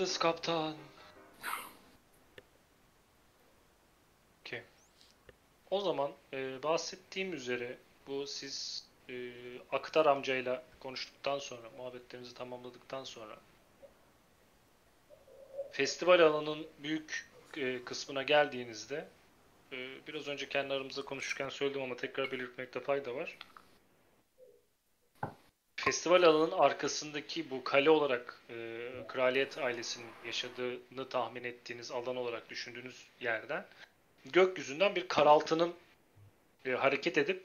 Hazırız kaptan. Okey. O zaman e, bahsettiğim üzere bu siz e, Aktar amcayla konuştuktan sonra, muhabbetlerinizi tamamladıktan sonra festival alanının büyük e, kısmına geldiğinizde e, biraz önce kendi aramızda konuşurken söyledim ama tekrar belirtmekte fayda var. Festival alanının arkasındaki bu kale olarak e, kraliyet ailesinin yaşadığını tahmin ettiğiniz alan olarak düşündüğünüz yerden gökyüzünden bir karaltının e, hareket edip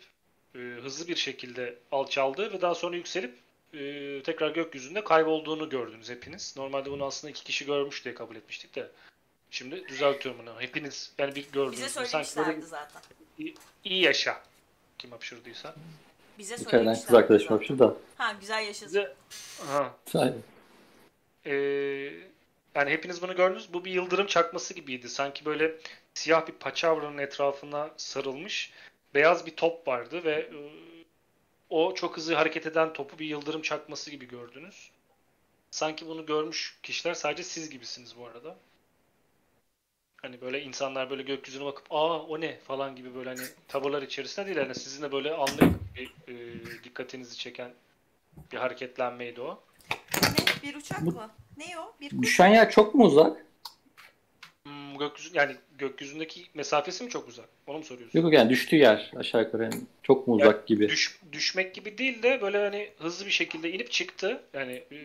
e, hızlı bir şekilde alçaldığı ve daha sonra yükselip e, tekrar gökyüzünde kaybolduğunu gördünüz hepiniz. Normalde bunu aslında iki kişi görmüş diye kabul etmiştik de. Şimdi düzeltiyorum bunu. Hepiniz yani bir gördünüz. Bize Sanki böyle söylemişlerdi zaten. iyi, iyi yaşa. Kim hapşırdıysa. Bize İçeriden söylemişlerdi. kız arkadaşım var şurada. Ha güzel yaşasın. Bize... Aha. Aynen. Ee, yani hepiniz bunu gördünüz. Bu bir yıldırım çakması gibiydi. Sanki böyle siyah bir paçavranın etrafına sarılmış beyaz bir top vardı ve e, o çok hızlı hareket eden topu bir yıldırım çakması gibi gördünüz. Sanki bunu görmüş kişiler sadece siz gibisiniz bu arada. Hani böyle insanlar böyle gökyüzüne bakıp aa o ne falan gibi böyle hani tavırlar içerisinde değil. Yani sizin de böyle anlık bir, e, dikkatinizi çeken bir hareketlenmeydi o. Ne? Bir uçak Bu- mı? Ne o? Bir kuş. Düşen yer çok mu uzak? Hmm, gökyüzü yani gökyüzündeki mesafesi mi çok uzak? Onu mu soruyorsun? Yok yani düştüğü yer aşağı yukarı yani çok mu uzak gibi. Düş, düşmek gibi değil de böyle hani hızlı bir şekilde inip çıktı. Yani e,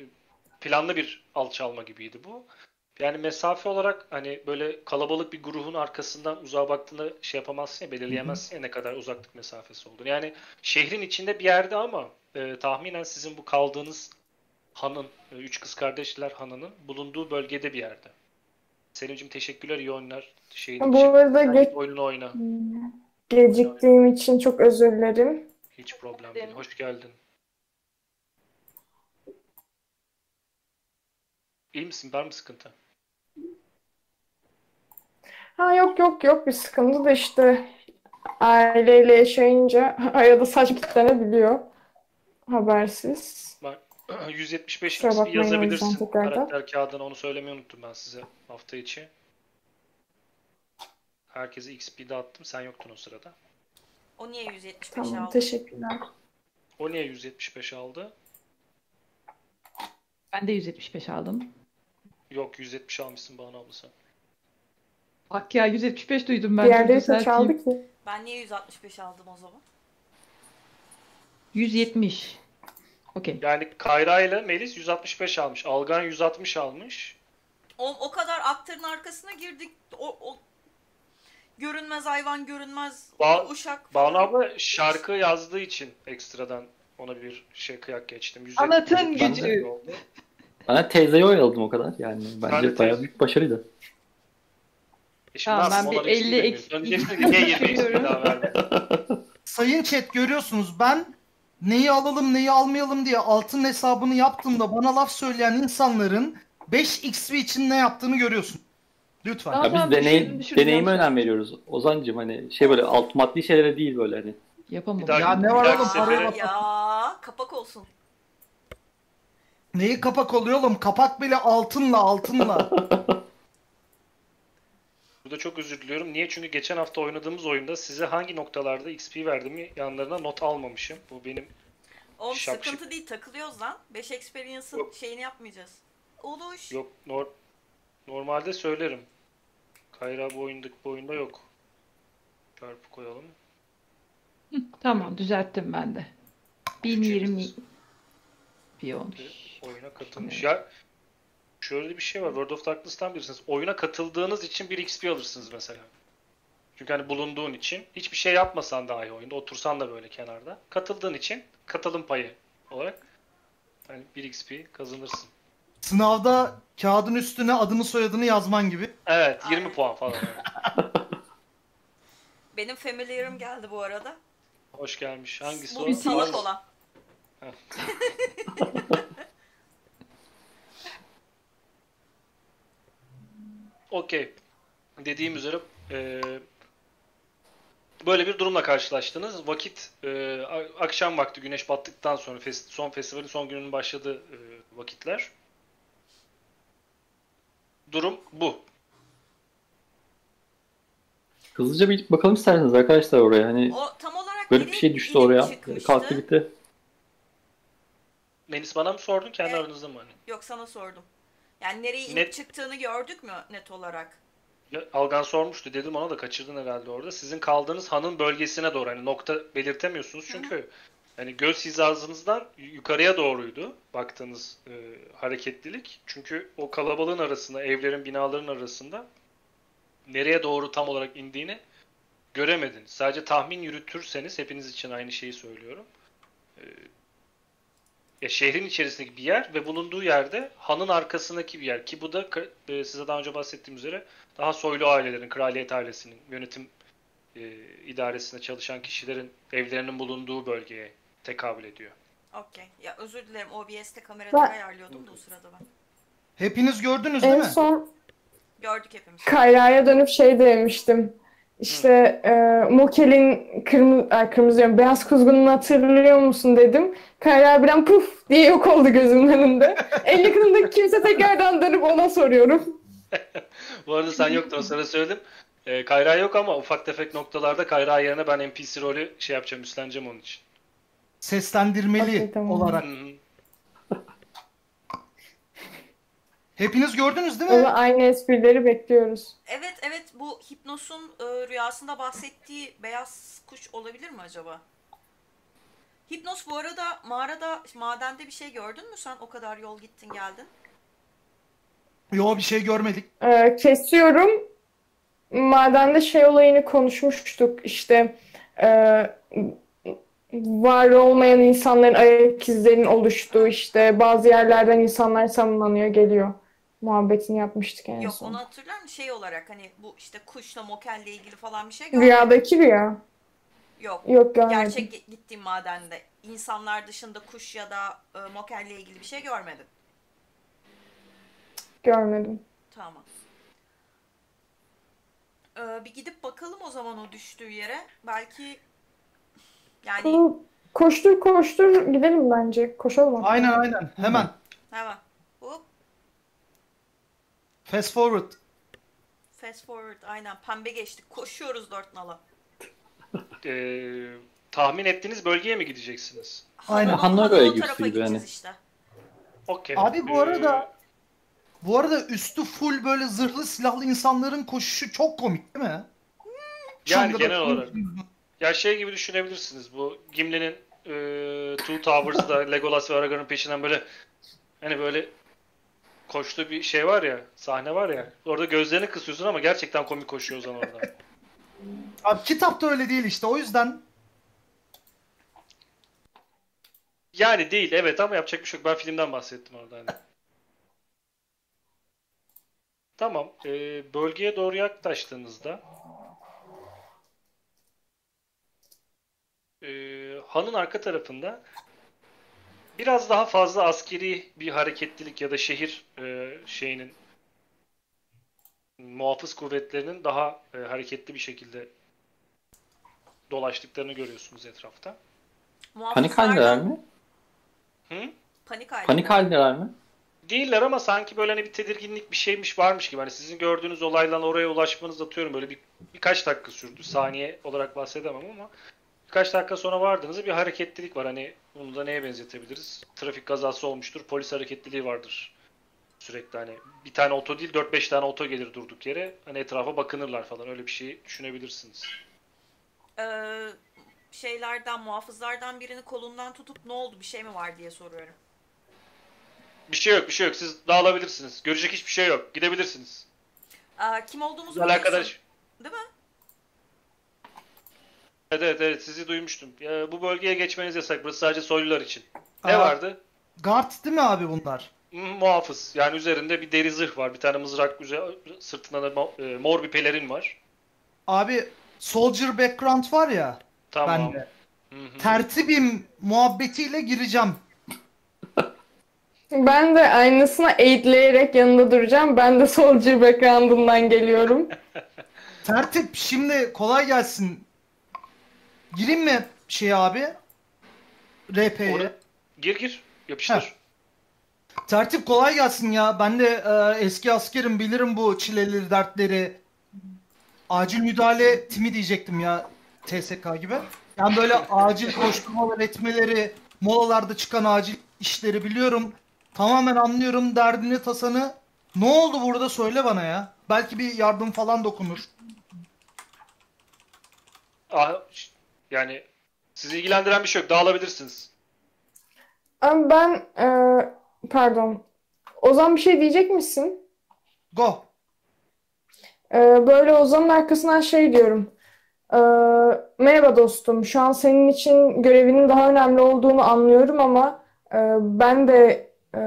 planlı bir alçalma gibiydi bu. Yani mesafe olarak hani böyle kalabalık bir grubun arkasından uzağa baktığında şey yapamazsın ya belirleyemezsin ya ne kadar uzaklık mesafesi olduğunu. Yani şehrin içinde bir yerde ama e, tahminen sizin bu kaldığınız hanın, e, üç kız kardeşler hanının bulunduğu bölgede bir yerde. Selim'cim teşekkürler iyi oyunlar. Şeyin Bu arada Sen geç, oyununu oyna. geciktiğim için çok özür dilerim. Hiç problem değil. Hoş geldin. İyi misin? Var mı sıkıntı? Ha yok yok yok bir sıkıntı da işte aileyle yaşayınca arada saç kitlenebiliyor habersiz. Bak 175 Kusura XP bakmayın o yüzden yazabilirsin karakter kağıdına. Onu söylemeyi unuttum ben size hafta içi. Herkese XP dağıttım. Sen yoktun o sırada. O niye 175 Tamam aldı? teşekkürler. O niye 175 aldı? Ben de 175 aldım. Yok 170 almışsın Banu abla sen. Bak ya 175 duydum ben. Diğerleri kaç aldı ki? Ben niye 165 aldım o zaman? 170. Okey. Yani Kayra ile Melis 165 almış. Algan 160 almış. O, o kadar aktörün arkasına girdik. O, o görünmez hayvan, görünmez Ba- uşak Banu abla şarkı yazdığı için ekstradan ona bir şey kıyak geçtim. 170 Anlatın gücü. Ben teyzeyi oyaladım o kadar. Yani Ben bence bayağı büyük başarıydı. E şimdi Tamam, ben bir Ona XP 50 vermiyorum. XP Önce diyeceksin ki niye 20 XP daha vermedin? Sayın chat görüyorsunuz ben neyi alalım neyi almayalım diye altın hesabını yaptığımda bana laf söyleyen insanların 5 XP için ne yaptığını görüyorsun. Lütfen. Ya biz Tamam, deney, deneyime önem veriyoruz. Ozancım hani şey böyle alt maddi şeylere değil böyle hani. Yapamam. Daha- Ya ne var oğlum, paraya. Ya kapak olsun. Neyi kapak oluyor oğlum? Kapak bile altınla altınla. Burada çok özür diliyorum. Niye? Çünkü geçen hafta oynadığımız oyunda size hangi noktalarda XP verdiğimi yanlarına not almamışım. Bu benim Oğlum sıkıntı değil takılıyoruz lan. 5 experience'ın Yok. şeyini yapmayacağız. Oluş. yok nor- normalde söylerim. Kayra bu oyundaki bu oyunda yok. Çarpı koyalım. Tamam düzelttim ben de. 1020 bir olmuş. Oyuna katılmış. Ya şöyle bir şey var. World of Darkness'tan birisiniz. Oyuna katıldığınız için bir XP alırsınız mesela. Çünkü hani bulunduğun için hiçbir şey yapmasan dahi oyunda otursan da böyle kenarda. Katıldığın için katılım payı olarak hani 1 XP kazanırsın. Sınavda kağıdın üstüne adını soyadını yazman gibi. Evet 20 Aynen. puan falan. Benim familiar'ım geldi bu arada. Hoş gelmiş. Hangisi Bu o? salak olan. Okey. Dediğim üzere e, böyle bir durumla karşılaştınız. Vakit e, akşam vakti güneş battıktan sonra fes- son festivalin son gününün başladığı e, vakitler. durum bu. Hızlıca bir bakalım isterseniz arkadaşlar oraya. Hani O tam olarak böyle bir şey düştü oraya. çıkmıştı? Kalktı gitti. Melis bana mı sordun kendi Evet. aranızda mı hani? Yok sana sordum. Yani nereye inip Net- çıktığını gördük mü net olarak? Algan sormuştu dedim ona da kaçırdın herhalde orada. Sizin kaldığınız hanın bölgesine doğru hani nokta belirtemiyorsunuz çünkü hani göz hizasınızdan yukarıya doğruydu baktığınız e, hareketlilik. Çünkü o kalabalığın arasında, evlerin, binaların arasında nereye doğru tam olarak indiğini göremediniz. Sadece tahmin yürütürseniz hepiniz için aynı şeyi söylüyorum. E, ya şehrin içerisindeki bir yer ve bulunduğu yerde hanın arkasındaki bir yer ki bu da e, size daha önce bahsettiğim üzere daha soylu ailelerin, kraliyet ailesinin yönetim e, idaresinde çalışan kişilerin evlerinin bulunduğu bölgeye tekabül ediyor. Okey. Ya özür dilerim OBS'te kameraları Ben- ayarlıyordum da o sırada ben. Hepiniz gördünüz değil En mi? son Gördük hepimiz. Kayra'ya dönüp şey demiştim. İşte e, Mokel'in kırmızı, ay, kırmızı diyorum, beyaz kuzgununu hatırlıyor musun dedim. Kayra birden puf diye yok oldu gözümün önünde. En yakınımdaki kimse tekrardan dönüp ona soruyorum. Bu arada sen yoktun o sırada söyledim. E, Kayra yok ama ufak tefek noktalarda Kayra yerine ben NPC rolü şey yapacağım, üstleneceğim onun için. Seslendirmeli Okey, tamam. olarak. Hı hı. Hepiniz gördünüz değil mi? da aynı esprileri bekliyoruz. Evet evet bu Hipnos'un e, rüyasında bahsettiği beyaz kuş olabilir mi acaba? Hipnos bu arada mağarada, madende bir şey gördün mü sen? O kadar yol gittin geldin. Yo bir şey görmedik. E, kesiyorum. Madende şey olayını konuşmuştuk. İşte e, var olmayan insanların ayak izlerinin oluştuğu işte bazı yerlerden insanlar samimlanıyor geliyor. Muhabbetini yapmıştık en Yok son. onu hatırlar mısın? Şey olarak hani bu işte kuşla mokelle ilgili falan bir şey görmedim. Rüyadaki rüya. Yok. Yok görmedim. Gerçek gi- gittiğim madende insanlar dışında kuş ya da e, mokelle ilgili bir şey görmedim. Görmedim. Tamam. Ee, bir gidip bakalım o zaman o düştüğü yere. Belki yani Ko- Koştur koştur gidelim bence. Koşalım. Aynen aynen. Hemen. hemen Fast forward. fast forward aynen pembe geçtik. Koşuyoruz dört nala. E, tahmin ettiğiniz bölgeye mi gideceksiniz? Aynen. Öyle o gibi tarafa gibi gideceğiz hani. işte. Okey. Abi bu Ee, arada bu arada üstü full böyle zırhlı silahlı insanların koşuşu çok komik değil mi? Yani Şangada- genel olarak. Ya şey gibi düşünebilirsiniz. Bu Gimli'nin e, Two Towers'da Legolas ve Aragorn'un peşinden böyle hani böyle koştuğu bir şey var ya, sahne var ya. Orada gözlerini kısıyorsun ama gerçekten komik koşuyor o zaman orada. Abi kitapta öyle değil işte o yüzden Yani değil evet ama yapacak bir şey yok. Ben filmden bahsettim orada hani. Tamam. e, bölgeye doğru yaklaştığınızda e, hanın arka tarafında biraz daha fazla askeri bir hareketlilik ya da şehir e, şeyinin muhafız kuvvetlerinin daha e, hareketli bir şekilde dolaştıklarını görüyorsunuz etrafta. Panik haldeler mi? Hı? Panik halde. Panik haldeler mi? Değiller ama sanki böyle hani bir tedirginlik bir şeymiş varmış gibi. Hani sizin gördüğünüz olaydan oraya ulaşmanız atıyorum böyle bir birkaç dakika sürdü. Saniye olarak bahsedemem ama birkaç dakika sonra vardığınızda bir hareketlilik var. Hani bunu da neye benzetebiliriz? Trafik kazası olmuştur, polis hareketliliği vardır. Sürekli hani bir tane oto değil 4-5 tane oto gelir durduk yere. Hani etrafa bakınırlar falan öyle bir şey düşünebilirsiniz. Ee, şeylerden muhafızlardan birini kolundan tutup ne oldu bir şey mi var diye soruyorum. Bir şey yok bir şey yok siz dağılabilirsiniz. Görecek hiçbir şey yok. Gidebilirsiniz. Ee, kim olduğumuzu biliyorsun, arkadaş. Değil mi? Evet evet evet sizi duymuştum. Ya, bu bölgeye geçmeniz yasak. Burası sadece soylular için. Ne Aa. vardı? guard değil mi abi bunlar? Hı, Muhafız. Yani üzerinde bir deri zırh var. Bir tane mızrak üze- sırtında da mo- e, mor bir pelerin var. Abi soldier background var ya Tamam. bende. Hı hı. Tertibim muhabbetiyle gireceğim. Ben de aynısına eğitleyerek yanında duracağım. Ben de soldier background'ından geliyorum. Tertip şimdi kolay gelsin. Gireyim mi şey abi? RP'ye. Gir gir. Yapıştır. Tertip kolay gelsin ya. Ben de e, eski askerim bilirim bu çileleri dertleri. Acil müdahale timi diyecektim ya TSK gibi. Yani böyle acil koşturmalar etmeleri, molalarda çıkan acil işleri biliyorum. Tamamen anlıyorum derdini tasanı. Ne oldu burada söyle bana ya. Belki bir yardım falan dokunur. Ah, yani sizi ilgilendiren bir şey yok. Dağılabilirsiniz. Ben e, pardon. Ozan bir şey diyecek misin? Go. E, böyle Ozan'ın arkasından şey diyorum. E, merhaba dostum. Şu an senin için görevinin daha önemli olduğunu anlıyorum ama e, ben de e,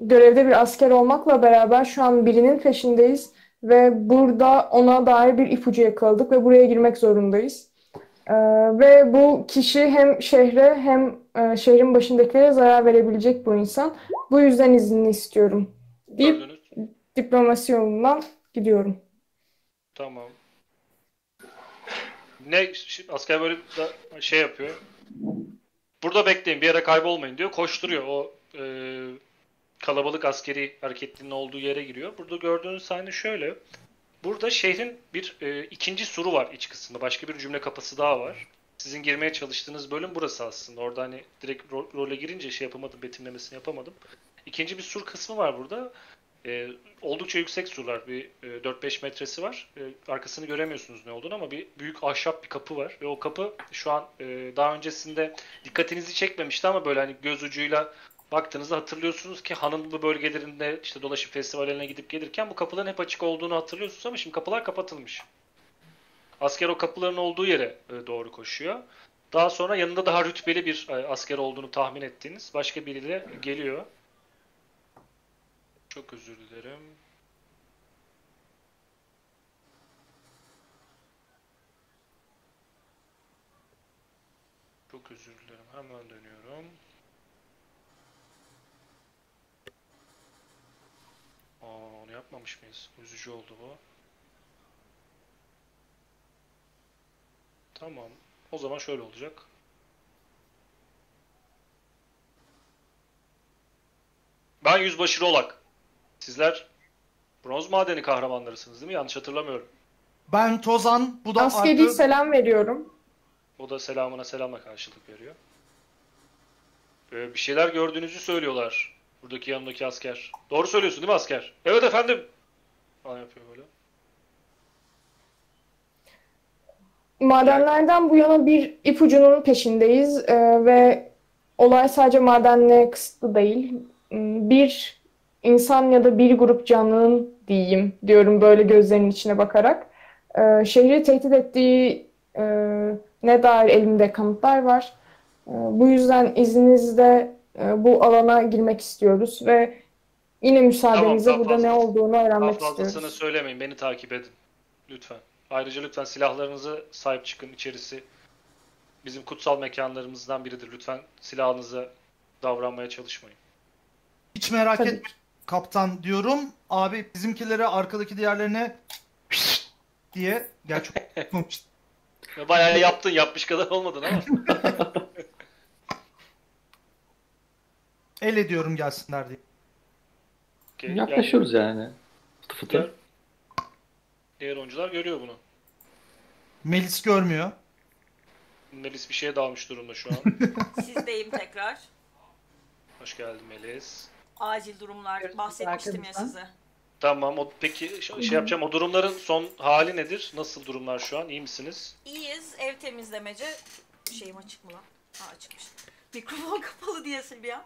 görevde bir asker olmakla beraber şu an birinin peşindeyiz ve burada ona dair bir ipucu yakaladık ve buraya girmek zorundayız. E, ve bu kişi hem şehre hem e, şehrin başındakilere zarar verebilecek bu insan. Bu yüzden iznini istiyorum deyip Gördünüz. diplomasi yolundan gidiyorum. Tamam. Ne asker böyle da şey yapıyor. Burada bekleyin bir yere kaybolmayın diyor. Koşturuyor. O e, kalabalık askeri hareketliliğinin olduğu yere giriyor. Burada gördüğünüz sahne şöyle. Burada şehrin bir e, ikinci suru var iç kısmında. Başka bir cümle kapısı daha var. Sizin girmeye çalıştığınız bölüm burası aslında. Orada hani direkt ro- role girince şey yapamadım, betimlemesini yapamadım. İkinci bir sur kısmı var burada. E, oldukça yüksek surlar. Bir e, 4-5 metresi var. E, arkasını göremiyorsunuz ne olduğunu ama bir büyük ahşap bir kapı var. Ve o kapı şu an e, daha öncesinde dikkatinizi çekmemişti ama böyle hani göz ucuyla baktığınızda hatırlıyorsunuz ki hanın bu bölgelerinde işte dolaşıp festivaline gidip gelirken bu kapıların hep açık olduğunu hatırlıyorsunuz ama şimdi kapılar kapatılmış. Asker o kapıların olduğu yere e, doğru koşuyor. Daha sonra yanında daha rütbeli bir e, asker olduğunu tahmin ettiğiniz başka biriyle geliyor. Çok özür dilerim. Çok özür dilerim. Hemen dönüyorum. Aa, onu yapmamış mıyız? Üzücü oldu bu. Tamam. O zaman şöyle olacak. Ben Yüzbaşı Rolak. Sizler bronz madeni kahramanlarısınız değil mi? Yanlış hatırlamıyorum. Ben Tozan. Bu da Askeri artı- selam veriyorum. O da selamına selamla karşılık veriyor. Ee, bir şeyler gördüğünüzü söylüyorlar. Buradaki yanındaki asker. Doğru söylüyorsun değil mi asker? Evet efendim. Falan yapıyor böyle. Madenlerden bu yana bir ipucunun peşindeyiz e, ve olay sadece madenle kısıtlı değil. M, Bir insan ya da bir grup canlının diyeyim diyorum böyle gözlerinin içine bakarak. E, şehri tehdit ettiği e, ne dair elimde kanıtlar var. E, bu yüzden izninizle e, bu alana girmek istiyoruz ve yine müsaadenizle Tamam, burada ne olduğunu Daha öğrenmek fazlasını istiyoruz. söylemeyin. Beni takip edin. Lütfen. Ayrıca lütfen silahlarınızı sahip çıkın. İçerisi bizim kutsal mekanlarımızdan biridir. Lütfen silahınıza davranmaya çalışmayın. Hiç merak Tabii. etme kaptan diyorum. Abi bizimkilere arkadaki diğerlerine diye. Ya Bayağı yaptın. Yapmış kadar olmadın ama. El ediyorum gelsinler diye. Okey, Yaklaşıyoruz yani. Fıtı fıtı. Diğer, diğer oyuncular görüyor bunu. Melis görmüyor. Melis bir şeye dalmış durumda şu an. Sizdeyim tekrar. Hoş geldin Melis. Acil durumlar bahsetmiştim ya size. Tamam. O, peki şey şey yapacağım. O durumların son hali nedir? Nasıl durumlar şu an? İyi misiniz? İyiyiz. Ev temizlemece. Şeyim açık mı lan? Ha açıkmış. Mikrofon kapalı diyesin bir an.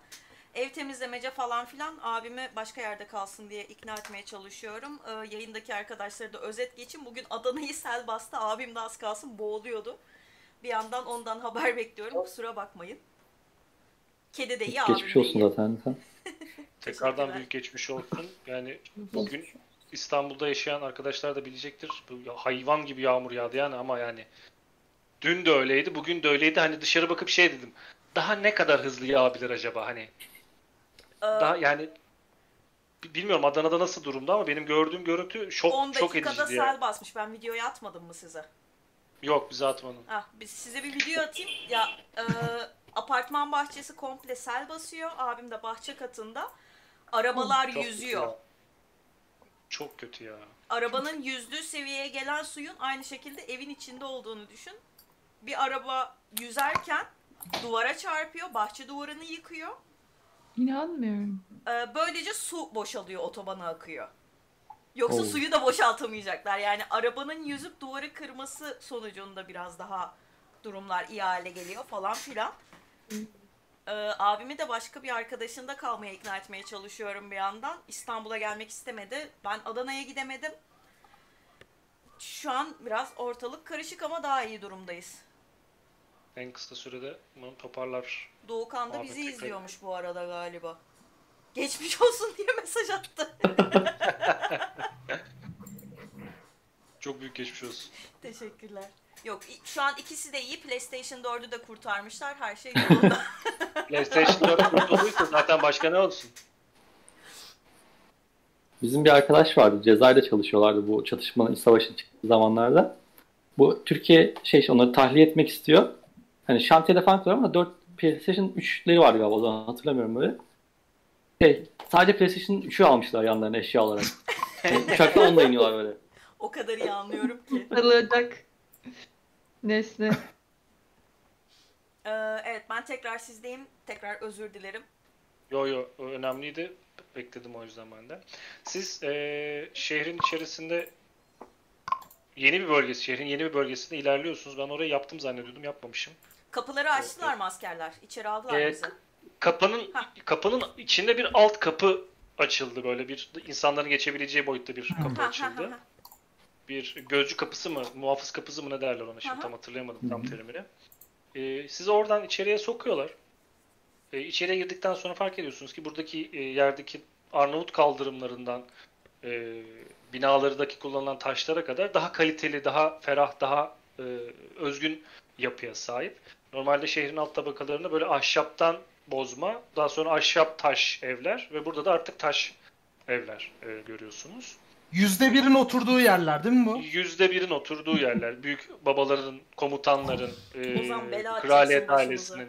Ev temizlemece falan filan abimi başka yerde kalsın diye ikna etmeye çalışıyorum. Ee, yayındaki arkadaşları da özet geçin. Bugün Adana'yı sel bastı. Abim de az kalsın boğuluyordu. Bir yandan ondan haber bekliyorum. Kusura bakmayın. Kedi de iyi, abim Geçmiş de olsun iyi. zaten sen. Tekrardan büyük geçmiş olsun. Yani bugün İstanbul'da yaşayan arkadaşlar da bilecektir. Bu hayvan gibi yağmur yağdı yani ama yani dün de öyleydi, bugün de öyleydi. Hani dışarı bakıp şey dedim. Daha ne kadar hızlı yağabilir acaba hani? Ee, Daha yani bi- bilmiyorum Adana'da nasıl durumda ama benim gördüğüm görüntü 10 şok şok dakikada ediciydi yani. sel basmış. Ben videoyu atmadım mı size? Yok bize atmadın. Ah, biz size bir video atayım. Ya e, apartman bahçesi komple sel basıyor. Abim de bahçe katında. Arabalar Çok kötü yüzüyor. ya. Çok kötü ya. Arabanın yüzdüğü seviyeye gelen suyun aynı şekilde evin içinde olduğunu düşün. Bir araba yüzerken duvara çarpıyor, bahçe duvarını yıkıyor. İnanmıyorum. Ee, böylece su boşalıyor, otobana akıyor. Yoksa Oo. suyu da boşaltamayacaklar. Yani arabanın yüzüp duvarı kırması sonucunda biraz daha durumlar iyi hale geliyor falan filan. Ee, abimi de başka bir arkadaşında kalmaya ikna etmeye çalışıyorum bir yandan. İstanbul'a gelmek istemedi. Ben Adana'ya gidemedim. Şu an biraz ortalık karışık ama daha iyi durumdayız. En kısa sürede bunu toparlar. Doğukan da bizi tekrar- izliyormuş bu arada galiba. Geçmiş olsun diye mesaj attı. Çok büyük geçmiş olsun. Teşekkürler. Yok şu an ikisi de iyi. PlayStation 4'ü de kurtarmışlar. Her şey yolunda. PlayStation 4 kurtulduysa zaten başka ne olsun? Bizim bir arkadaş vardı. Cezayir'de çalışıyorlardı bu çatışmanın iç savaşın çıktığı zamanlarda. Bu Türkiye şey onları tahliye etmek istiyor. Hani şantiyede falan kuruyor ama 4 PlayStation 3'leri vardı galiba o zaman hatırlamıyorum böyle. Şey, sadece PlayStation 3'ü almışlar yanlarına eşya olarak. Yani uçakta onunla iniyorlar böyle. o kadar iyi anlıyorum ki. Alacak nesne. Ee, evet ben tekrar sizdeyim. Tekrar özür dilerim. Yo yo o önemliydi. Bekledim o yüzden ben de. Siz eee, şehrin içerisinde yeni bir bölgesi, şehrin yeni bir bölgesinde ilerliyorsunuz. Ben orayı yaptım zannediyordum, yapmamışım. Kapıları açtılar mı askerler? İçeri aldılar Ee, bizi. Kapının Hah. kapının içinde bir alt kapı açıldı böyle bir insanların geçebileceği boyutta bir kapı açıldı. Bir gözcü kapısı mı, muhafız kapısı mı ne derler ona şimdi tam hatırlayamadım tam terimini. Ee, sizi oradan içeriye sokuyorlar. Ee, içeriye girdikten sonra fark ediyorsunuz ki buradaki e, yerdeki Arnavut kaldırımlarından e, binalardaki kullanılan taşlara kadar daha kaliteli, daha ferah, daha e, özgün yapıya sahip. Normalde şehrin alt tabakalarında böyle ahşaptan bozma, daha sonra ahşap taş evler ve burada da artık taş evler e, görüyorsunuz. Yüzde birin oturduğu yerler değil mi bu? Yüzde birin oturduğu yerler. Büyük babaların, komutanların, e, kraliyet ailesinin.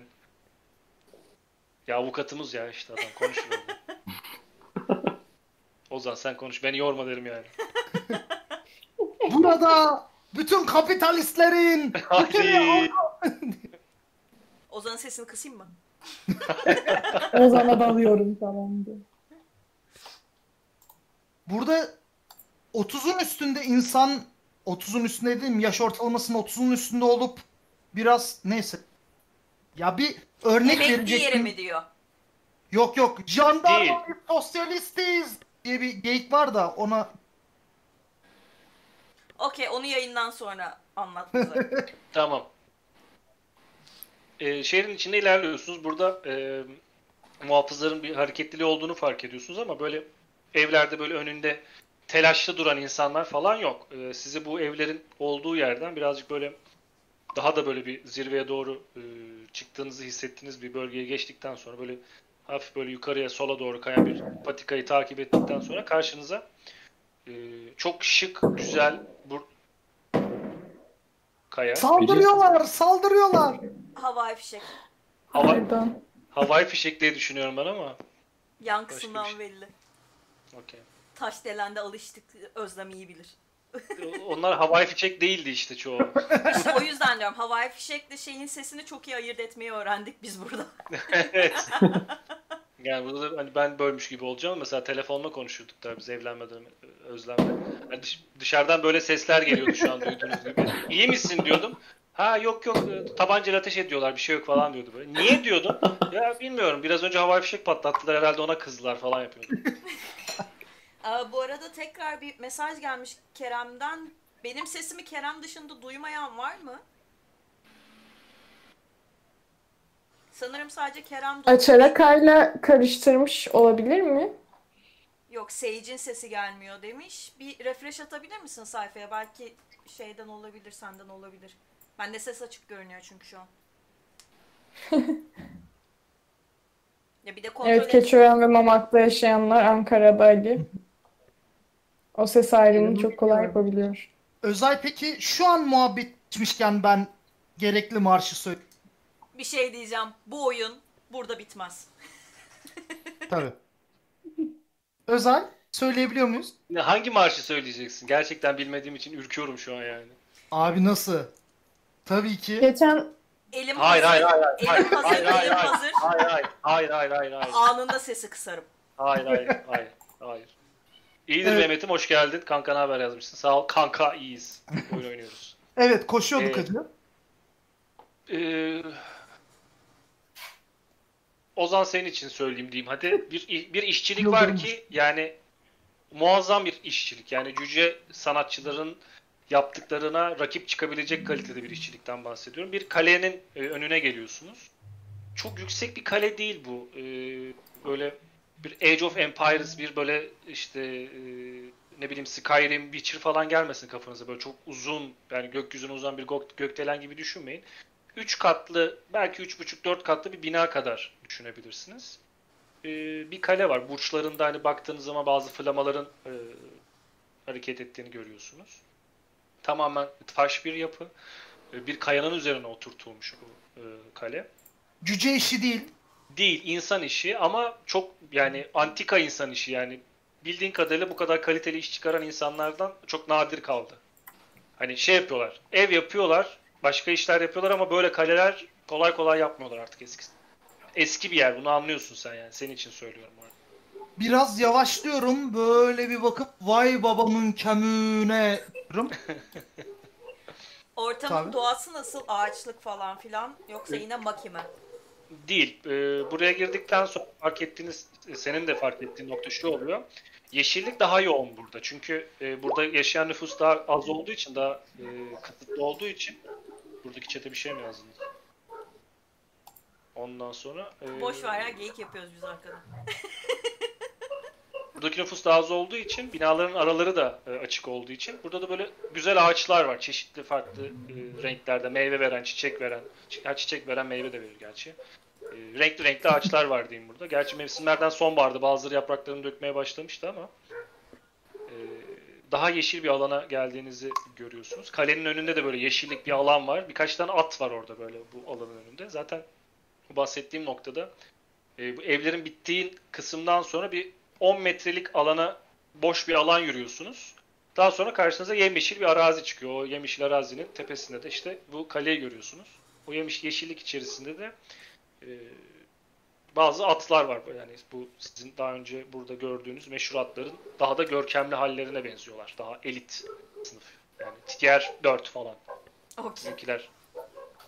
Ya avukatımız ya işte adam konuşuyor. Ozan sen konuş. Beni yorma derim yani. Burada bütün kapitalistlerin Hadi. Ozan'ın sesini kısayım mı? Ozan'a dalıyorum tamam diye. Burada 30'un üstünde insan 30'un üstünde dedim yaş ortalamasının 30'un üstünde olup biraz neyse. Ya bir örnek Emekli yeri verecektim. mi diyor. Yok yok. Jandarma Değil. sosyalistiz diye bir geyik var da ona Okey onu yayından sonra anlat bize. Tamam. Ee, şehrin içinde ilerliyorsunuz. Burada e, muhafızların bir hareketliliği olduğunu fark ediyorsunuz ama böyle evlerde böyle önünde telaşlı duran insanlar falan yok. Ee, sizi bu evlerin olduğu yerden birazcık böyle daha da böyle bir zirveye doğru e, çıktığınızı hissettiğiniz bir bölgeye geçtikten sonra böyle hafif böyle yukarıya sola doğru kayan bir patikayı takip ettikten sonra karşınıza e, çok şık, güzel kaya. saldırıyorlar, saldırıyorlar. Havai fişek. Hava, Pardon. havai fişek diye düşünüyorum ben ama. Yankısından Başka bir belli. Okey. Taş delende alıştık. Özlem iyi bilir. Onlar havai fişek değildi işte çoğu. İşte o yüzden diyorum havai fişekle şeyin sesini çok iyi ayırt etmeyi öğrendik biz burada. evet. Yani burada da hani ben bölmüş gibi olacağım. Mesela telefonla konuşuyorduk da biz evlenmeden Özlem'le. Hani dış- dışarıdan böyle sesler geliyordu şu an duyduğunuz gibi. İyi misin diyordum. Ha yok yok e, tabancayla ateş ediyorlar bir şey yok falan diyordu böyle. Niye diyordum? Ya bilmiyorum biraz önce havai fişek patlattılar herhalde ona kızdılar falan yapıyordu. Bu arada tekrar bir mesaj gelmiş Kerem'den. Benim sesimi Kerem dışında duymayan var mı? Sanırım sadece Kerem duyuyor. Açarakayla karıştırmış olabilir mi? Yok Sage'in sesi gelmiyor demiş. Bir refresh atabilir misin sayfaya? Belki şeyden olabilir, senden olabilir. Bende ses açık görünüyor çünkü şu an. ya bir de kontrol Evet et- Keçiören ve Mamak'ta yaşayanlar Ankara'da Ali. O ses ayrımını çok kolay yapabiliyor. Özay peki şu an muhabbet geçmişken ben gerekli marşı söyleyeyim. Bir şey diyeceğim. Bu oyun burada bitmez. Tabii. Özel söyleyebiliyor muyuz? Ne- Hangi marşı söyleyeceksin? Gerçekten bilmediğim için ürküyorum şu an yani. Abi nasıl? Tabii ki. Geçen Elim Hayır hazır. hayır hayır hayır. Hazır, Hayır hayır elim hayır. hazır. Hayır hayır. Hayır hayır hayır hayır. Anında sesi kısarım. Hayır hayır hayır. Hayır. İyidir Evet. Mehmet'im hoş geldin. Kanka ne haber yazmışsın. Sağ ol. Kanka iyiyiz. Oyun oynuyoruz. Evet koşuyorduk Ee, hacı. Ee, Ozan senin için söyleyeyim diyeyim. Hadi bir bir işçilik var ki yani muazzam bir işçilik. Yani cüce sanatçıların yaptıklarına rakip çıkabilecek kalitede bir işçilikten bahsediyorum. Bir kalenin e, önüne geliyorsunuz. Çok yüksek bir kale değil bu. Ee, böyle bir Age of Empires, bir böyle işte e, ne bileyim Skyrim, Witcher falan gelmesin kafanıza. Böyle çok uzun, yani gökyüzüne uzan bir gök- gökdelen gibi düşünmeyin. 3 katlı, belki 3,5-4 katlı bir bina kadar düşünebilirsiniz. Ee, bir kale var. Burçlarında hani baktığınız zaman bazı flamaların e, hareket ettiğini görüyorsunuz. Tamamen taş bir yapı. Ee, Bir kayanın üzerine oturtulmuş bu e, kale. Cüce işi değil. Değil, insan işi ama çok yani antika insan işi yani bildiğin kadarıyla bu kadar kaliteli iş çıkaran insanlardan çok nadir kaldı. Hani şey yapıyorlar, ev yapıyorlar, başka işler yapıyorlar ama böyle kaleler kolay kolay yapmıyorlar artık eskisi. Eski bir yer, bunu anlıyorsun sen yani. Senin için söylüyorum bu arada. Biraz yavaşlıyorum. Böyle bir bakıp vay babamın kemüğüne diyorum. Ortamın Tabii. doğası nasıl? Ağaçlık falan filan. Yoksa yine makime. Değil. Ee, buraya girdikten sonra fark ettiğiniz, senin de fark ettiğin nokta şu oluyor. Yeşillik daha yoğun burada. Çünkü e, burada yaşayan nüfus daha az olduğu için, daha e, kısıtlı olduğu için buradaki çete bir şey mi yazdınız? Ondan sonra e, Boş ver ya geyik yapıyoruz biz arkada. buradaki nüfus daha az olduğu için binaların araları da e, açık olduğu için burada da böyle güzel ağaçlar var. Çeşitli farklı e, renklerde meyve veren, çiçek veren, çi- çiçek veren meyve de verir gerçi. E, renkli renkli ağaçlar var diyeyim burada. Gerçi mevsimlerden sonbaharda bazıları yapraklarını dökmeye başlamıştı ama daha yeşil bir alana geldiğinizi görüyorsunuz. Kalenin önünde de böyle yeşillik bir alan var. Birkaç tane at var orada böyle bu alanın önünde. Zaten bu bahsettiğim noktada e, bu evlerin bittiği kısımdan sonra bir 10 metrelik alana boş bir alan yürüyorsunuz. Daha sonra karşınıza yemyeşil bir arazi çıkıyor. O yemyeşil arazinin tepesinde de işte bu kaleyi görüyorsunuz. O yemiş yeşillik içerisinde de e, bazı atlar var. Yani bu sizin daha önce burada gördüğünüz meşhur atların daha da görkemli hallerine benziyorlar. Daha elit sınıf. Yani tier 4 falan. Okey. Bizimkiler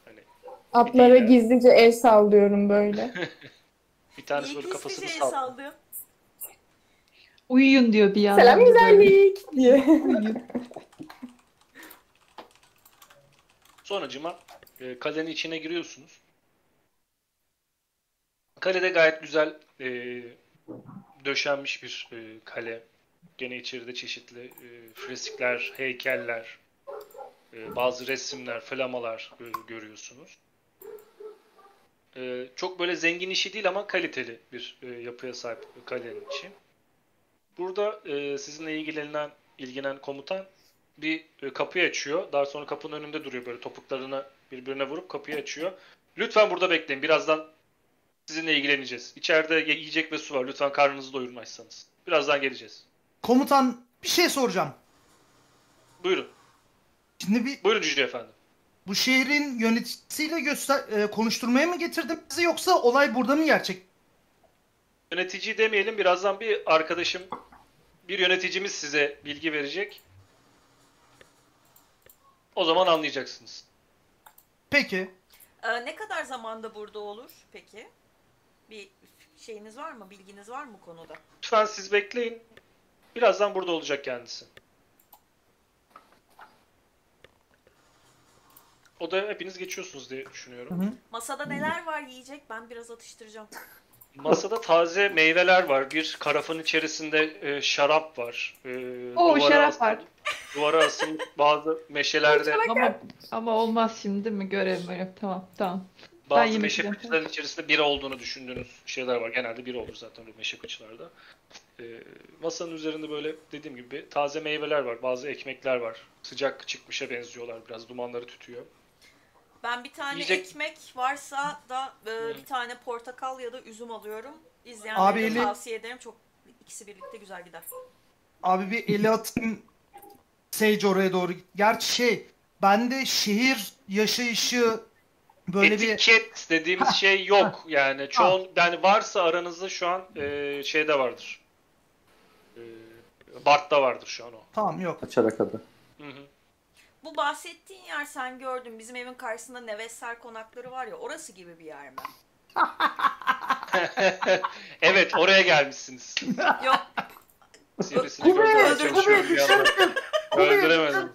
hani atlara ya. gizlice el sallıyorum böyle. bir tanesi böyle kafasını şey sallıyor. Uyuyun diyor bir yandan. Selam güzellik diye. Uyuyun. Sonucuma e, kalenin içine giriyorsunuz. Kalede gayet güzel e, döşenmiş bir e, kale. Gene içeride çeşitli e, freskler, heykeller, e, bazı resimler, flamalar e, görüyorsunuz. E, çok böyle zengin işi değil ama kaliteli bir e, yapıya sahip kalenin içi. Burada e, sizinle ilgilenen ilgilenen komutan bir e, kapıyı açıyor. Daha sonra kapının önünde duruyor böyle topuklarını birbirine vurup kapıyı açıyor. Lütfen burada bekleyin. Birazdan sizinle ilgileneceğiz. İçeride ye- yiyecek ve su var. Lütfen karnınızı doyurmazsanız. Birazdan geleceğiz. Komutan bir şey soracağım. Buyurun. Şimdi bir Buyurun Cüce Efendi. bu şehrin yöneticisiyle göster e, konuşturmaya mı getirdin bizi yoksa olay burada mı gerçek? Yönetici demeyelim. Birazdan bir arkadaşım, bir yöneticimiz size bilgi verecek. O zaman anlayacaksınız. Peki. Ee, ne kadar zamanda burada olur peki? Bir şeyiniz var mı? Bilginiz var mı konuda? Lütfen siz bekleyin. Birazdan burada olacak kendisi. O da hepiniz geçiyorsunuz diye düşünüyorum. Hı hı. Masada neler var yiyecek? Ben biraz atıştıracağım. Masada taze meyveler var. Bir karafın içerisinde e, şarap var. E, Oo, duvara şarap asılı- var. Duvara asılmış bazı meşelerde Ama, ama olmaz şimdi değil mi? Görev. Tamam tamam. Bazı meşe kıçların içerisinde bira olduğunu düşündüğünüz şeyler var. Genelde bira olur zaten bu meşe kıçlarda. E, masanın üzerinde böyle dediğim gibi taze meyveler var. Bazı ekmekler var. Sıcak çıkmışa benziyorlar. Biraz dumanları tütüyor. Ben bir tane Yiyecek- ekmek varsa da e, bir tane portakal ya da üzüm alıyorum. Abi İzleyenlere eli- tavsiye ederim. Çok İkisi birlikte güzel gider. Abi bir eli atayım Sage oraya doğru. Gerçi şey bende şehir yaşayışı böyle bir Etiket dediğimiz şey yok. Yani çoğun yani varsa aranızda şu an e, şeyde vardır. E, Bart'ta vardır şu an o. tamam yok. Açarak adı. Hı hı. Bu bahsettiğin yer sen gördün. Bizim evin karşısında Nevesler konakları var ya orası gibi bir yer mi? evet oraya gelmişsiniz. Yok. Sivrisini Kubi, gözlemeye öldür, çalışıyorum bir Öldüremedim.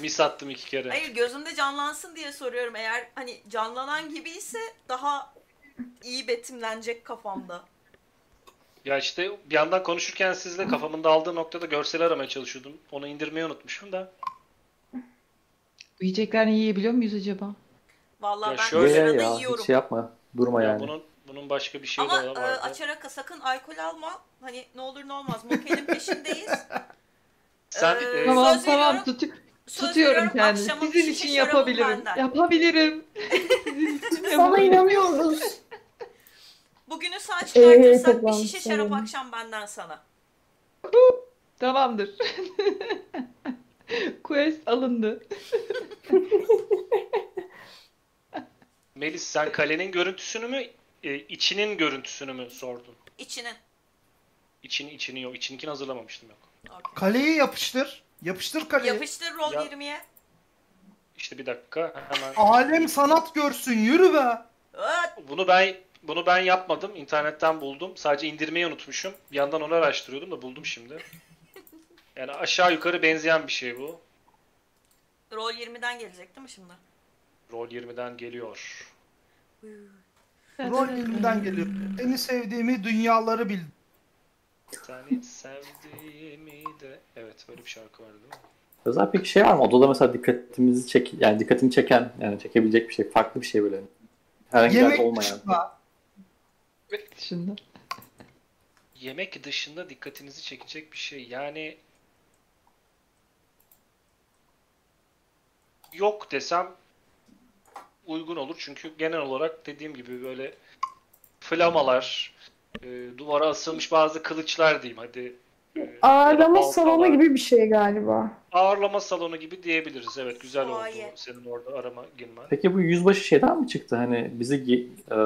Mis attım iki kere. Hayır gözümde canlansın diye soruyorum. Eğer hani canlanan gibiyse daha iyi betimlenecek kafamda. Ya işte bir yandan konuşurken sizle kafamın dağıldığı noktada görseli aramaya çalışıyordum. Onu indirmeyi unutmuşum da. Yiyeceklerini yiyebiliyor muyuz acaba? Vallahi Ya ben şöyle- Ye sırada ya yiyorum. hiç şey yapma. Durma Ya yani. bunun bunun başka bir Ama de e, vardı. açaraka sakın alkol alma. Hani ne olur ne olmaz. Mokelin peşindeyiz. Sen Ee, e, Tamam söz tamam veriyorum. tutu- Söz tutuyorum veriyorum, kendimi. Sizin şişe için yapabilirim. benden. Yapabilirim. Sizin için Sana yapabilirim. inanıyoruz. Bugünü sağ Ee, çıkartırsak bir tamam, şişe şarap tamam. akşam benden sana. Tamamdır. Quest alındı. Melis sen kalenin görüntüsünü mü e, içinin görüntüsünü mü sordun? İçinin. İçini içini yok. İçinkini hazırlamamıştım yok. Okey. Kaleyi yapıştır. Yapıştır kaleyi. Yapıştır rol Ya- 20'ye. İşte bir dakika hemen. Alem sanat görsün yürü be. Bunu ben bunu ben yapmadım. İnternetten buldum. Sadece indirmeyi unutmuşum. Bir yandan onu araştırıyordum da buldum şimdi. Yani aşağı yukarı benzeyen bir şey bu. Rol 20'den gelecek değil mi şimdi? Rol 20'den geliyor. Rol elimden geliyor. Seni sevdiğimi dünyaları bil. Seni sevdiğimi de... Evet böyle bir şarkı vardı değil mi? Özel peki şey var mı? Odada mesela dikkatimizi çek yani dikkatimi çeken yani çekebilecek bir şey, farklı bir şey böyle. Herhangi bir Yemek yerde olmayan. dışında. Dışında. Yemek dışında dikkatinizi çekecek bir şey. Yani yok desem uygun olur. Çünkü genel olarak dediğim gibi böyle flamalar, e, duvara asılmış bazı kılıçlar diyeyim hadi. E, Ağırlama baltalar. salonu gibi bir şey galiba. Ağırlama salonu gibi diyebiliriz. Evet güzel oldu senin orada arama girmen. Peki bu yüzbaşı şeyden mi çıktı? Hani bizi e,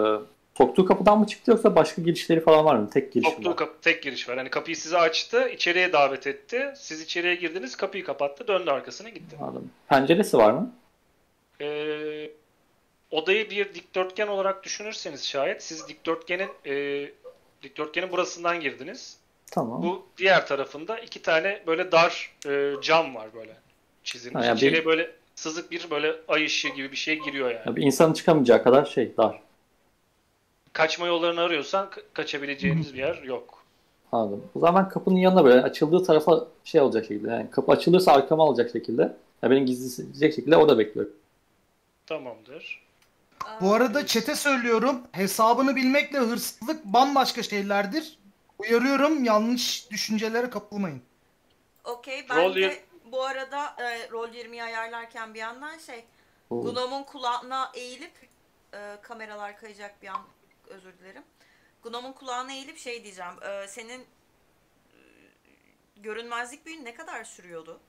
soktuğu kapıdan mı çıktı yoksa başka girişleri falan var mı? Tek giriş mi Soktuğu var? kapı, tek giriş var. Hani kapıyı size açtı, içeriye davet etti. Siz içeriye girdiniz, kapıyı kapattı, döndü arkasına gitti. Anladım. Penceresi var mı? Ee, odayı bir dikdörtgen olarak düşünürseniz şayet siz dikdörtgenin e, dikdörtgenin burasından girdiniz. Tamam. Bu diğer tarafında iki tane böyle dar e, cam var böyle çizilmiş. Ha, yani İçeriye bir- böyle sızık bir böyle ay ışığı gibi bir şey giriyor yani. Ya bir insanın çıkamayacağı kadar şey dar. Kaçma yollarını arıyorsan ka- kaçabileceğiniz bir yer yok. Anladım. O zaman kapının yanına böyle açıldığı tarafa şey olacak şekilde. Yani kapı açılırsa arkama alacak şekilde. Ya beni gizleyecek şekilde orada bekliyorum. Tamamdır. Bu arada çete söylüyorum. Hesabını bilmekle hırsızlık bambaşka şeylerdir. Uyarıyorum yanlış düşüncelere kapılmayın. Okey ben Rol de yir- bu arada e, rol 20'yi ayarlarken bir yandan şey. Gnom'un kulağına eğilip e, kameralar kayacak bir an özür dilerim. Gnom'un kulağına eğilip şey diyeceğim. e, senin e, görünmezlik büyün ne kadar sürüyordu?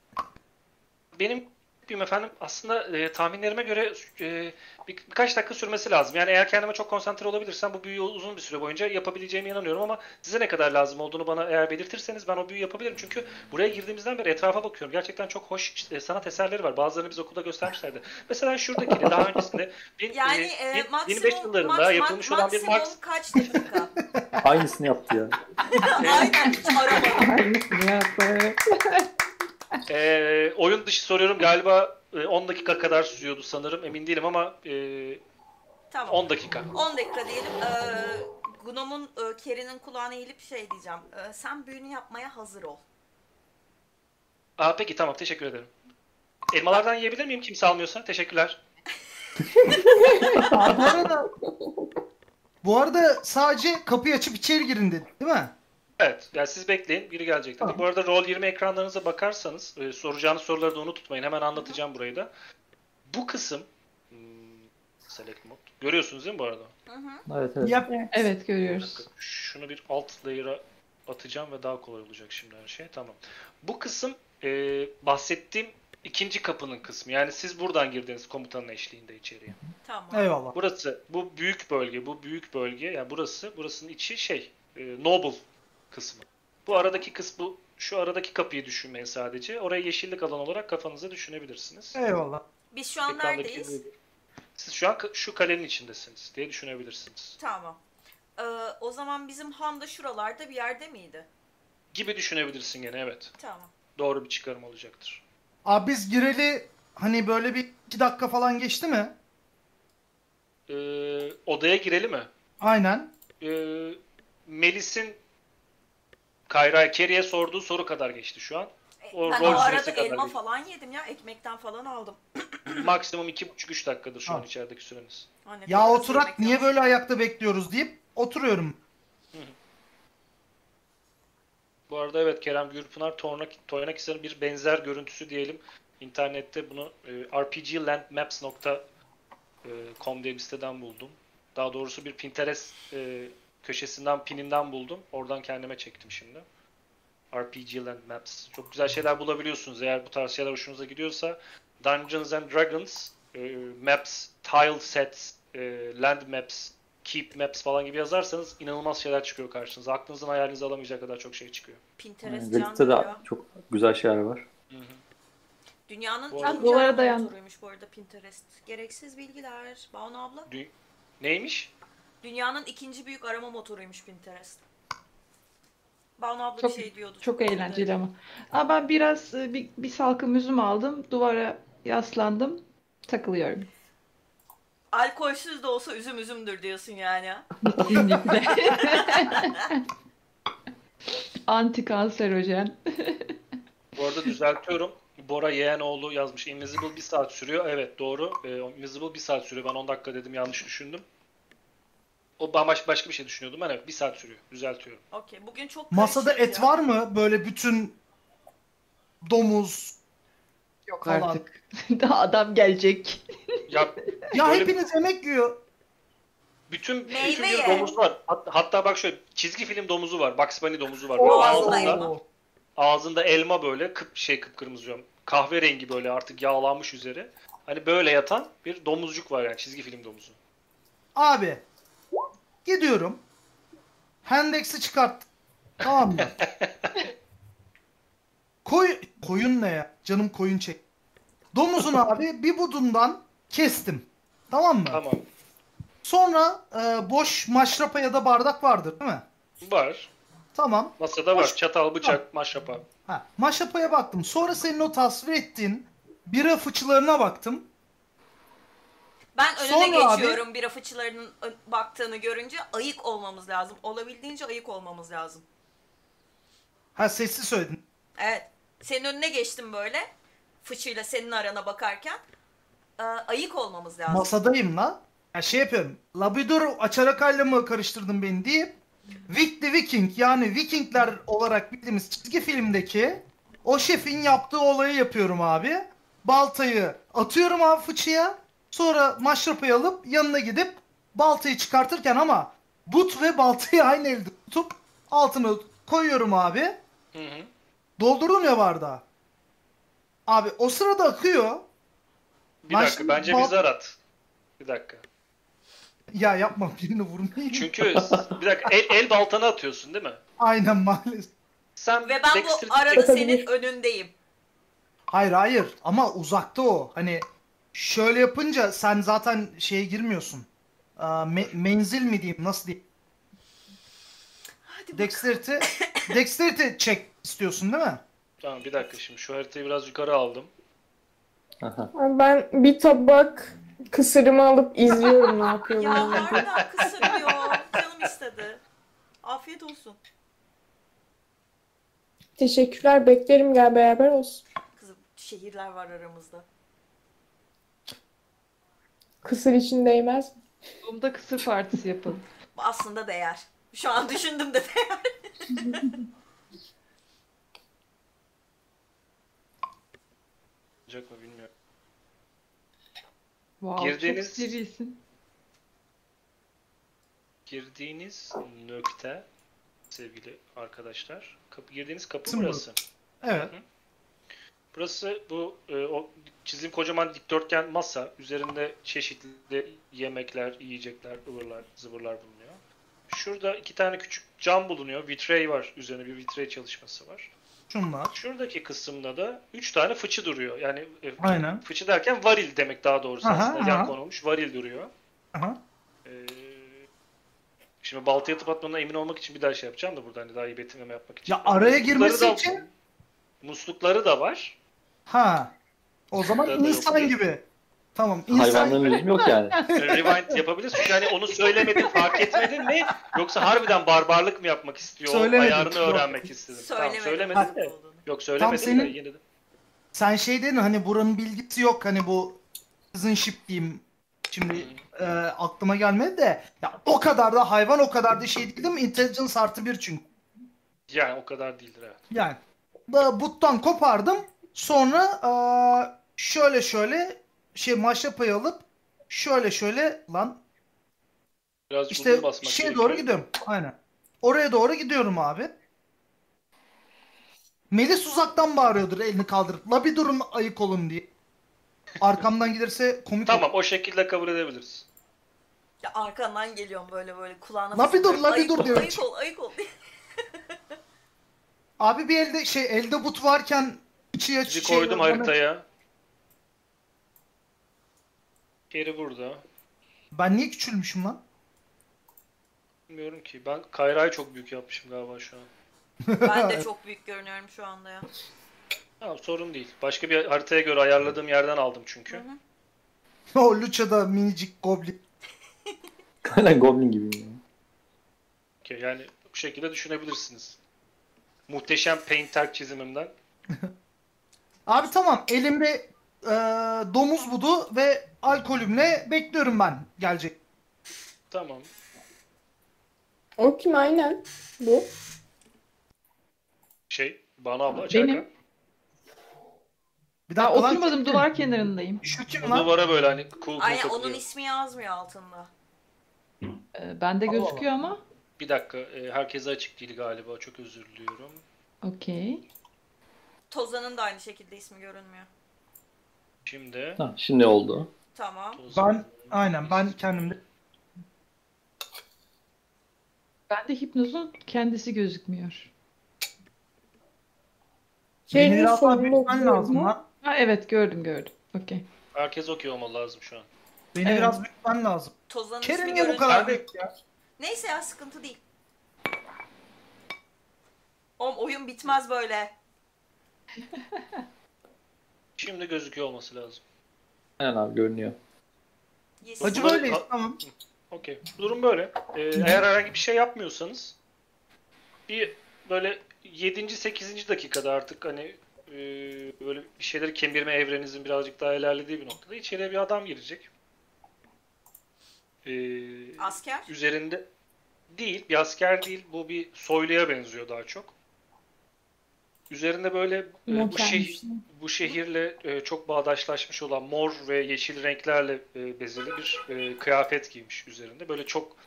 Benim büyüm efendim aslında e, tahminlerime göre e, bir, birkaç dakika sürmesi lazım. Yani eğer kendime çok konsantre olabilirsem bu büyüyü uzun bir süre boyunca yapabileceğime inanıyorum ama size ne kadar lazım olduğunu bana eğer belirtirseniz ben o büyüyü yapabilirim. Çünkü buraya girdiğimizden beri etrafa bakıyorum. Gerçekten çok hoş e, sanat eserleri var. Bazılarını biz okulda göstermişlerdi. Mesela şuradakini daha öncesinde bin, Yani e, e, maksimum, 1500 yıllarında mak- yapılmış olan bir Marx kaç dakika? Aynısını yaptı ya. Aynen hiç araba. Aynısını yaptı. E, oyun dışı soruyorum galiba e, 10 dakika kadar sürüyordu sanırım. Emin değilim ama e, Tamam. 10 dakika. 10 dakika diyelim. Ee, Gnom'un e, Keri'nin kulağına eğilip şey diyeceğim. Ee, sen büyünü yapmaya hazır ol. Aa, peki tamam teşekkür ederim. Elmalardan yiyebilir miyim kimse almıyorsa? Teşekkürler. bu arada bu arada sadece kapıyı açıp içeri girin dedi değil mi? Evet, yani siz bekleyin. Biri gelecek dedi. Tamam. Bu arada Roll 20 ekranlarınıza bakarsanız e, soracağınız soruları da unutmayın. Hemen anlatacağım burayı da. Bu kısım hmm, select mode. Görüyorsunuz değil mi bu arada? Hı hı. Evet evet. Yap. Evet görüyoruz. Şunu bir alt layer'a atacağım ve daha kolay olacak şimdi her şey. Tamam. Bu kısım e, bahsettiğim ikinci kapının kısmı. Yani siz buradan girdiniz komutanın eşliğinde içeriye. Tamam. Eyvallah. Burası bu büyük bölge, bu büyük bölge. Yani burası, burasının içi şey, e, Noble kısmı. Bu aradaki kısmı, şu aradaki kapıyı düşünmeyin sadece. Orayı yeşillik alan olarak kafanıza düşünebilirsiniz. Eyvallah. Biz şu an Ekrandaki- neredeyiz? Siz şu an şu kalenin içindesiniz diye düşünebilirsiniz. Tamam. Ee, o zaman bizim han da şuralarda bir yerde miydi? Gibi düşünebilirsin gene evet. Tamam. Doğru bir çıkarım olacaktır. Abi biz gireli hani böyle bir iki dakika falan geçti mi? Ee, odaya girelim mi? Aynen. Ee, Melis'in Kayra Kerry'e sorduğu soru kadar geçti şu an. O ben rol o arada kadar elma değil. falan yedim ya. Ekmekten falan aldım. Maksimum 2,5-3 dakikadır şu an Ha. içerideki süreniz. Ha, ne Ya oturak niye böyle ayakta bekliyoruz deyip oturuyorum. Bu arada evet Kerem Gürpınar Tornak- Toynakisar'ın bir benzer görüntüsü diyelim. İnternette bunu e, rpglandmaps.com diye bir siteden buldum. Daha doğrusu bir Pinterest e, köşesinden, pininden buldum. Oradan kendime çektim şimdi. RPG Land Maps. Çok güzel şeyler bulabiliyorsunuz eğer bu tarz şeyler hoşunuza gidiyorsa. Dungeons and Dragons, e, Maps, Tile Sets, e, Land Maps, Keep Maps falan gibi yazarsanız inanılmaz şeyler çıkıyor karşınıza. Aklınızın hayalinizi alamayacak kadar çok şey çıkıyor. Pinterest can de çok güzel şeyler var. Hı hı. Dünyanın Bu arada- arama dayan- motoruymuş bu arada Pinterest. Gereksiz bilgiler. Banu abla. Dü- Neymiş? Dünyanın ikinci büyük arama motoruymuş Pinterest. Banu abla Çok- bir şey diyordu. Çok eğlenceli ama. Ama ben biraz e, bir, bir salkım üzüm aldım. Duvara yaslandım. Takılıyorum. Alkolsüz de olsa üzüm üzümdür diyorsun yani. Kesinlikle. Anti kanserojen. Bu arada düzeltiyorum. Bora Yeğenoğlu yazmış. Invisible bir saat sürüyor. Evet doğru. Ee, Invisible bir saat sürüyor. Ben 10 dakika dedim yanlış düşündüm. O bambaşka başka bir şey düşünüyordum ben. Evet bir saat sürüyor. Düzeltiyorum. Okey. Bugün çok Masada karışık et ya. var mı? Böyle bütün domuz. Yok Falan. artık. Daha adam gelecek. Ya Ya Böyle- hepiniz yemek yiyor. bütün, Meyve bütün bir domuz var. Hat- hatta bak şöyle çizgi film domuzu var. Bugs Bunny domuzu var. Oo, Böyle ağzında ağzında, elma. ağzında elma böyle kıp şey kıpkırmızı diyorum. Kahverengi böyle artık yağlanmış üzeri. Hani böyle yatan bir domuzcuk var yani çizgi film domuzu. Abi gidiyorum. Hendex'i çıkart. Tamam mı? Koy, koyun ne ya? Canım koyun çek. Domuzun abi bir budundan kestim. Tamam mı? Tamam. Sonra e, boş maşrapa ya da bardak vardır değil mi? Var. Tamam. Masada var. Hoş- Çatal, bıçak, maşrapa. Ha, maşrapaya baktım. Sonra senin o tasvir ettiğin bira fıçılarına baktım. Ben önüne Sonra abi- geçiyorum bira fıçılarının baktığını görünce ayık olmamız lazım. Olabildiğince ayık olmamız lazım. Ha sessiz söyledin. Evet. Senin önüne geçtim böyle. Fıçıyla senin arana bakarken. Ee, ayık olmamız lazım. Masadayım la. Ya şey yapıyorum. Labrador açarakayla mı karıştırdın beni deyip Vic the Viking yani Vikingler olarak bildiğimiz çizgi filmdeki o şefin yaptığı olayı yapıyorum abi. Baltayı atıyorum abi fıçıya. Sonra maşrapayı alıp yanına gidip baltayı çıkartırken ama but ve baltayı aynı elde tutup altına koyuyorum abi. Hı hı. Doldurdum ya bardağı. Abi o sırada akıyor. Bir Ben dakika bence bal- bir zar at. Bir dakika. Ya yapma birini vurmayayım. Çünkü bir dakika el, el baltanı atıyorsun değil mi? Aynen maalesef. Sen Ve ben bu arada senin önündeyim. Hayır hayır ama uzakta o. Hani şöyle yapınca sen zaten şeye girmiyorsun. Aa, me- menzil mi diyeyim nasıl diyeyim? Hadi Dexterity, dexterity check istiyorsun değil mi? Tamam bir dakika şimdi şu haritayı biraz yukarı aldım. Aha. Ben bir tabak kısırımı alıp izliyorum ne Ya yapıyorlar. harbiden kısırıyor. Canım istedi. Afiyet olsun. Teşekkürler. Beklerim gel beraber olsun. Kızım şehirler var aramızda. Kısır için değmez mi? Bunda kısır partisi yapalım. Bu aslında değer. Şu an düşündüm de değer. Olacak mı bilmiyorum. Wow, Girdiğiniz- çok sivrilsin. Girdiğiniz nokta sevgili arkadaşlar. Kapı girdiğiniz kapı Kısım burası. Evet. Burası bu e, o çizim kocaman dikdörtgen masa. Üzerinde çeşitli yemekler, yiyecekler, ıvırlar, zıvırlar bulunuyor. Şurada iki tane küçük cam bulunuyor. Vitray var. Üzerine bir vitray çalışması var. Şunlar. Şuradaki kısımda da üç tane fıçı duruyor. Yani e, Aynen. fıçı derken varil demek daha doğrusu Aha, aslında. Yan aha. konulmuş varil duruyor. Aha. Ee, şimdi baltaya atıp atmadığına emin olmak için bir daha şey yapacağım da burada hani daha iyi betimleme yapmak için. Ya araya girmesi da- için Muslukları da var. Ha. O zaman insan yok. gibi. Tamam. insan Hayvanların gibi. lüzumu yok yani. Rewind yapabiliriz. Çünkü hani onu söylemedin, fark etmedin mi? Yoksa harbiden barbarlık mı yapmak istiyor? Söylemedim. Ayarını Yok. öğrenmek istedim. Tamam, Söylemedim. söylemedin de. Yok söylemedin senin- de yine de. Sen şey dedin hani buranın bilgisi yok hani bu citizenship diyeyim. Şimdi e, aklıma gelmedi de ya o kadar da hayvan o kadar da şey değil mi? Intelligence artı bir çünkü. Yani o kadar değildir evet. Yani da buttan kopardım. Sonra aa, şöyle şöyle şey maşrapayı alıp şöyle şöyle lan Biraz işte şeye gerekiyor. doğru gidiyorum. Aynen. Oraya doğru gidiyorum abi. Melis uzaktan bağırıyordur elini kaldırıp. La bir durun ayık olun diye. Arkamdan gelirse komik Tamam olur. o şekilde kabul edebiliriz. Ya arkandan geliyorum böyle böyle kulağına La bir dur, la bir dur diyor. Ayık ol, ayık ol. Abi bir elde şey elde but varken aç Sizi şey koydum bana- haritaya. Geri burada. Ben niye küçülmüşüm lan? Bilmiyorum ki. Ben Kayra'yı çok büyük yapmışım galiba şu an. Ben de çok büyük görünüyorum şu anda ya. Tamam sorun değil. Başka bir haritaya göre ayarladığım yerden aldım çünkü. Hı hı. o Lucha'da minicik goblin. Aynen Goblin gibi. Yani. Okey, Yani bu şekilde düşünebilirsiniz. Muhteşem painter çizimimden. Abi tamam elimde e, domuz budu ve alkolümle bekliyorum ben gelecek. Tamam. O kim aynen? Bu. Şey, bana abla Benim. açarken. Bir Daha lan, oturmadım duvar kenarındayım. Şu kim lan? duvara böyle hani cool cool Aynen onun takılıyor. ismi yazmıyor altında. Ee, bende Allah gözüküyor ama. Bir dakika. e, herkese açık değil galiba. Çok özür diliyorum. Okey. Tozan'ın da aynı şekilde ismi görünmüyor. Şimdi Ha, şimdi oldu. Tamam. Ben aynen ben kendimde Bende hipnozun kendisi gözükmüyor. Şey beni sonunda büyütmen lazım lan. Ha evet gördüm gördüm. Okey. herkes okey olmalı lazım şu an. Beni Evet. biraz büyütmen lazım. Tozan'ın Kerem ismi niye bu görünmüyor. kadar büyük ya? Neyse ya sıkıntı değil. Oğlum oyun bitmez böyle. Şimdi gözüküyor olması lazım. Aynen abi görünüyor. Yes. Acı böyleyiz Ka- tamam. Okey. Durum böyle. Ee, eğer herhangi bir şey yapmıyorsanız bir böyle 7. 8. dakikada artık hani e, böyle bir şeyleri kemirme evrenizin birazcık daha ilerlediği bir noktada içeriye bir adam girecek. Ee, Asker. üzerinde değil, bir asker değil. Bu bir soyluya benziyor daha çok. Üzerinde böyle e, bu, şehir, bu şehirle e, çok bağdaşlaşmış olan mor ve yeşil renklerle e, bezeli bir e, kıyafet giymiş üzerinde. Böyle çok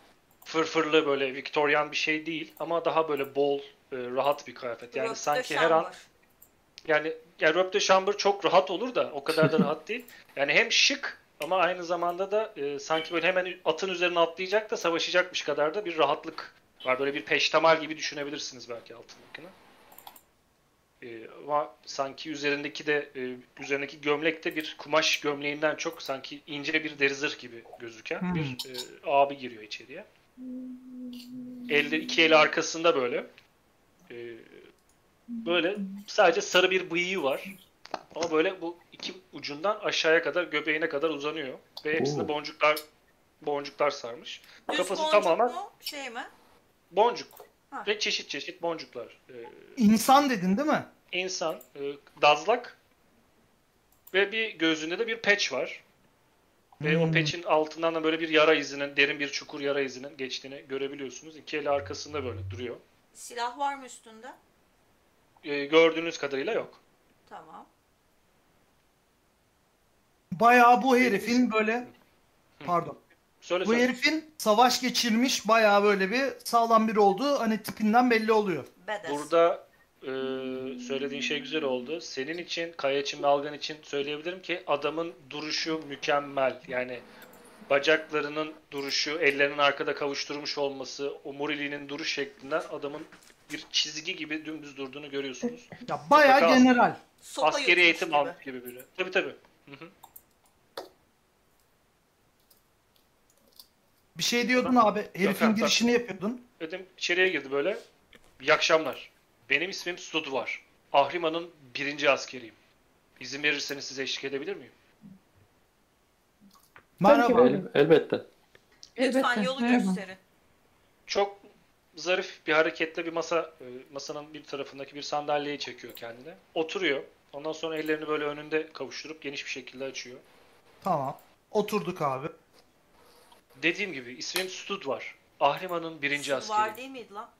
fırfırlı böyle Victorian bir şey değil ama daha böyle bol, e, rahat bir kıyafet. Yani Röpte sanki her an şambır. yani yani de Chamber çok rahat olur da o kadar da rahat değil. Yani hem şık ama aynı zamanda da e, sanki böyle hemen atın üzerine atlayacak da savaşacakmış kadar da bir rahatlık var. Böyle bir peştemal gibi düşünebilirsiniz belki altındakini. E, ama sanki üzerindeki de e, üzerindeki gömlek de bir kumaş gömleğinden çok sanki ince bir deri zırh gibi gözüken Hmm. bir e, abi giriyor içeriye. Elde iki eli arkasında böyle. E, böyle sadece sarı bir bıyığı var. Ama böyle bu iki ucundan aşağıya kadar göbeğine kadar uzanıyor. Ve hepsinde Oo. boncuklar boncuklar sarmış. Düz Kafası boncuk tamamen mu? Şey mi? boncuk. Ha. Ve çeşit çeşit boncuklar. Ee, İnsan dedin değil mi? insan, e, dazlak ve bir gözünde de bir patch var. Ve o Hmm. patch'in altından da böyle bir yara izinin, derin bir çukur yara izinin geçtiğini görebiliyorsunuz. İki eli arkasında böyle duruyor. Silah var mı üstünde? Ee, gördüğünüz kadarıyla yok. Tamam. Bayağı bu herifin böyle pardon. Söyle Bu söyle. herifin savaş geçirmiş bayağı böyle bir sağlam biri olduğu hani tipinden belli oluyor. Badass. Burada e, söylediğin şey güzel oldu. Senin için, Kaya için ve Algan için söyleyebilirim ki adamın duruşu mükemmel. Yani bacaklarının duruşu, ellerinin arkada kavuşturmuş olması, omuriliğinin duruş şeklinden adamın bir çizgi gibi dümdüz durduğunu görüyorsunuz. Ya bayağı Bakalım. general. Sopa Askeri yutmuş eğitim gibi. almış gibi biri. Tabii tabii. Hı hı. Bir şey diyordun abi. Herifin yok, girişini yapıyordun. Dedim içeriye girdi böyle. İyi akşamlar. Benim ismim Stud var. Ahrima'nın birinci askeriyim. İzin verirseniz size eşlik edebilir miyim? Merhaba. El- elbette. Lütfen Elbette, yolu merhaba. gösterin. Çok zarif bir hareketle bir masa e, masanın bir tarafındaki bir sandalyeyi çekiyor kendine. Oturuyor. Ondan sonra ellerini böyle önünde kavuşturup geniş bir şekilde açıyor. Tamam. Oturduk abi. Dediğim gibi ismim Stud var. Ahrima'nın birinci Var askeriyim. değil miydi lan?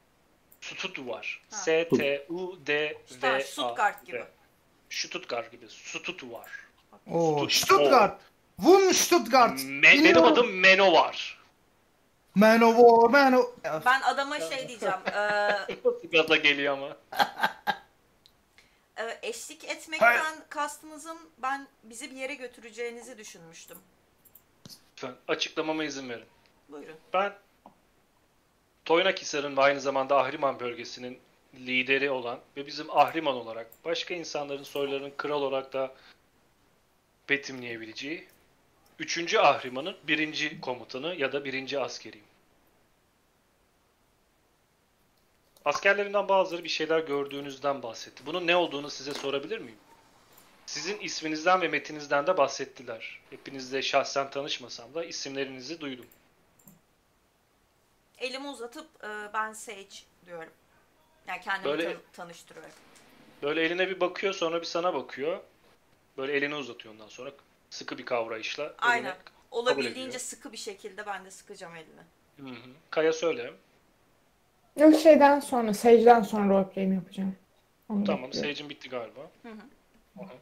Stud var. Ha. S-T-U-D-V-A. İşte Stuttgart gibi. Stuttgart gibi. Stud var. Oo, Stutt- Stuttgart. Wun Stuttgart. Me- benim adım Meno var. Man of War, Man of... Ya, Ben adama şey diyeceğim. eee, Gaza geliyor ama. e, eşlik etmekten kastınızın ben bizi bir yere götüreceğinizi düşünmüştüm. Lütfen açıklamama izin verin. Buyurun. Ben Toynakhisar'ın ve aynı zamanda Ahriman bölgesinin lideri olan ve bizim Ahriman olarak başka insanların soylarının kral olarak da betimleyebileceği 3. Ahriman'ın birinci komutanı ya da birinci askeriyim. Askerlerinden bazıları bir şeyler gördüğünüzden bahsetti. Bunun ne olduğunu size sorabilir miyim? Sizin isminizden ve metinizden de bahsettiler. Hepinizle şahsen tanışmasam da isimlerinizi duydum. Elimi uzatıp e, ben Sage diyorum. Yani kendimi Böyle- tan- tanıştırıyorum. Böyle eline bir bakıyor sonra bir sana bakıyor. Böyle elini uzatıyor ondan sonra sıkı bir kavrayışla. Aynen. Olabildiğince sıkı bir şekilde ben de sıkacağım elini. Hı hı. Kaya söyle. Yok şeyden sonra, Sage'den sonra roleplay'imi yapacağım. Onu Tamam bekliyorum. Sage'in bitti galiba. Hı hı. Aha.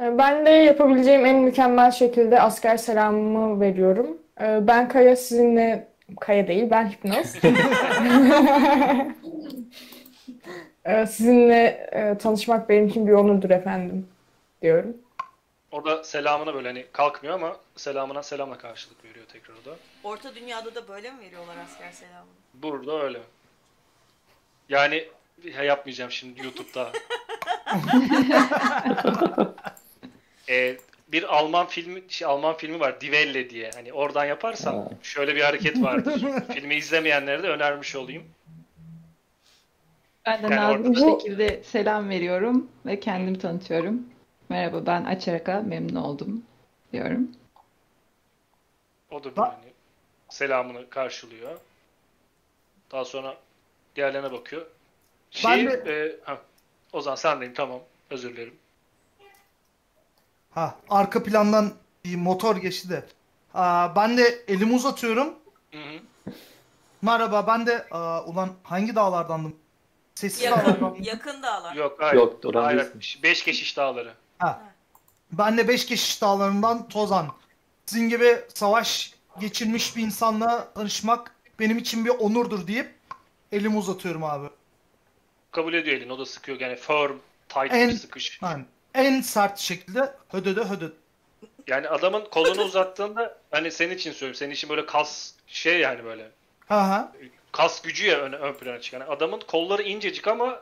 Ee, Ben de yapabileceğim en mükemmel şekilde asker selamımı veriyorum. Ee, Ben Kaya sizinle... Kaya değil, ben Hipnoz. Ee, Sizinle e, tanışmak benim için bir onurdur efendim diyorum. Orada selamına böyle hani kalkmıyor ama selamına selamla karşılık veriyor tekrar o da. Orta dünyada da böyle mi veriyorlar asker selamını? Burada öyle. Yani ya yapmayacağım şimdi YouTube'da. Ee, bir Alman filmi şey, Alman filmi var Die Welle diye. Hani oradan yaparsam Ha. şöyle bir hareket vardır. Filmi izlemeyenlere de önermiş olayım. Ben de Yani nazik bir orada- şekilde selam veriyorum ve kendimi tanıtıyorum. Merhaba ben Açaraka, memnun oldum diyorum. O da Ba- hani selamını karşılıyor. Daha sonra diğerlerine bakıyor. Ben Şey, de- e, ha, Ozan sendeyim tamam. Özür dilerim. Ha, arka plandan bir motor geçti de. Aa, ben de elimi uzatıyorum. Hı hı. Merhaba ben de aa, ulan hangi dağlardandım? Sessiz Yakın, dağlardandım. yakın dağlar. Yok hayır. Yok, hayır. Beş keşiş dağları. Ha. Ben de Beşkeşiş dağlarından Tozan. Sizin gibi savaş geçirmiş bir insanla tanışmak benim için bir onurdur deyip elimi uzatıyorum abi. Kabul ediyor elini. O da sıkıyor. Yani firm, tight En- bir sıkış. Yani en sert şekilde hödödö hödöd. Yani adamın kolunu uzattığında hani senin için söylüyorum. Senin için böyle kas şey yani böyle. Ha ha. Kas gücü ya ön, ön plana çıkan. Yani adamın kolları incecik ama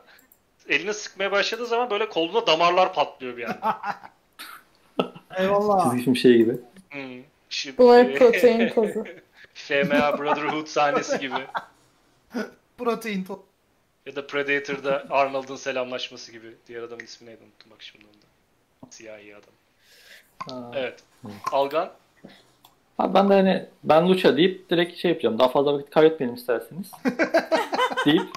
elini sıkmaya başladığı zaman böyle koluna damarlar patlıyor bir anda. Eyvallah. Çizgi şey gibi. Hmm. Şi- Bu hep protein tozu. FMA Brotherhood sahnesi gibi. Protein to. Ya da Predator'da Arnold'un selamlaşması gibi. Diğer adamın ismi neydi unuttum bak şimdi onu da. Siyahi adam. Ha. Evet. Algan. Ha, ben de hani ben Lucha deyip direkt şey yapacağım. Daha fazla vakit kaybetmeyelim isterseniz. deyip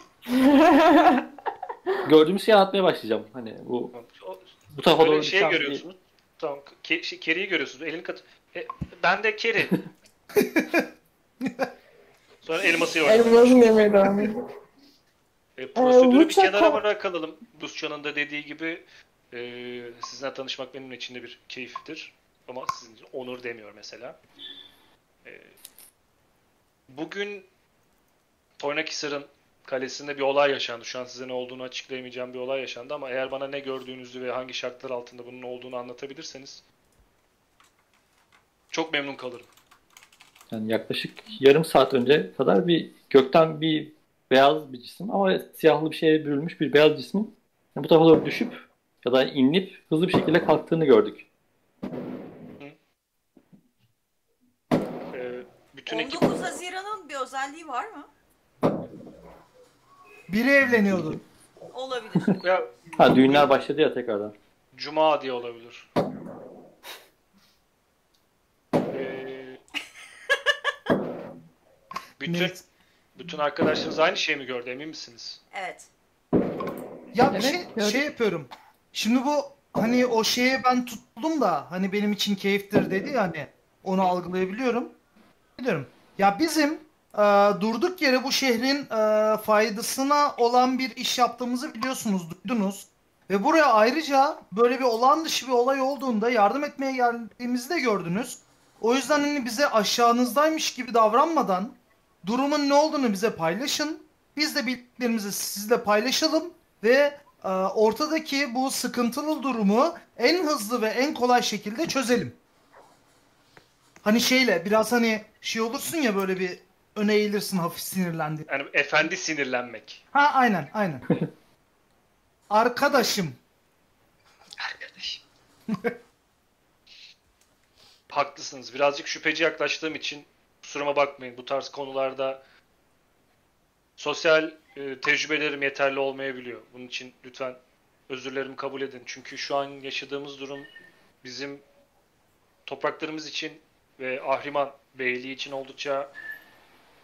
gördüğümüz şeyi anlatmaya başlayacağım. Hani bu O- bu tarafa doğru şey görüyorsunuz. Tamam. Ke, şey, Kerry'i görüyorsunuz. Elini kat. E, ben de Kerry. Sonra elması yok. Elmasını yemeye devam. E, prosedürü bir Lucha kenara bırakalım. Lucia'nın da dediği gibi e, sizinle tanışmak benim için de bir keyiftir. Ama sizin için onur demiyor mesela. Ee, bugün Toynakisar'ın kalesinde bir olay yaşandı. Şu an size ne olduğunu açıklayamayacağım bir olay yaşandı ama eğer bana ne gördüğünüzü ve hangi şartlar altında bunun olduğunu anlatabilirseniz çok memnun kalırım. Yani yaklaşık yarım saat önce kadar bir gökten bir beyaz bir cisim ama siyahlı bir şeye bürünmüş bir beyaz cismin yani bu tarafa doğru düşüp ya da inip hızlı bir şekilde kalktığını gördük. Ee, bütün ekip 19 Haziran'ın bir özelliği var mı? Biri evleniyordu. Olabilir. ya Ha düğünler başladı ya tekrardan. Cuma diye olabilir. Ee, bütün. Bütün arkadaşlarınız aynı şeyi mi gördü emin misiniz? Evet. Ya bir Evet, şey, gördüm. şey yapıyorum. Şimdi bu hani o şeye ben tuttum da hani benim için keyiftir dedi ya hani onu algılayabiliyorum. Biliyorum. Ya bizim e, durduk yere bu şehrin e, faydasına olan bir iş yaptığımızı biliyorsunuz, duydunuz. Ve buraya ayrıca böyle bir olağan dışı bir olay olduğunda yardım etmeye geldiğimizi de gördünüz. O yüzden hani bize aşağınızdaymış gibi davranmadan durumun ne olduğunu bize paylaşın. Biz de bildiklerimizi sizle paylaşalım ve e, ortadaki bu sıkıntılı durumu en hızlı ve en kolay şekilde çözelim. Hani şeyle biraz hani şey olursun ya böyle bir öne eğilirsin hafif sinirlendi. Yani efendi sinirlenmek. Ha aynen aynen. Arkadaşım. Haklısınız. Birazcık şüpheci yaklaştığım için kusuruma bakmayın. Bu tarz konularda sosyal e, tecrübelerim yeterli olmayabiliyor. Bunun için lütfen özürlerimi kabul edin. Çünkü şu an yaşadığımız durum bizim topraklarımız için ve Ahriman Beyliği için oldukça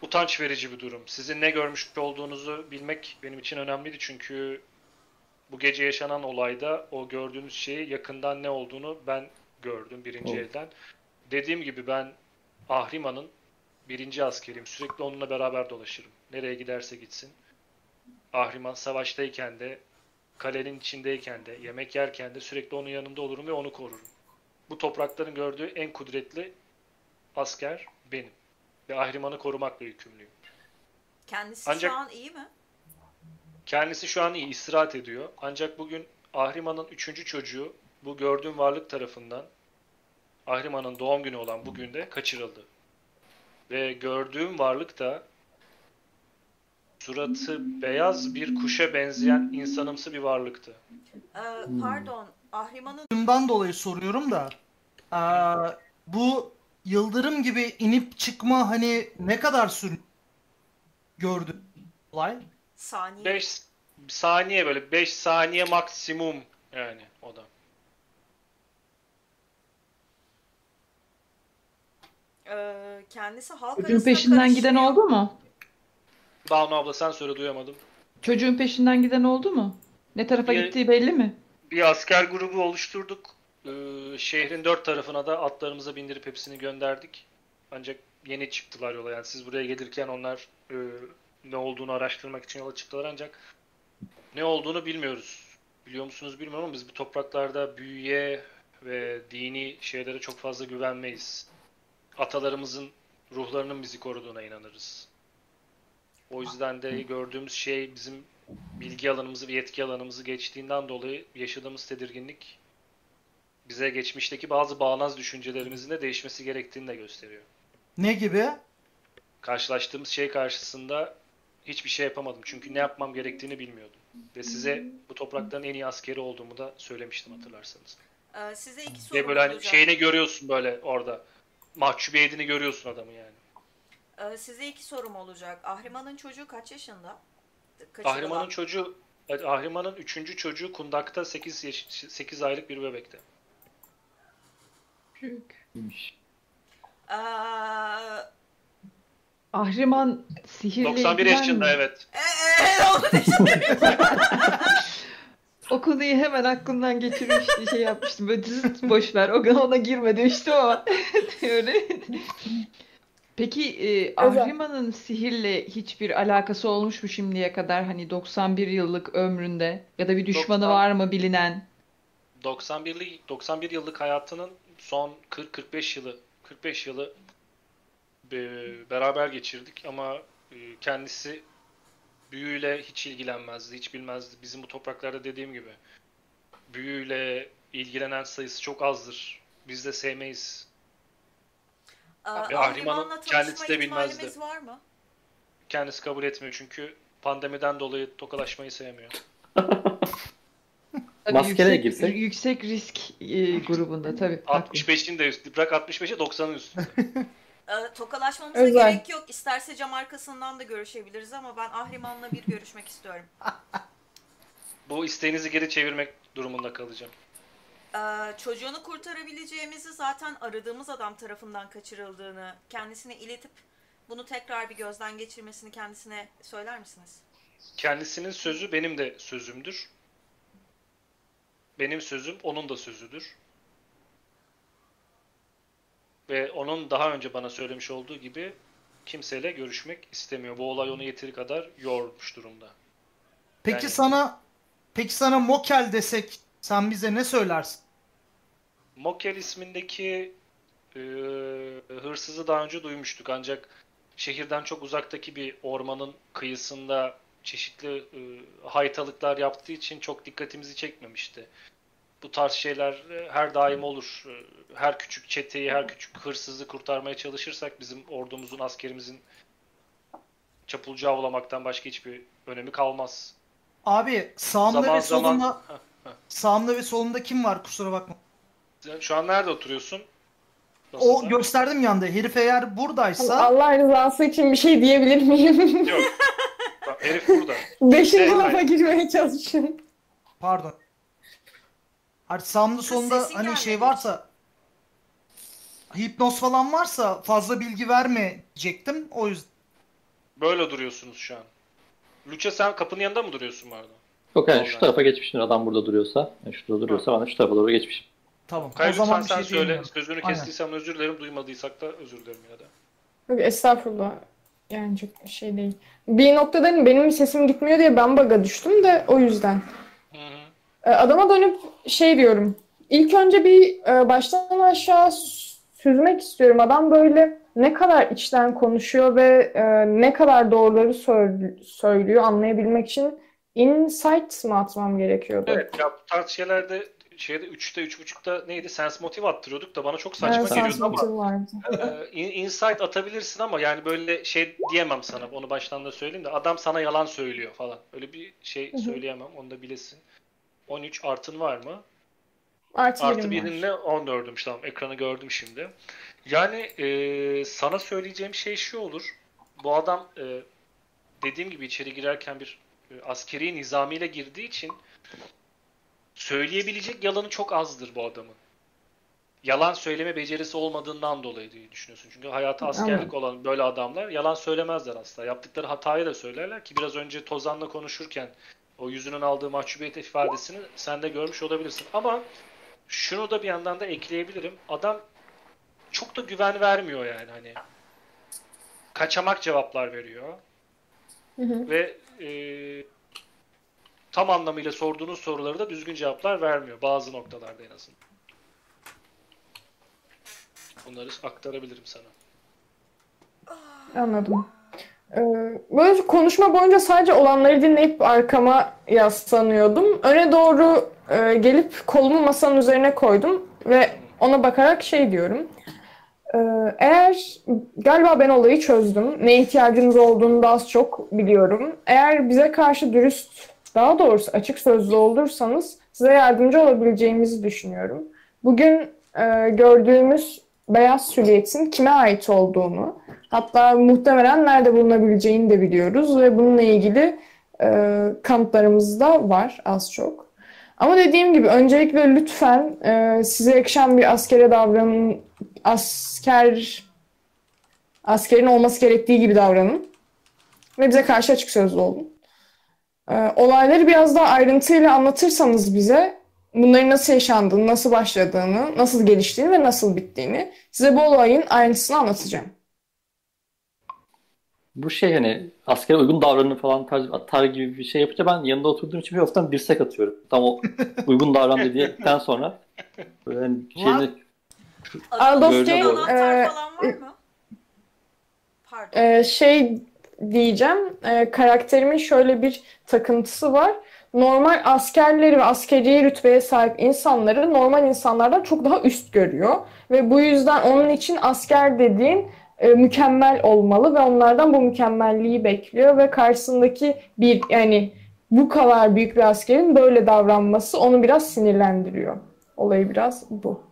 utanç verici bir durum. Sizin ne görmüş olduğunuzu bilmek benim için önemliydi çünkü bu gece yaşanan olayda o gördüğünüz şeyi yakından ne olduğunu ben gördüm birinci Evet. elden. Dediğim gibi ben Ahriman'ın birinci askeriyim. Sürekli onunla beraber dolaşırım. Nereye giderse gitsin. Ahriman savaştayken de, kalenin içindeyken de, yemek yerken de sürekli onun yanında olurum ve onu korurum. Bu toprakların gördüğü en kudretli asker benim. Ve Ahriman'ı korumakla yükümlüyüm. Kendisi Ancak- şu an iyi mi? Kendisi şu an iyi istirahat ediyor. Ancak bugün Ahriman'ın üçüncü çocuğu bu gördüğüm varlık tarafından Ahriman'ın doğum günü olan bugün de kaçırıldı. Ve gördüğüm varlık da suratı beyaz bir kuşa benzeyen insanımsı bir varlıktı. Ee, pardon. Ahriman'ın Bundan dolayı soruyorum da aa, bu yıldırım gibi inip çıkma hani ne kadar sür gördü olay? saniye 5 saniye böyle 5 saniye maksimum yani o da. Ee, kendisi halk Çocuğun arasında peşinden giden karışmıyor. oldu mu? Banu abla sen söyle duyamadım. Çocuğun peşinden giden oldu mu? Ne tarafa Bir- gittiği belli mi? Bir asker grubu oluşturduk. Ee, şehrin dört tarafına da atlarımıza bindirip hepsini gönderdik. Ancak yeni çıktılar yola. Yani siz buraya gelirken onlar e, ne olduğunu araştırmak için yola çıktılar ancak ne olduğunu bilmiyoruz. Biliyor musunuz bilmiyorum ama biz bu topraklarda büyüye ve dini şeylere çok fazla güvenmeyiz. Atalarımızın ruhlarının bizi koruduğuna inanırız. O yüzden de gördüğümüz şey bizim bilgi alanımızı ve yetki alanımızı geçtiğinden dolayı yaşadığımız tedirginlik bize geçmişteki bazı bağnaz düşüncelerimizin de değişmesi gerektiğini de gösteriyor. Ne gibi? Karşılaştığımız şey karşısında hiçbir şey yapamadım. Çünkü ne yapmam gerektiğini bilmiyordum. Ve size bu toprakların en iyi askeri olduğumu da söylemiştim hatırlarsanız. Ee, size iki sorum Ve böyle hani olacak. şeyini görüyorsun böyle orada. Mahcubiyetini görüyorsun adamı yani. Ee, size iki sorum olacak. Ahriman'ın çocuğu kaç yaşında? Kaçırılan. Ahriman'ın çocuğu Ahriman'ın üçüncü çocuğu Kundak'ta 8, yaş, 8 aylık bir bebekte. Büyük. Ee, Ahriman sihirle 91 ilgilen yaşında mi? evet. e, e, onu düşünüyorum. O konuyu hemen aklımdan geçirmiş şey yapmıştım. Böyle zıt boş ver. O ona girme demiştim ama öyle. Peki e, Ahriman'ın sihirle hiçbir alakası olmuş mu şimdiye kadar? Hani 91 yıllık ömründe ya da bir düşmanı 90 var mı bilinen? 91'lik 91 yıllık hayatının son 40-45 yılı 45 yılı e, beraber geçirdik ama e, kendisi büyüyle hiç ilgilenmezdi, hiç bilmezdi. Bizim bu topraklarda dediğim gibi büyüyle ilgilenen sayısı çok azdır. Biz de sevmeyiz. Ee, Ahriman'ın kendisi de bilmezdi. var mı? Kendisi kabul etmiyor çünkü pandemiden dolayı tokalaşmayı sevmiyor. Tabii Maskeleye yüksek, girsek? yüksek risk e, grubunda tabii. haklı. 65'in de üstü. Bırak 65'e 90'ın üstünde. Ee, tokalaşmamıza Özel. gerek yok. İsterse cam arkasından da görüşebiliriz ama ben Ahriman'la bir görüşmek istiyorum. Bu isteğinizi geri çevirmek durumunda kalacağım. Ee, çocuğunu kurtarabileceğimizi zaten aradığımız adam tarafından kaçırıldığını kendisine iletip bunu tekrar bir gözden geçirmesini kendisine söyler misiniz? Kendisinin sözü benim de sözümdür. Benim sözüm onun da sözüdür. Ve onun daha önce bana söylemiş olduğu gibi kimseyle görüşmek istemiyor. Bu olay onu yeteri kadar yormuş durumda. Peki Yani- sana peki sana Mokel desek sen bize ne söylersin? Mokel ismindeki e, hırsızı daha önce duymuştuk ancak şehirden çok uzaktaki bir ormanın kıyısında çeşitli e, haytalıklar yaptığı için çok dikkatimizi çekmemişti. Bu tarz şeyler e, her daim olur. E, Her küçük çeteyi, her küçük hırsızı kurtarmaya çalışırsak bizim ordumuzun, askerimizin çapulcu avlamaktan başka hiçbir önemi kalmaz. Abi sağımda Zaman ve zaman solumda Heh, heh. sağımda ve solumda kim var kusura bakma. Şu an nerede oturuyorsun? O Nasılsa? gösterdim yanda. Herif eğer buradaysa Allah rızası için bir şey diyebilir miyim? Yok. Herif burada. Beşinci Şey, lafa girmeye çalışın. pardon. Hani sağımda solumda sesin hani şey gelmedi. varsa hipnoz falan varsa fazla bilgi verme diyecektim. O yüzden. Böyle duruyorsunuz şu an. Lucha sen kapının yanında mı duruyorsun bu arada? Yok yani şu tarafa geçmişsin adam burada duruyorsa. Yani şurada duruyorsa ben de şu tarafa doğru geçmişim. Tamam. Kaya o zaman bir sen şey söyle. diyemiyorum. Sözünü Aynen. kestiysem özür dilerim. Duymadıysak da özür dilerim ya da. Yok, estağfurullah. Yani çok şey değil. Bir noktada hani benim sesim gitmiyor diye ben baga düştüm de o yüzden. E, Adama dönüp şey diyorum. İlk önce bir e, baştan aşağı süzmek istiyorum. Adam böyle ne kadar içten konuşuyor ve e, ne kadar doğruları söylüyor anlayabilmek için insight mı atmam gerekiyordu? Evet ya bu tarz şeylerde şeyde 3'te 3.5'ta neydi? Sense motive attırıyorduk da bana çok saçma Evet, geliyordu ama vardı. e, in- insight atabilirsin ama yani böyle şey diyemem sana. Onu baştan da söyleyeyim de adam sana yalan söylüyor falan. Öyle bir şey söyleyemem. Onu da bilesin. 13 artın var mı? Artı Artı birinle 14'üm tamam ekranı gördüm şimdi. Yani e, sana söyleyeceğim şey şu olur. Bu adam e, dediğim gibi içeri girerken bir e, askeri nizamiyle girdiği için söyleyebilecek yalanı çok azdır bu adamın. Yalan söyleme becerisi olmadığından dolayı diye düşünüyorsun. Çünkü hayatı askerlik olan böyle adamlar yalan söylemezler asla. Yaptıkları hatayı da söylerler ki biraz önce Tozan'la konuşurken o yüzünün aldığı mahcubiyet ifadesini sen de görmüş olabilirsin. Ama şunu da bir yandan da ekleyebilirim. Adam çok da güven vermiyor yani hani. Kaçamak cevaplar veriyor Hı hı. ve e, tam anlamıyla sorduğunuz soruları da düzgün cevaplar vermiyor bazı noktalarda en azından. Bunları aktarabilirim sana. Anladım. Ee, böyle konuşma boyunca sadece olanları dinleyip arkama yaslanıyordum. Öne doğru e, gelip kolumu masanın üzerine koydum ve ona bakarak şey diyorum. Ee, eğer galiba ben olayı çözdüm. Ne ihtiyacınız olduğunu da az çok biliyorum. Eğer bize karşı dürüst, daha doğrusu açık sözlü olursanız size yardımcı olabileceğimizi düşünüyorum. Bugün e, gördüğümüz beyaz sülyetin kime ait olduğunu, hatta muhtemelen nerede bulunabileceğini de biliyoruz ve bununla ilgili e, kanıtlarımız da var az çok. Ama dediğim gibi öncelikle lütfen e, size yakışan bir askere davranın, asker askerin olması gerektiği gibi davranın ve bize karşı açık sözlü olun. E, olayları biraz daha ayrıntıyla anlatırsanız bize bunların nasıl yaşandığını, nasıl başladığını, nasıl geliştiğini ve nasıl bittiğini size bu olayın ayrıntısını anlatacağım. Bu şey hani askere uygun davranır falan tarz, atar gibi bir şey yapınca ben yanında oturduğum için bir hafiften dirsek atıyorum. Tam o uygun davran dedikten sonra böyle hani şeyini Aldos Böyle Jane. Anahtar e, falan var mı? Pardon. Ee, şey diyeceğim, e, karakterimin şöyle bir takıntısı var. Normal askerleri ve askeri rütbeye sahip insanları normal insanlardan çok daha üst görüyor. Ve bu yüzden onun için asker dediğin e, mükemmel olmalı ve onlardan bu mükemmelliği bekliyor ve karşısındaki bir yani bu kadar büyük bir askerin böyle davranması onu biraz sinirlendiriyor. Olayı biraz bu.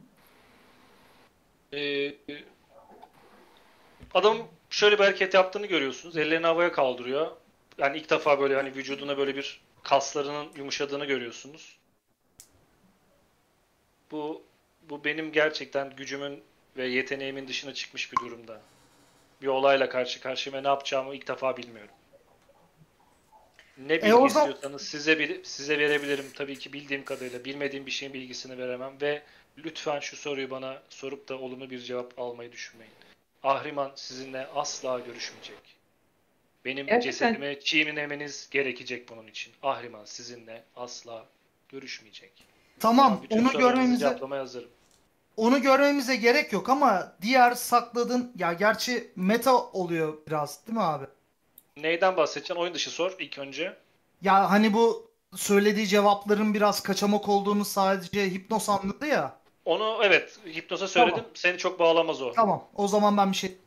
Ee, adam şöyle bir hareket yaptığını görüyorsunuz. Ellerini havaya kaldırıyor. Yani ilk defa böyle hani vücuduna böyle bir kaslarının yumuşadığını görüyorsunuz. Bu bu benim gerçekten gücümün ve yeteneğimin dışına çıkmış bir durumda. Bir olayla karşı karşıya ne yapacağımı ilk defa bilmiyorum. Ne bilgi E zaman- istiyorsanız size bir, size verebilirim. Tabii ki bildiğim kadarıyla bilmediğim bir şeyin bilgisini veremem ve lütfen şu soruyu bana sorup da olumlu bir cevap almayı düşünmeyin. Ahriman sizinle asla görüşmeyecek. Benim Gerçekten. cesedime çiğnemeniz gerekecek bunun için. Ahriman sizinle asla görüşmeyecek. Tamam, Bütün onu görmemize cevaplamaya hazırım. onu görmemize gerek yok ama diğer sakladığın ya gerçi meta oluyor biraz değil mi abi? Neyden bahsedeceksin? Oyun dışı sor ilk önce. Ya hani bu söylediği cevapların biraz kaçamak olduğunu sadece Hipnos anladı ya. Onu evet hipnoza söyledim. Tamam. Seni çok bağlamaz o. Tamam, o zaman ben bir şey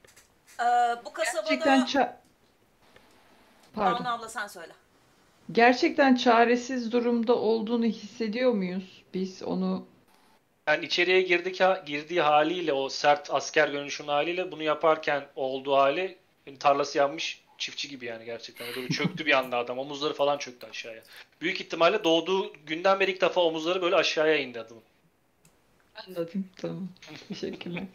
Ee, bu kasabada... Gerçekten ça- Pardon. Banu abla sen söyle. Gerçekten çaresiz durumda olduğunu hissediyor muyuz biz onu? Yani içeriye girdik girdiği haliyle o sert asker görünüşün haliyle bunu yaparken olduğu hali yani tarlası yanmış çiftçi gibi yani gerçekten. Böyle çöktü bir anda adam. Omuzları falan çöktü aşağıya. Büyük ihtimalle doğduğu günden beri ilk defa omuzları böyle aşağıya indi adamın. Anladım. Tamam. Teşekkürler.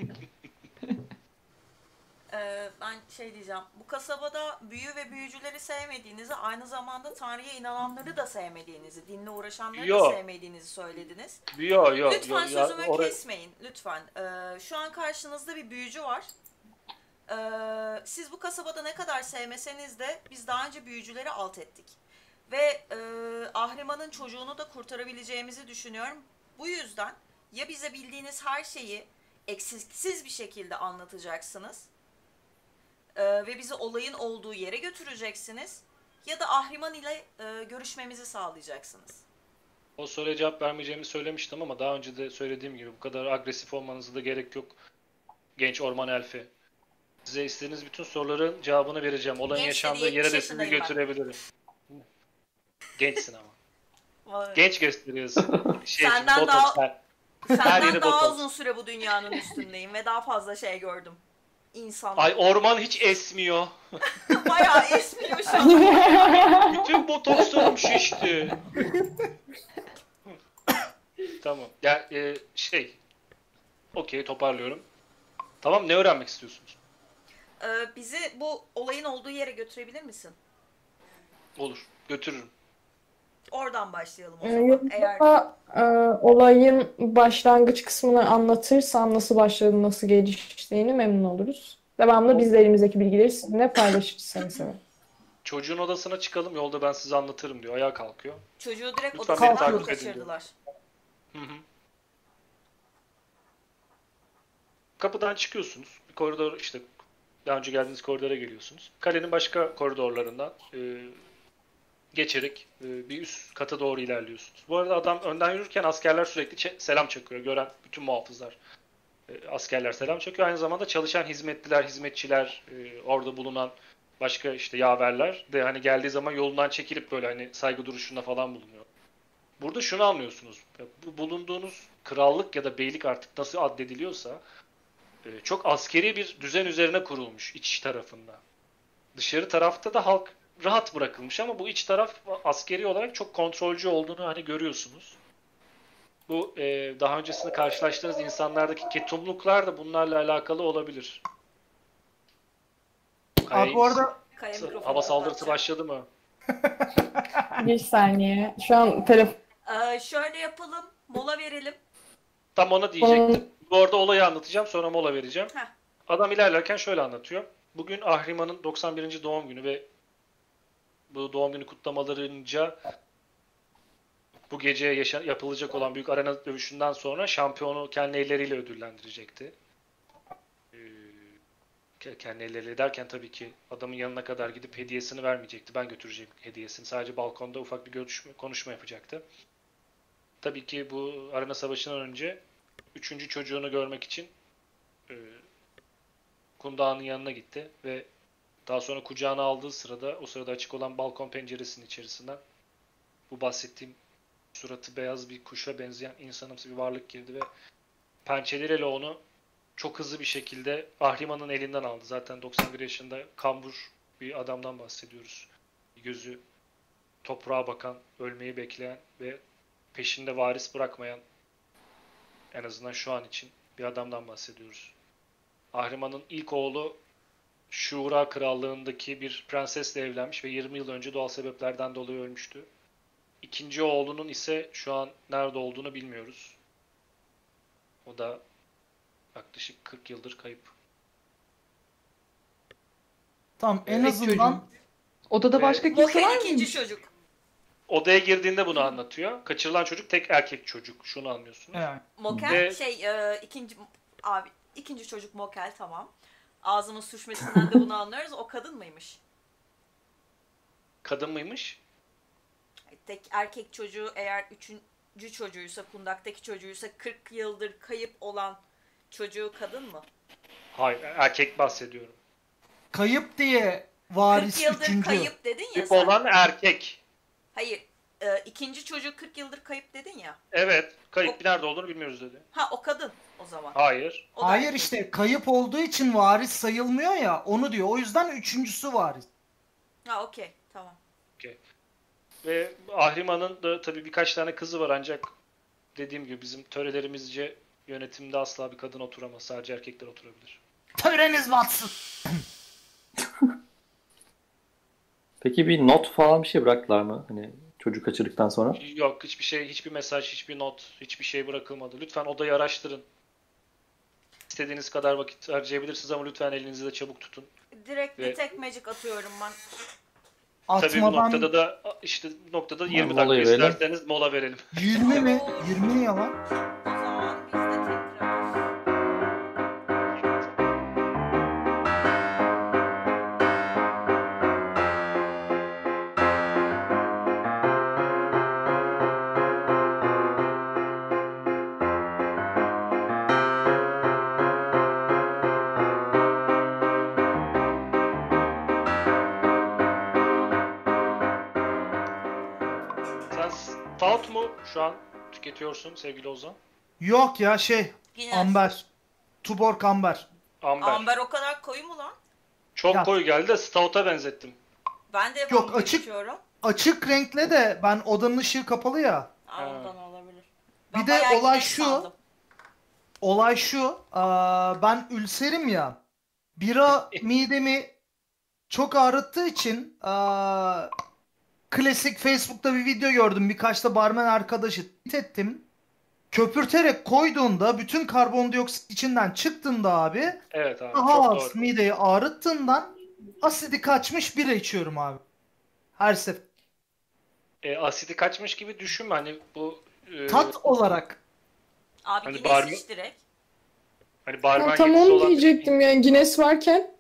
Ee, ben şey diyeceğim. Bu kasabada büyü ve büyücüleri sevmediğinizi, aynı zamanda Tanrı'ya inananları da sevmediğinizi, dinle uğraşanları Yo. da sevmediğinizi söylediniz. Yo yo Lütfen yo, ya sözümü oraya- kesmeyin. Lütfen. Ee, şu an karşınızda bir büyücü var. Ee, siz bu kasabada ne kadar sevmeseniz de biz daha önce büyücüleri alt ettik. Ve e, Ahriman'ın çocuğunu da kurtarabileceğimizi düşünüyorum. Bu yüzden ya bize bildiğiniz her şeyi eksiksiz bir şekilde anlatacaksınız e, ve bizi olayın olduğu yere götüreceksiniz ya da Ahriman ile e, görüşmemizi sağlayacaksınız. O soruya cevap vermeyeceğimi söylemiştim ama daha önce de söylediğim gibi bu kadar agresif olmanıza da gerek yok. Genç orman elfi. Size istediğiniz bütün soruların cevabını vereceğim. Olayın Genç yaşandığı yere de sizi yaşındayım ben. götürebilirim. Gençsin ama. Vay. Genç gösteriyorsun. Şey için, Senden botoks, daha- her- Her Senden yeri daha botoks. uzun süre bu dünyanın üstündeyim ve daha fazla şey gördüm. İnsanlar. Ay orman hiç esmiyor. Bayağı esmiyor şu an. Bütün botokslarım şişti. tamam. Ya e, şey. Okey toparlıyorum. Tamam ne öğrenmek istiyorsunuz? Ee, bizi bu olayın olduğu yere götürebilir misin? Olur. Götürürüm. Oradan başlayalım o Ee, zaman. Eğer Yoksa e, olayın başlangıç kısmını anlatırsan nasıl başladı, nasıl geliştiğini memnun oluruz. Devamlı biz de elimizdeki bilgileri sizinle paylaşırız seni seve. Çocuğun odasına çıkalım yolda ben size anlatırım diyor. Ayağa kalkıyor. çocuğu direkt Lütfen beni odasından mı takip edin kaçırdılar? Hı hı. Kapıdan çıkıyorsunuz. Bir koridor işte daha önce geldiğiniz koridora geliyorsunuz. Kalenin başka koridorlarından e, geçerek e, bir üst kata doğru ilerliyorsunuz. Bu arada adam önden yürürken askerler sürekli selam çakıyor. Gören bütün muhafızlar e, askerler selam çakıyor. Aynı zamanda çalışan hizmetliler, hizmetçiler, e, orada bulunan başka işte yaverler de hani geldiği zaman yolundan çekilip böyle hani saygı duruşunda falan bulunuyor. Burada şunu anlıyorsunuz. Bu bulunduğunuz krallık ya da beylik artık nasıl addediliyorsa çok askeri bir düzen üzerine kurulmuş iç tarafında. Dışarı tarafta da halk rahat bırakılmış ama bu iç taraf askeri olarak çok kontrolcü olduğunu hani görüyorsunuz. Bu e, daha öncesinde karşılaştığınız insanlardaki ketumluklar da bunlarla alakalı olabilir. Abi bu arada Kaya hava saldırısı başladı mı? Bir saniye. Şu an telefon Ee, şöyle yapalım. Mola verelim. Tam ona diyecektim. Bu arada olayı anlatacağım sonra mola vereceğim. Heh. Adam ilerlerken şöyle anlatıyor. Bugün Ahriman'ın 91. doğum günü ve bu doğum günü kutlamalarınca bu gece yaşa- yapılacak olan büyük arena dövüşünden sonra şampiyonu kendi elleriyle ödüllendirecekti. Ee, ke- kendi elleriyle derken tabii ki adamın yanına kadar gidip hediyesini vermeyecekti. Ben götüreceğim hediyesini. Sadece balkonda ufak bir görüşme, konuşma yapacaktı. Tabii ki bu arena savaşından önce üçüncü çocuğunu görmek için e, Kundağ'ın yanına gitti ve daha sonra kucağına aldığı sırada o sırada açık olan balkon penceresinin içerisinden bu bahsettiğim suratı beyaz bir kuşa benzeyen insanımsı bir varlık girdi ve pençeleriyle onu çok hızlı bir şekilde Ahriman'ın elinden aldı. Zaten 91 yaşında kambur bir adamdan bahsediyoruz. Gözü toprağa bakan, ölmeyi bekleyen ve peşinde varis bırakmayan en azından şu an için bir adamdan bahsediyoruz. Ahriman'ın ilk oğlu Şura Krallığındaki bir prensesle evlenmiş ve 20 yıl önce doğal sebeplerden dolayı ölmüştü. İkinci oğlunun ise şu an nerede olduğunu bilmiyoruz. O da yaklaşık 40 yıldır kayıp. Tamam en Evet, azından çocuğum. Odada başka kimse Mokel var ikinci mı? çocuk. Odaya girdiğinde bunu anlatıyor. Kaçırılan çocuk tek erkek çocuk. Şunu anlıyorsunuz. Evet. Mokel Ve- şey e, ikinci abi ikinci çocuk Mokel tamam. Ağzının sürçmesinden de bunu anlıyoruz. O kadın mıymış? Kadın mıymış? Tek erkek çocuğu eğer üçüncü çocuğuysa kundaktaki çocuğuysa 40 yıldır kayıp olan çocuğu kadın mı? Hayır, erkek bahsediyorum. kayıp diye 40 varis yıldır üçüncü. kayıp dedin ya Kayıp sen. olan erkek. Hayır. E, ikinci çocuğu 40 yıldır kayıp dedin ya. Evet, kayıp nerede olduğunu bilmiyoruz dedi. Ha o kadın o zaman. Hayır. O da Hayır işte kayıp olduğu için varis sayılmıyor ya onu diyor. O yüzden üçüncüsü varis. Ha okey tamam. Ve Ahriman'ın da tabii birkaç tane kızı var ancak dediğim gibi bizim törelerimizce yönetimde asla bir kadın oturamaz. Sadece erkekler oturabilir. Töreniz batsın. Peki bir not falan bir şey bıraktılar mı? Hani çocuk kaçırdıktan sonra. Yok hiçbir şey, hiçbir mesaj, hiçbir not, hiçbir şey bırakılmadı. Lütfen odayı araştırın. İstediğiniz kadar vakit harcayabilirsiniz ama lütfen elinizi de çabuk tutun. Direkt Ve- bir tek magic atıyorum ben. Tabii bu Atmadan noktada da işte bu noktada 20 dakika isterseniz mola verelim. 20 mi? 20 ne yalan? O şu an tüketiyorsun sevgili Ozan? Yok ya şey Yine amber. Tuborg amber. Amber. Amber o kadar koyu mu lan? Çok Ya- koyu geldi de stout'a benzettim. Ben de Yok, açık- içiyorum. Açık renkle de ben odanın ışığı kapalı ya. Ha, ondan olabilir. Bir Ben de bayağı olay şu. sandım. Olay şu. aa, ben ülserim ya. Bira midemi çok ağrıttığı için aa, klasik Facebook'ta bir video gördüm. Birkaç da barmen arkadaşı tweet ettim. Köpürterek koyduğunda bütün karbondioksit içinden çıktığında abi Evet abi daha çok az doğru. mideyi ağrıttığından asidi kaçmış bira içiyorum abi. Her sefer. E, asidi kaçmış gibi düşünme hani bu e, Tat olarak. Abi Hani Guinness barmen- iç direkt. hani barmen Ya, tam onu olan diyecektim yani Guinness varken.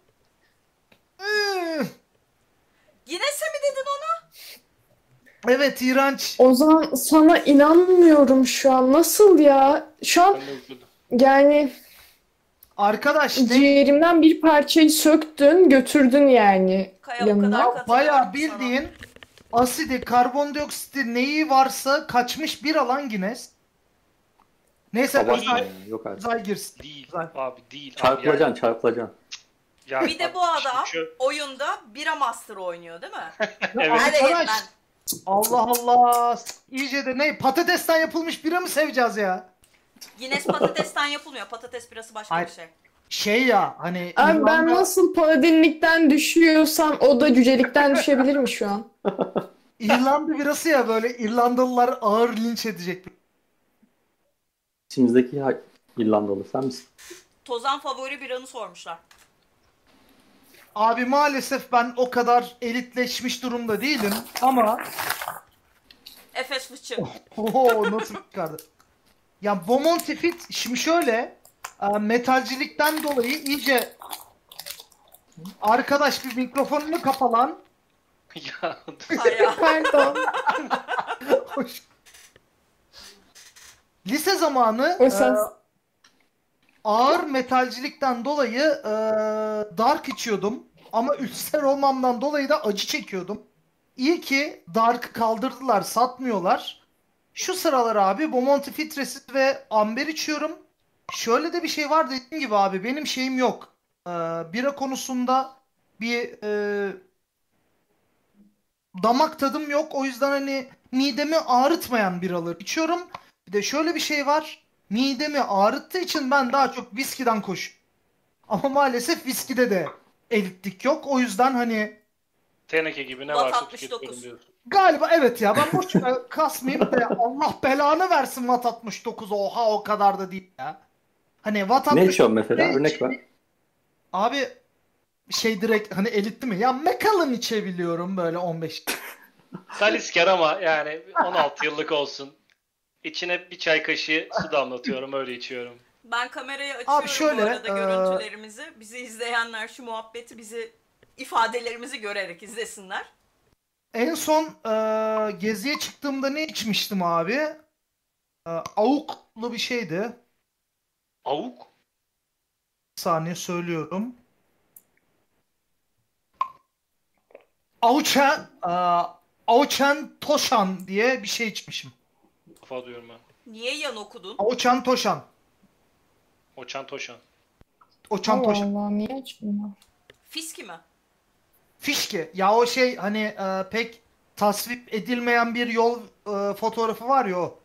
Guinness'e mi dedin onu? Evet iğrenç. O zaman sana inanmıyorum şu an. Nasıl ya? Şu an yani Arkadaş ne ciğerimden bir parçayı söktün, götürdün yani Kaya o yanına. kadar katılıyorum Bayağı sana. bildiğin asidi, karbondioksiti neyi varsa kaçmış bir alan Guinness. Neyse Abartma Özay, yani, yok artık. Özay girsin. Değil Güzel. abi değil. Abi Çarpılacaksın çarpılacaksın. yani- Bir de bu adam şu- oyunda Bira Master oynuyor değil mi? Evet. Arkadaş. Allah Allah. İyice de ne patatesten yapılmış bira mı seveceğiz ya? Guinness patatesten yapılmıyor. Patates birası başka Hayır. bir şey. Şey ya hani Abi ben İrlanda, nasıl paladinlikten düşüyorsam o da cücelikten düşebilir mi şu an? İrlanda birası ya böyle İrlandalılar ağır linç edecek. İçimizdeki İrlandalı sen misin? Tozan favori biranı sormuşlar. Abi maalesef ben o kadar elitleşmiş durumda değilim ama Efes fıçı. Oho nasıl çıkardı? Ya Beaumont Fit şimdi şöyle e, metalcilikten dolayı iyice Arkadaş bir mikrofonunu kapa lan. ya. Pardon. Hoş. Lise zamanı O e, ağır metalcilikten dolayı e, dark içiyordum. Ama ülser olmamdan dolayı da acı çekiyordum. İyi ki dark kaldırdılar, satmıyorlar. Şu sıralar abi Bomonti filtresiz ve amber içiyorum. Şöyle de bir şey var dediğim gibi abi benim şeyim yok. Ee, bira konusunda bir e, damak tadım yok. O yüzden hani midemi ağrıtmayan biralar içiyorum. Bir de şöyle bir şey var. Midemi ağrıttığı için ben daha çok viskiden koş. Ama maalesef viskide de elitlik yok. O yüzden hani teneke gibi ne Bat varsa 69. tüketiyorum diyorsun. Galiba evet ya ben boşuna kasmayayım da Allah belanı versin Watt 69 oha o kadar da değil ya. Hani Watt Ne 69 içiyorsun mesela? Örnek ver. Abi şey direkt hani elitli mi? Ya Macallan içebiliyorum böyle 15. Salisker ama yani 16 yıllık olsun. İçine bir çay kaşığı su damlatıyorum öyle içiyorum. Ben kamerayı açıyorum şöyle, bu arada eee, görüntülerimizi. Bizi izleyenler şu muhabbeti bizi ifadelerimizi görerek izlesinler. En son e, geziye çıktığımda ne içmiştim abi? E, avuklu bir şeydi. Avuk? Bir saniye söylüyorum. Auchen, e, Auchen Toşan diye bir şey içmişim. Kafa diyorum ben. Niye yan okudun? Auchen Toşan. Oçan Toşan. Auchen Allah Toşan. Allah niye açmıyor? Fiski mi? Fişki. Ya o şey hani e, pek tasvip edilmeyen bir yol e, fotoğrafı var ya o.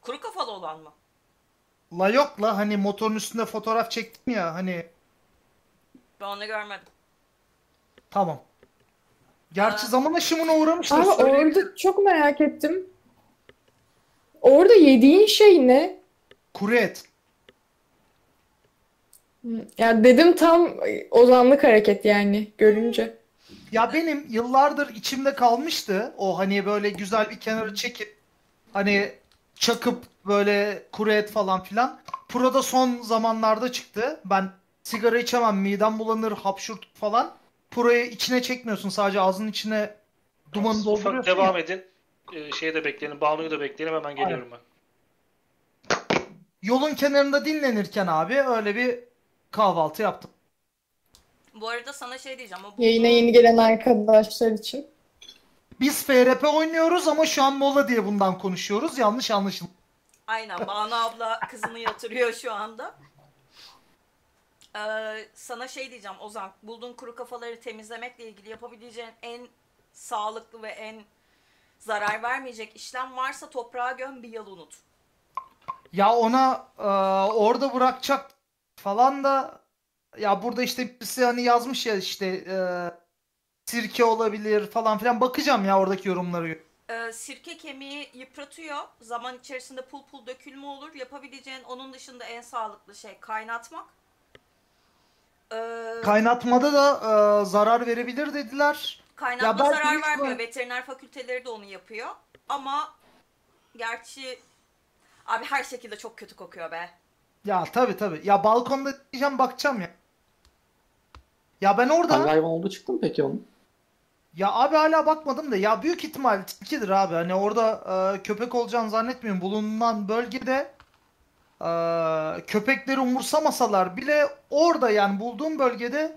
Kuru kafalı olan mı? La yok la hani motorun üstünde fotoğraf çektim ya hani Ben onu görmedim. tamam. Gerçi Aa. zaman aşımına uğramıştır. Abi söyleyeyim. orada çok merak ettim. Orada yediğin şey ne? Kuru et. Ya dedim tam ozanlık hareket yani görünce. Ya benim yıllardır içimde kalmıştı. O hani böyle güzel bir kenara çekip hani çakıp böyle kuru et falan filan. Pro'da son zamanlarda çıktı. Ben sigara içemem, midem bulanır, hapşurt falan. Pro'yu içine çekmiyorsun. Sadece ağzının içine dumanı Ufak dolduruyorsun. devam ya. edin. Ee, şeyi de bekleyelim. Banu'yu da bekleyelim hemen geliyorum ben. Yolun kenarında dinlenirken abi öyle bir kahvaltı yaptım. Bu arada sana şey diyeceğim. O Yayına bulduğun- yeni gelen arkadaşlar için. Biz FRP oynuyoruz ama şu an mola diye bundan konuşuyoruz. Yanlış anlaşılma. Aynen Banu abla kızını yatırıyor şu anda. Ee, sana şey diyeceğim Ozan. Bulduğun kuru kafaları temizlemekle ilgili yapabileceğin en sağlıklı ve en zarar vermeyecek işlem varsa toprağa göm bir yıl unut. Ya ona e, orada bırakacak falan da ya burada işte birisi hani yazmış ya işte e, sirke olabilir falan filan bakacağım ya oradaki yorumları. Ee, sirke kemiği yıpratıyor. Zaman içerisinde pul pul dökülme olur. Yapabileceğin onun dışında en sağlıklı şey kaynatmak. Ee, Kaynatmada da e, zarar verebilir dediler. Kaynatma Ya zarar vermiyor. Veteriner fakülteleri de onu yapıyor. Ama gerçi abi her şekilde çok kötü kokuyor be. Ya tabii tabii. Ya balkonda diyeceğim bakacağım ya. Ya ben orada Hangi hayvan oldu çıktı mı peki onun? ya abi hala bakmadım da ya büyük ihtimal tilkidir abi. Hani orada e, köpek olacağını zannetmiyorum. Bulunan bölgede e, köpekleri umursamasalar bile orada yani bulduğum bölgede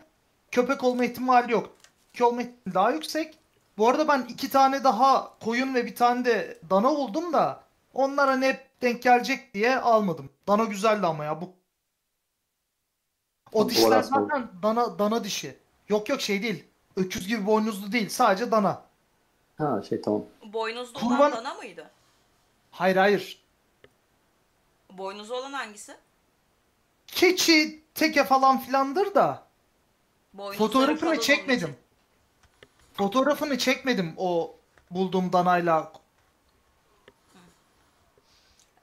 köpek olma ihtimali yok. Tilki olma ihtimali daha yüksek. Bu arada ben iki tane daha koyun ve bir tane de dana buldum da onlara hani hep denk gelecek diye almadım. Dana güzeldi ama ya bu. O dişler zaten dana dana dişi. Yok yok şey değil. Öküz gibi boynuzlu değil. Sadece dana. Ha şey tamam. Boynuzlu Kurban- olan dana mıydı? Hayır hayır. Boynuzlu olan hangisi? Keçi, teke falan filandır da Boynuzları fotoğrafını çekmedim. Fotoğrafını çekmedim o bulduğum danayla.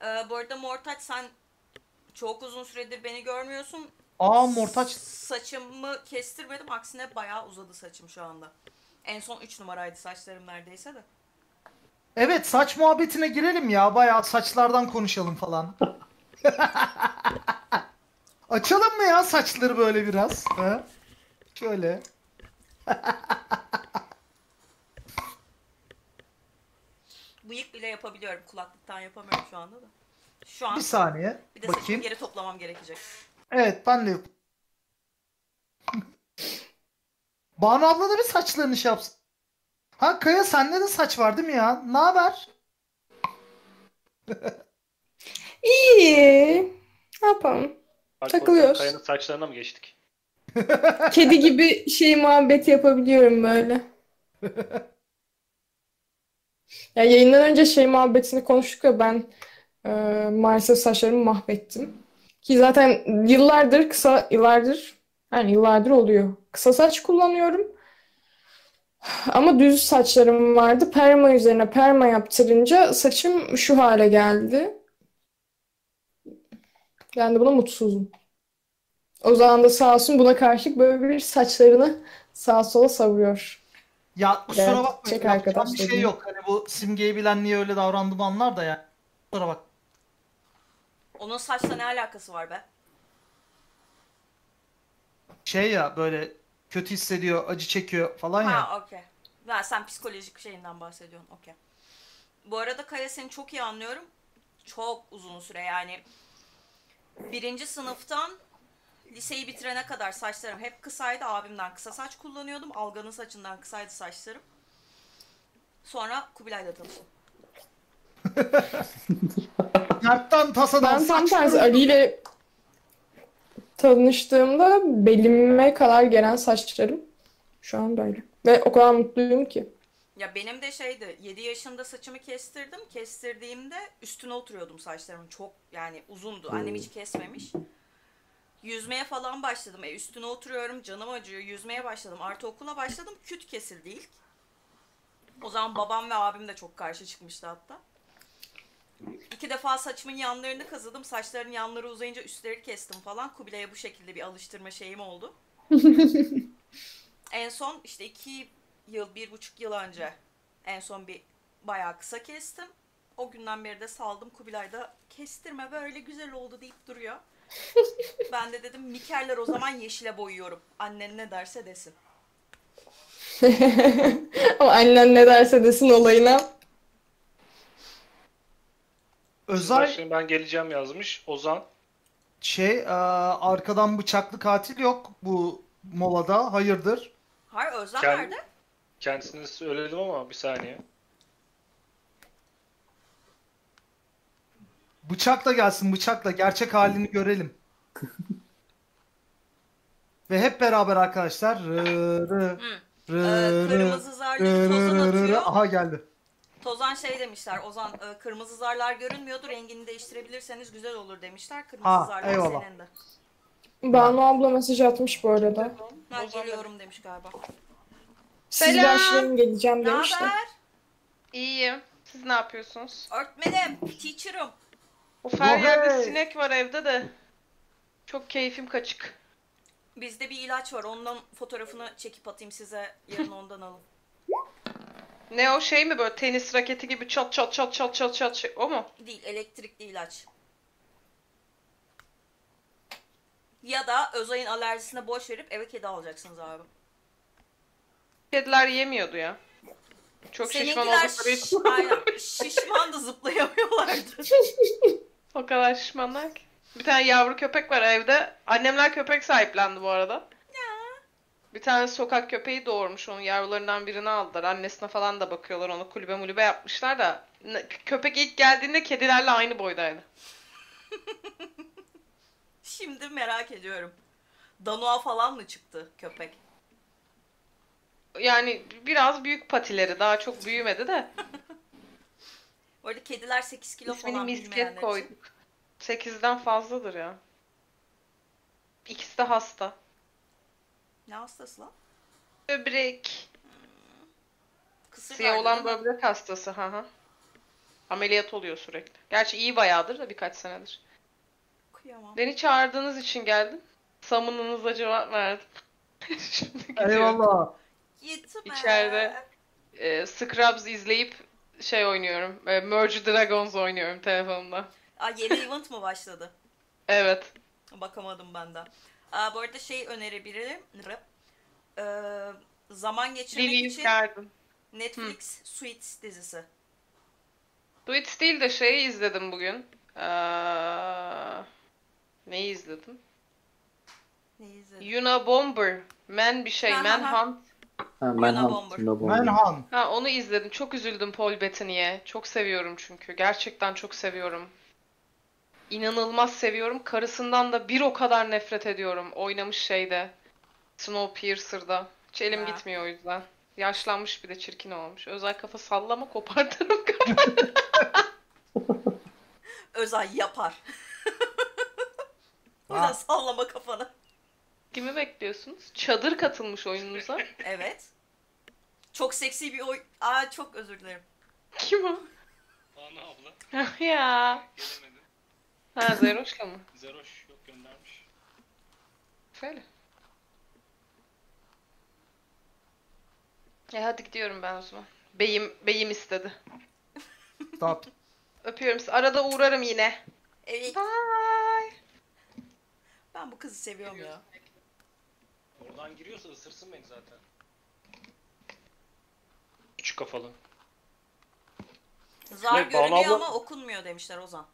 Ee, bu arada Mortaç sen çok uzun süredir beni görmüyorsun. Aa mortaç. Saçımı kestirmedim. Aksine bayağı uzadı saçım şu anda. En son 3 numaraydı saçlarım neredeyse de. Evet saç muhabbetine girelim ya. Bayağı saçlardan konuşalım falan. Açalım mı ya saçları böyle biraz? Ha? Şöyle. Bıyık bile yapabiliyorum. Kulaklıktan yapamıyorum şu anda da. Şu an Bir saniye. bir de Bakayım. geri toplamam gerekecek. Evet ben de yap- Banu abla da bir saçlarını şey yapsın. Ha Kaya sende de saç var değil mi ya? Ne haber? İyi. Ne yapalım? Takılıyoruz. Kayanın saçlarına mı geçtik? Kedi gibi şey muhabbet yapabiliyorum böyle. Ya yayından önce şey muhabbetini konuştuk ya ben e, maalesef saçlarımı mahvettim. Ki zaten yıllardır kısa yıllardır yani yıllardır oluyor. Kısa saç kullanıyorum. Ama düz saçlarım vardı. Perma üzerine perma yaptırınca saçım şu hale geldi. Ben de buna mutsuzum. O zaman da sağ olsun buna karşılık böyle bir saçlarını sağa sola savuruyor. Ya kusura Evet, bakmayın. çek arkadaş bir şey yok. Hani bu simgeyi bilen niye öyle davrandım anlar da ya. Kusura bak. Onun saçla ne alakası var be? Şey ya böyle kötü hissediyor, acı çekiyor falan ya. Ha okey. Ha, sen psikolojik şeyinden bahsediyorsun. Okey. Bu arada Kaya seni çok iyi anlıyorum. Çok uzun süre yani. Birinci sınıftan liseyi bitirene kadar saçlarım hep kısaydı. Abimden kısa saç kullanıyordum. Algan'ın saçından kısaydı saçlarım. Sonra Kubilay'la tanıştım. Dertten tasadan Ben tam saç tersi Ali ile tanıştığımda belime kadar gelen saçlarım şu an böyle. Ve o kadar mutluyum ki. Ya benim de şeydi 7 yaşında saçımı kestirdim. Kestirdiğimde üstüne oturuyordum saçlarımın. Çok yani uzundu. Annem hiç kesmemiş. Yüzmeye falan başladım. E üstüne oturuyorum. Canım acıyor. Yüzmeye başladım. Artı okula başladım. Küt kesildi ilk. O zaman babam ve abim de çok karşı çıkmıştı hatta. İki defa saçımın yanlarını kazıdım. Saçların yanları uzayınca üstleri kestim falan. Kubilay'a bu şekilde bir alıştırma şeyim oldu. En son işte iki yıl, bir buçuk yıl önce en son bir bayağı kısa kestim. O günden beri de saldım. Kubilay da kestirme böyle güzel oldu deyip duruyor. Ben de dedim mikerler o zaman yeşile boyuyorum. Annen ne derse desin. Ama annen ne derse desin olayına. Özel Başlayın ben geleceğim yazmış. Ozan. şey e, arkadan bıçaklı katil yok bu molada. Hayırdır? Hayır Özlem Kend- nerede? Kendisini söyledim ama bir saniye. Bıçakla gelsin bıçakla. Gerçek halini görelim. Ve hep beraber arkadaşlar. Rı, rı, rı, Ee, rı, kırmızı rı, zarlı rı, tozun rı, rı, rı. atıyor. Aha geldi. Tozan şey demişler. Ozan e, kırmızı zarlar görünmüyordu. Rengini değiştirebilirseniz güzel olur demişler. Kırmızı Ha, zarlar eyvallah. senin de. Banu abla mesaj atmış bu arada. Ha, geliyorum demiş galiba. Siz Selam. başlayın geleceğim Ne demiş de. haber? İyiyim. Siz ne yapıyorsunuz? Öğretmenim, teacher'ım. Of her Vay. yerde sinek var evde de. Çok keyfim kaçık. Bizde bir ilaç var. Ondan fotoğrafını çekip atayım size. Yarın ondan alın. Ne o şey mi böyle tenis raketi gibi çat çat çat çat çat çat şey- o mu? Değil, elektrikli ilaç. Ya da Özay'ın alerjisine boş verip eve kedi alacaksınız abi. Kediler yemiyordu ya. Çok şişman Seninkiler oldukları için şiş- aynen, şişman da zıplayamıyorlardı. o kadar şişmanlar ki. Bir tane yavru köpek var evde. Annemler köpek sahiplendi bu arada. Bir tane sokak köpeği doğurmuş onun yavrularından birini aldılar. Annesine falan da bakıyorlar onu kulübe mulübe yapmışlar da. Köpek ilk geldiğinde kedilerle aynı boydaydı. Şimdi merak ediyorum. Danua falan mı çıktı köpek? Yani biraz büyük patileri daha çok büyümedi de. Bu arada kediler 8 kilo İsmini falan misket bilmeyenler için. koyduk. 8'den fazladır ya. İkisi de hasta. Ne hastası lan? Böbrek. Kısır Siyah olan böbrek hastası. Hı hı. Ameliyat oluyor sürekli. Gerçi iyi bayağıdır da birkaç senedir. Kıyamam. Beni çağırdığınız için geldim. Samınınıza cevap verdim. Şimdi gidiyorum. Eyvallah. Gitme. İçeride. Ee, Scrubs izleyip şey oynuyorum. E, Merge Dragons oynuyorum telefonumda. Aa, yeni event mı başladı? Evet. Bakamadım ben de. Aa, bu arada şey önerebilirim. Ee, zaman geçirmek Lily için Garden. Netflix Suits dizisi. Suits değil de şeyi izledim bugün. Ee, neyi izledim? Ne izledin? Yuna Bomber. Man bir şey. Ha, ha, ha. Manhunt. Ha. Manhunt. Manhunt. Ha onu izledim. Çok üzüldüm Paul Bettany'e. Çok seviyorum çünkü. Gerçekten çok seviyorum. İnanılmaz seviyorum. Karısından da bir o kadar nefret ediyorum. Oynamış şeyde. Snowpiercer'da. Hiç elim Ha. gitmiyor o yüzden. Yaşlanmış bir de çirkin olmuş. Özel kafa sallama kopartırım. Özay yapar. o yüzden Ha. sallama kafanı. Kimi bekliyorsunuz? Çadır katılmış oyununuza. Evet. Çok seksi bir oy... Aa çok özür dilerim. Kim o? Banu abla Ah ya. gelemedi. Ha Zeroşka mı? Zeroş yok göndermiş. Şöyle. E hadi gidiyorum ben o zaman. Beyim, beyim istedi. Stop. Öpüyorum sizi. Arada uğrarım yine. Evet. Bye. Ben bu kızı seviyorum ya. Oradan giriyorsa ısırsın beni zaten. Küçük kafalı. Zar Evet, Banu görünüyor abla- ama okunmuyor demişler Ozan.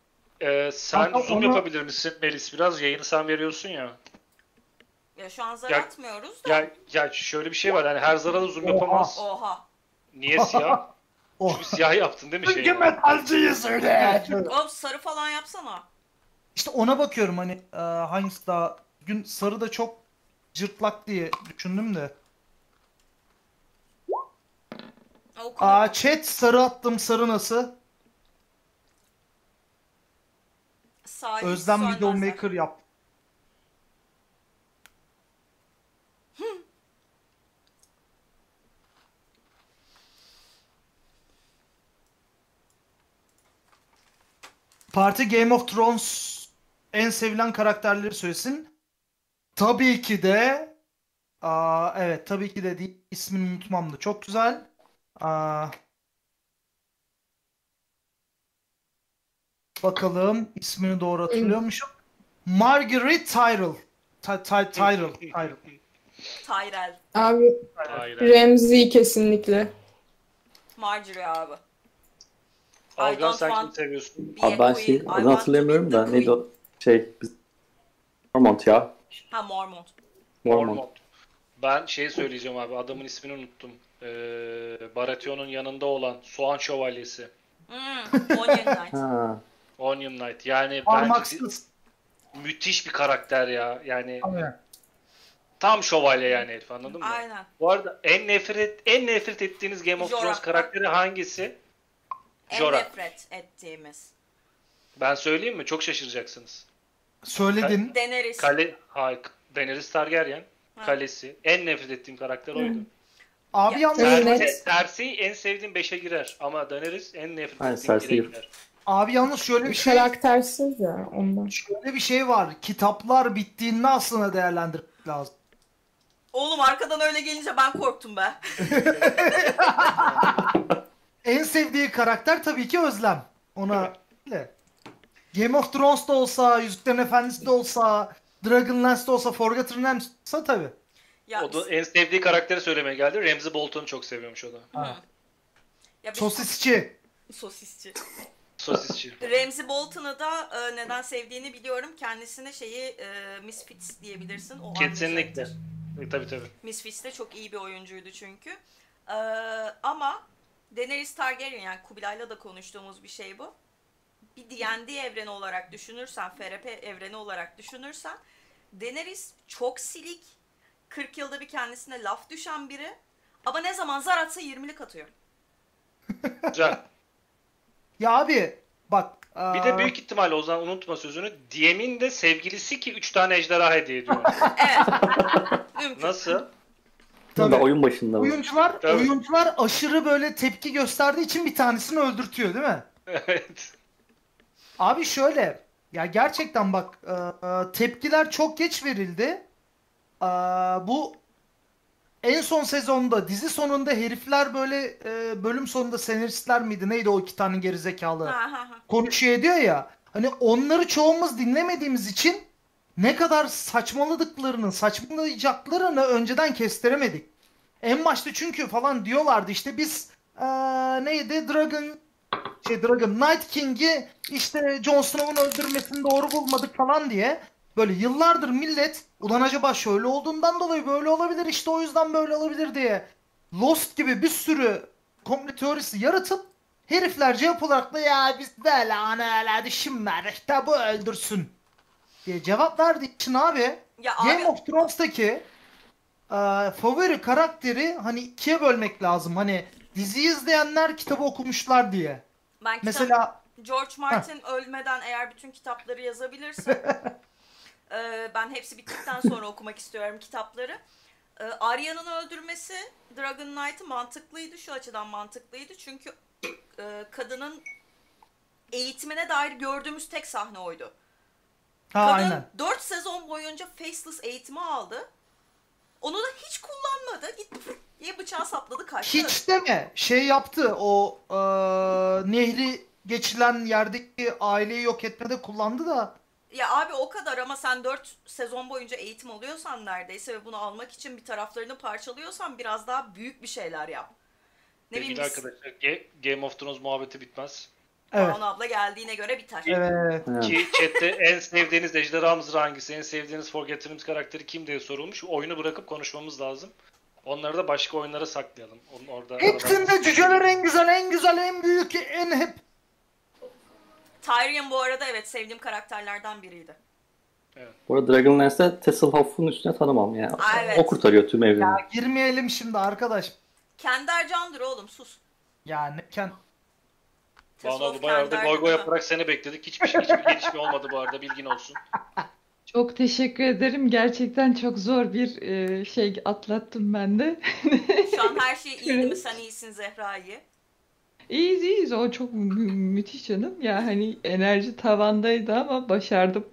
Ee, sen Kanka zoom onu- yapabilir misin Melis biraz? Yayını sen veriyorsun ya. Ya şu an zar Ya- atmıyoruz da. Ya, ya şöyle bir şey var hani her zarara zoom Oha. yapamaz. Oha. Niye siyah? Oh. Çünkü siyah yaptın değil mi Çünkü şeyi? metalciyiz öyle. Oğlum sarı falan yapsana. İşte ona bakıyorum hani e, hangisi daha gün sarı da çok cırtlak diye düşündüm de. Aa chat sarı attım sarı nasıl? Salih Özlem. Videomaker yap. Parti Game of Thrones en sevilen karakterleri söylesin. Tabii ki de aa, evet tabii ki de değil, ismini unutmam da çok güzel. Aa, bakalım ismini doğru hatırlıyormuşum. Margaret Tyrell. Ty- Ty- Tyrell. Tyrell. Tyrell. Abi Hayır. Ramsey kesinlikle. Marjorie abi. Algan sen kimi want seviyorsun? Abi ben şey be the da neydi o şey biz ya. Ha Mormont. Mormont. Mormont. Ben şey söyleyeceğim abi adamın ismini unuttum. Ee, Baratheon'un yanında olan Soğan Şövalyesi. Hmm, Onion Knight. Ha. Onion Knight. Yani bence müthiş bir karakter ya. Yani Aynen. tam şövalye yani herif anladın mı? Aynen. Bu arada en nefret en nefret ettiğiniz Game of Jorah. Thrones karakteri hangisi? En Jorah. nefret ettiğimiz. Ben söyleyeyim mi? Çok şaşıracaksınız. Söyledin. Daenerys. Kale, hayır, Daenerys Targaryen. Ha. Kalesi. En nefret ettiğim karakter oydu. Abi Ya- yalnız Evet. Cersei, en sevdiğim 5'e girer ama Daenerys en nefret ettiğim 1'e Cersei. girer. abi yalnız şöyle bir şey Karaktersiz ya ondan. şöyle bir şey var. Kitaplar bittiğinde aslında değerlendirmek lazım. Oğlum arkadan öyle gelince ben korktum be. En sevdiği karakter tabii ki Özlem. Ona. Game of Thrones da olsa, Yüzüklerin Efendisi de olsa, Dragonlance de olsa, Forgotten Realms de olsa tabii. Ya, O da en sevdiği karakteri söylemeye geldi. Ramsay Bolton'u çok seviyormuş o da. Hı. ya Sosisçi. Sosisçi. Sosisçi. Ramsey Bolton'u da e, neden sevdiğini biliyorum. Kendisine şeyi e, Misfits diyebilirsin. O Kesinlikle. E, tabii tabii. Misfits de çok iyi bir oyuncuydu çünkü. E, ama Daenerys Targaryen yani Kubilay'la da konuştuğumuz bir şey bu. Bir D&D evreni olarak düşünürsen, FRP evreni olarak düşünürsen Daenerys çok silik, 40 yılda bir kendisine laf düşen biri ama ne zaman zar atsa 20'lik atıyor. Güzel. Ya abi bak. Bir aa, de büyük ihtimalle o zaman unutma sözünü. DM'in de sevgilisi ki 3 tane ejderha hediye ediyor. Evet. Mümkün. Nasıl? Tabii. Da oyun başında mı? Oyuncular, Tabii. oyuncular aşırı böyle tepki gösterdiği için bir tanesini öldürtüyor değil mi? evet. Abi şöyle ya gerçekten bak e, e, tepkiler çok geç verildi. E, bu en son sezonda dizi sonunda herifler böyle e, bölüm sonunda senaristler miydi neydi o iki tane gerizekalı konuşuyor ediyor ya. Hani onları çoğumuz dinlemediğimiz için ne kadar saçmaladıklarını, saçmalayacaklarını önceden kestiremedik. En başta çünkü falan diyorlardı işte biz eee, neydi Dragon şey Dragon Night King'i işte Jon Snow'un öldürmesini doğru bulmadık falan diye böyle yıllardır millet ulan acaba şöyle olduğundan dolayı böyle olabilir işte o yüzden böyle olabilir diye Lost gibi bir sürü komple teorisi yaratıp herifler cevap olarak da ya biz böyle ana öyle düşünmedik işte bu öldürsün diye cevap verdiği için abi Ya Game abi of Thrones'taki e, favori karakteri hani ikiye bölmek lazım. Hani diziyi izleyenler kitabı okumuşlar diye. Ben kitap, Mesela George Martin ölmeden eğer bütün kitapları yazabilirse e, ben hepsi bittikten sonra okumak istiyorum kitapları. E, Arya'nın öldürmesi Dragon Knight'ı mantıklıydı. Şu açıdan mantıklıydı. Çünkü e, kadının eğitimine dair gördüğümüz tek sahne oydu. ha Kadın aynen. 4 sezon boyunca faceless eğitimi aldı. Onu da hiç kullanmadı. Gitti diye bıçağı sapladı kaçtı. Hiç deme. Şey yaptı o e, nehri geçilen yerdeki aileyi yok etmede kullandı da. Ya abi o kadar ama sen 4 sezon boyunca eğitim alıyorsan neredeyse ve bunu almak için bir taraflarını parçalıyorsan biraz daha büyük bir şeyler yap. Ne bileyim Sevgili arkadaşlar Ge- Game of Thrones muhabbeti bitmez. Evet. Banu abla geldiğine göre biter. Evet. Evet. Ki chatte en sevdiğiniz ejderha mızrağı hangisi, en sevdiğiniz Forgotten karakteri kim diye sorulmuş. Oyunu bırakıp konuşmamız lazım. Onları da başka oyunlara saklayalım. Onun orada Hepsinde cüceler en güzel, en güzel, en büyük, en hep. Tyrion bu arada evet sevdiğim karakterlerden biriydi. Bu arada Dragonlance'de Tasselhoff'un üstüne tanımam ya. Aa, evet. O kurtarıyor tüm evreni. Ya girmeyelim şimdi arkadaş. Kender Candır oğlum sus. Yani ken... Bana Tassos bu bayağı da goy goy yaparak seni bekledik. Hiçbir, şey- hiçbir gelişme olmadı bu arada bilgin olsun. Çok teşekkür ederim. Gerçekten çok zor bir e, şey atlattım ben de. Şu an her şey iyi değil mi? Sen iyisin Zehra iyi. İyiyiz iyiyiz. O çok mü- müthiş canım. Ya hani enerji tavandaydı ama başardım.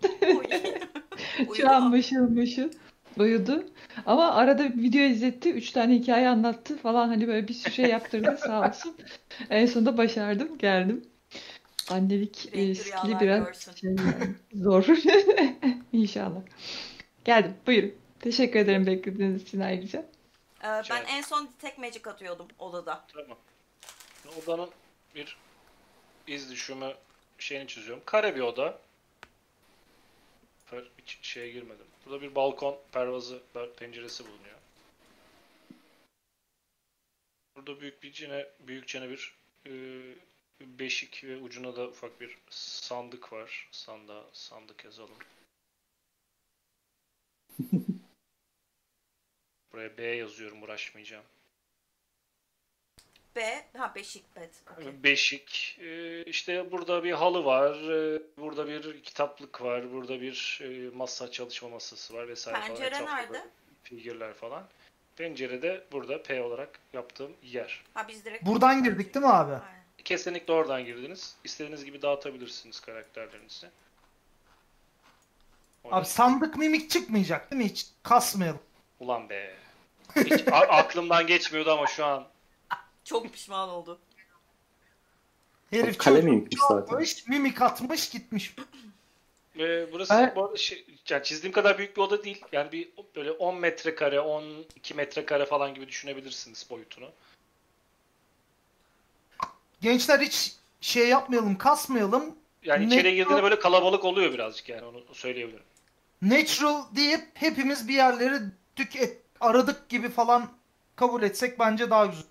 Şu an mışıl mışıl uyudu. Ama arada bir video izletti. Üç tane hikaye anlattı falan. Hani böyle bir sürü şey yaptırdı sağ olsun. En sonunda başardım. Geldim. Annelik e, skili biraz görsün. şey yani, zor. İnşallah. Geldim. Buyurun. Teşekkür ederim beklediğiniz için ayrıca. Ee, ben en son tek magic atıyordum odada. Tamam. Odanın bir iz düşümü şeyini çiziyorum. Kare bir oda. Hiç şeye girmedim. Burada bir balkon pervazı penceresi bulunuyor. Burada büyük bir cine, büyükçene bir e, beşik ve ucuna da ufak bir sandık var. Sandığa sandık yazalım. Buraya B yazıyorum uğraşmayacağım. B, ha beşik bed. Okey. Beşik. e, işte burada bir halı var. e, Burada bir kitaplık var. Burada bir e, masa çalışma masası var vesaire falan. Pencere nerede? Figürler falan. Pencere de burada P olarak yaptığım yer. Ha biz direkt Buradan girdik değil mi abi? Aynen. Kesinlikle oradan girdiniz. İstediğiniz gibi dağıtabilirsiniz karakterlerinizi. Abi sandık mimik çıkmayacak değil mi? Hiç kasmayalım. Ulan be. Hiç a- aklımdan geçmiyordu ama şu an Çok pişman oldu. Herif Kale çocuk mimikmiş zaten. mimik atmış gitmiş. Ee, burası Evet. bu arada şey, yani çizdiğim kadar büyük bir oda değil. Yani bir böyle 10 metrekare, 12 metrekare falan gibi düşünebilirsiniz boyutunu. Gençler hiç şey yapmayalım, kasmayalım. Yani içeriye girdiğinde böyle kalabalık oluyor birazcık yani onu söyleyebilirim. Natural deyip hepimiz bir yerleri dük et, aradık gibi falan kabul etsek bence daha güzel.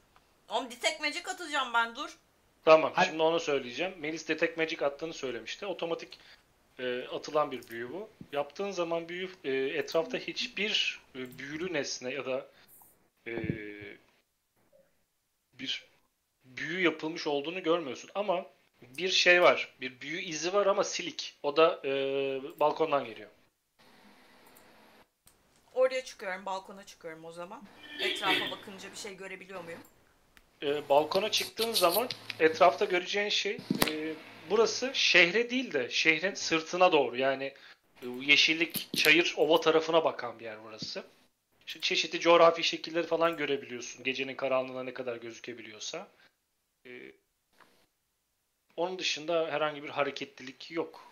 Oğlum detect magic atacağım ben dur. Tamam Hayır. şimdi onu söyleyeceğim. Melis Detect Magic attığını söylemişti. Otomatik e, atılan bir büyü bu. Yaptığın zaman büyü e, etrafta hiçbir e, büyülü nesne ya da e, bir büyü yapılmış olduğunu görmüyorsun. Ama bir şey var. Bir büyü izi var ama silik. O da e, balkondan geliyor. Oraya çıkıyorum, balkona çıkıyorum o zaman. Etrafa bakınca bir şey görebiliyor muyum? e, balkona çıktığın zaman etrafta göreceğin şey e, burası şehre değil de şehrin sırtına doğru yani e, yeşillik, çayır, ova tarafına bakan bir yer burası. Çeşitli coğrafi şekilleri falan görebiliyorsun. Gecenin karanlığına ne kadar gözükebiliyorsa. E, onun dışında herhangi bir hareketlilik yok.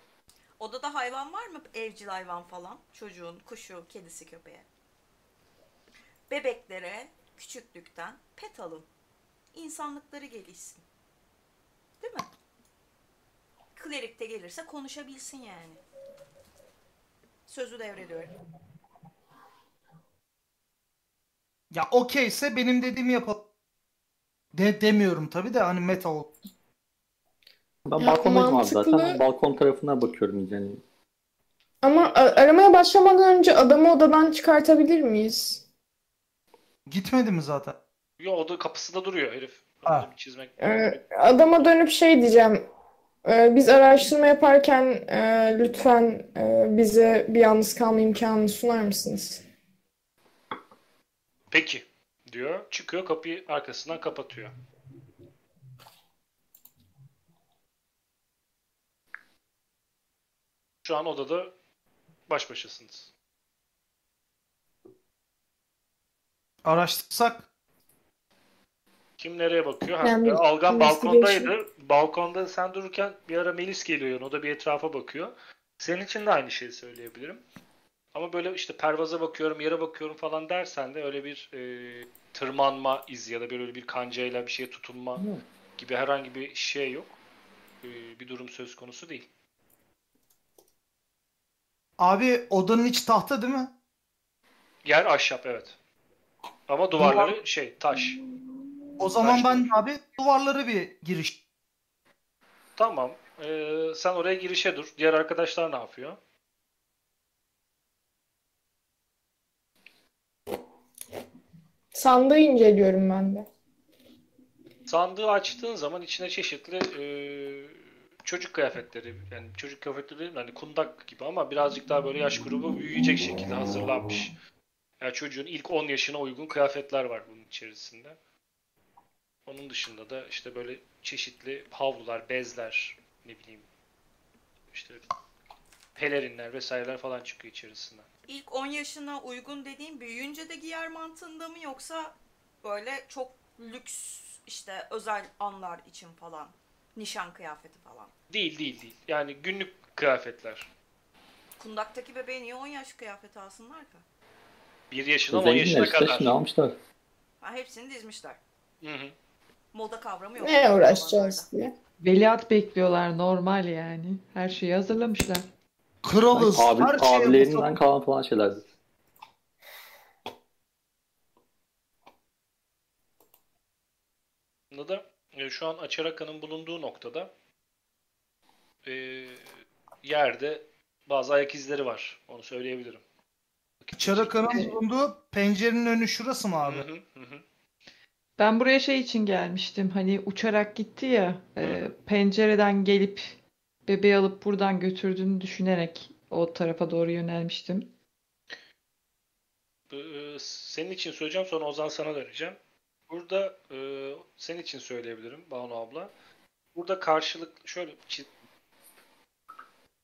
Odada hayvan var mı? Evcil hayvan falan. Çocuğun, kuşu, kedisi, köpeği. Bebeklere küçüklükten pet alın. İnsanlıkları gelişsin. Değil mi? Klerik de gelirse konuşabilsin yani. Sözü devrediyorum. Ya okeyse benim dediğimi yapalım. De demiyorum tabii de hani metal. Ben Ya, balkondayım abi zaten. mantıklı. Balkon tarafına bakıyorum. Hani Ama a- aramaya başlamadan önce adamı odadan çıkartabilir miyiz? Gitmedi mi zaten? Yo oda kapısında duruyor herif. Ha. Bir çizmek. Ee, adama dönüp şey diyeceğim. Ee, biz araştırma yaparken e, lütfen e, bize bir yalnız kalma imkanı sunar mısınız? Peki diyor. Çıkıyor kapıyı arkasından kapatıyor. Şu an odada baş başasınız. Araştırsak Kim nereye bakıyor? Ha, Yani Algan balkondaydı. Balkonda sen dururken bir ara Melis geliyor. O da bir etrafa bakıyor. Senin için de aynı şeyi söyleyebilirim. Ama böyle işte pervaza bakıyorum, yere bakıyorum falan dersen de öyle bir e, tırmanma izi ya da böyle bir kancayla bir şeye tutunma gibi herhangi bir şey yok. E, bir durum söz konusu değil. abi odanın iç tahta değil mi? Yer ahşap evet. Ama duvarları şey taş. O zaman Taş ben duvar. abi duvarları bir giriş. Tamam. E, sen oraya girişe dur. Diğer arkadaşlar ne yapıyor? Sandığı inceliyorum ben de. Sandığı açtığın zaman içine çeşitli e, çocuk kıyafetleri yani çocuk kıyafetleri hani kundak gibi ama birazcık daha böyle yaş grubu büyüyecek şekilde hazırlanmış. Yani çocuğun ilk 10 yaşına uygun kıyafetler var bunun içerisinde. Onun dışında da işte böyle çeşitli havlular, bezler, ne bileyim işte pelerinler vesaireler falan çıkıyor içerisinden. İlk 10 yaşına uygun dediğim büyüyünce de giyer mantığında mı yoksa böyle çok lüks işte özel anlar için falan nişan kıyafeti falan. Değil değil değil. Yani günlük kıyafetler. Kundaktaki bebeğe niye 10 yaş kıyafeti alsınlar ki? 1 yaşına 10 zenginler yaşına işte kadar. şimdi almışlar. Ha, hepsini dizmişler. Hı hı. Moda kavramı yok. Bu uğraşacağız diye. Veliaht bekliyorlar normal yani. Her şeyi hazırlamışlar. Kralız. Abi, her şeye abilerinden basalım. kalan falan şeylerdi. Da e, şu an Açaraka'nın bulunduğu noktada e, yerde bazı ayak izleri var. Onu söyleyebilirim. Çarakanın bulunduğu pencerenin önü şurası mı abi? Hı hı, hı hı. Ben buraya şey için gelmiştim. Hani uçarak gitti ya. e, pencereden gelip bebeği alıp buradan götürdüğünü düşünerek o tarafa doğru yönelmiştim. E, senin için söyleyeceğim sonra Ozan sana döneceğim. Burada e, senin için söyleyebilirim Banu abla. Burada karşılık şöyle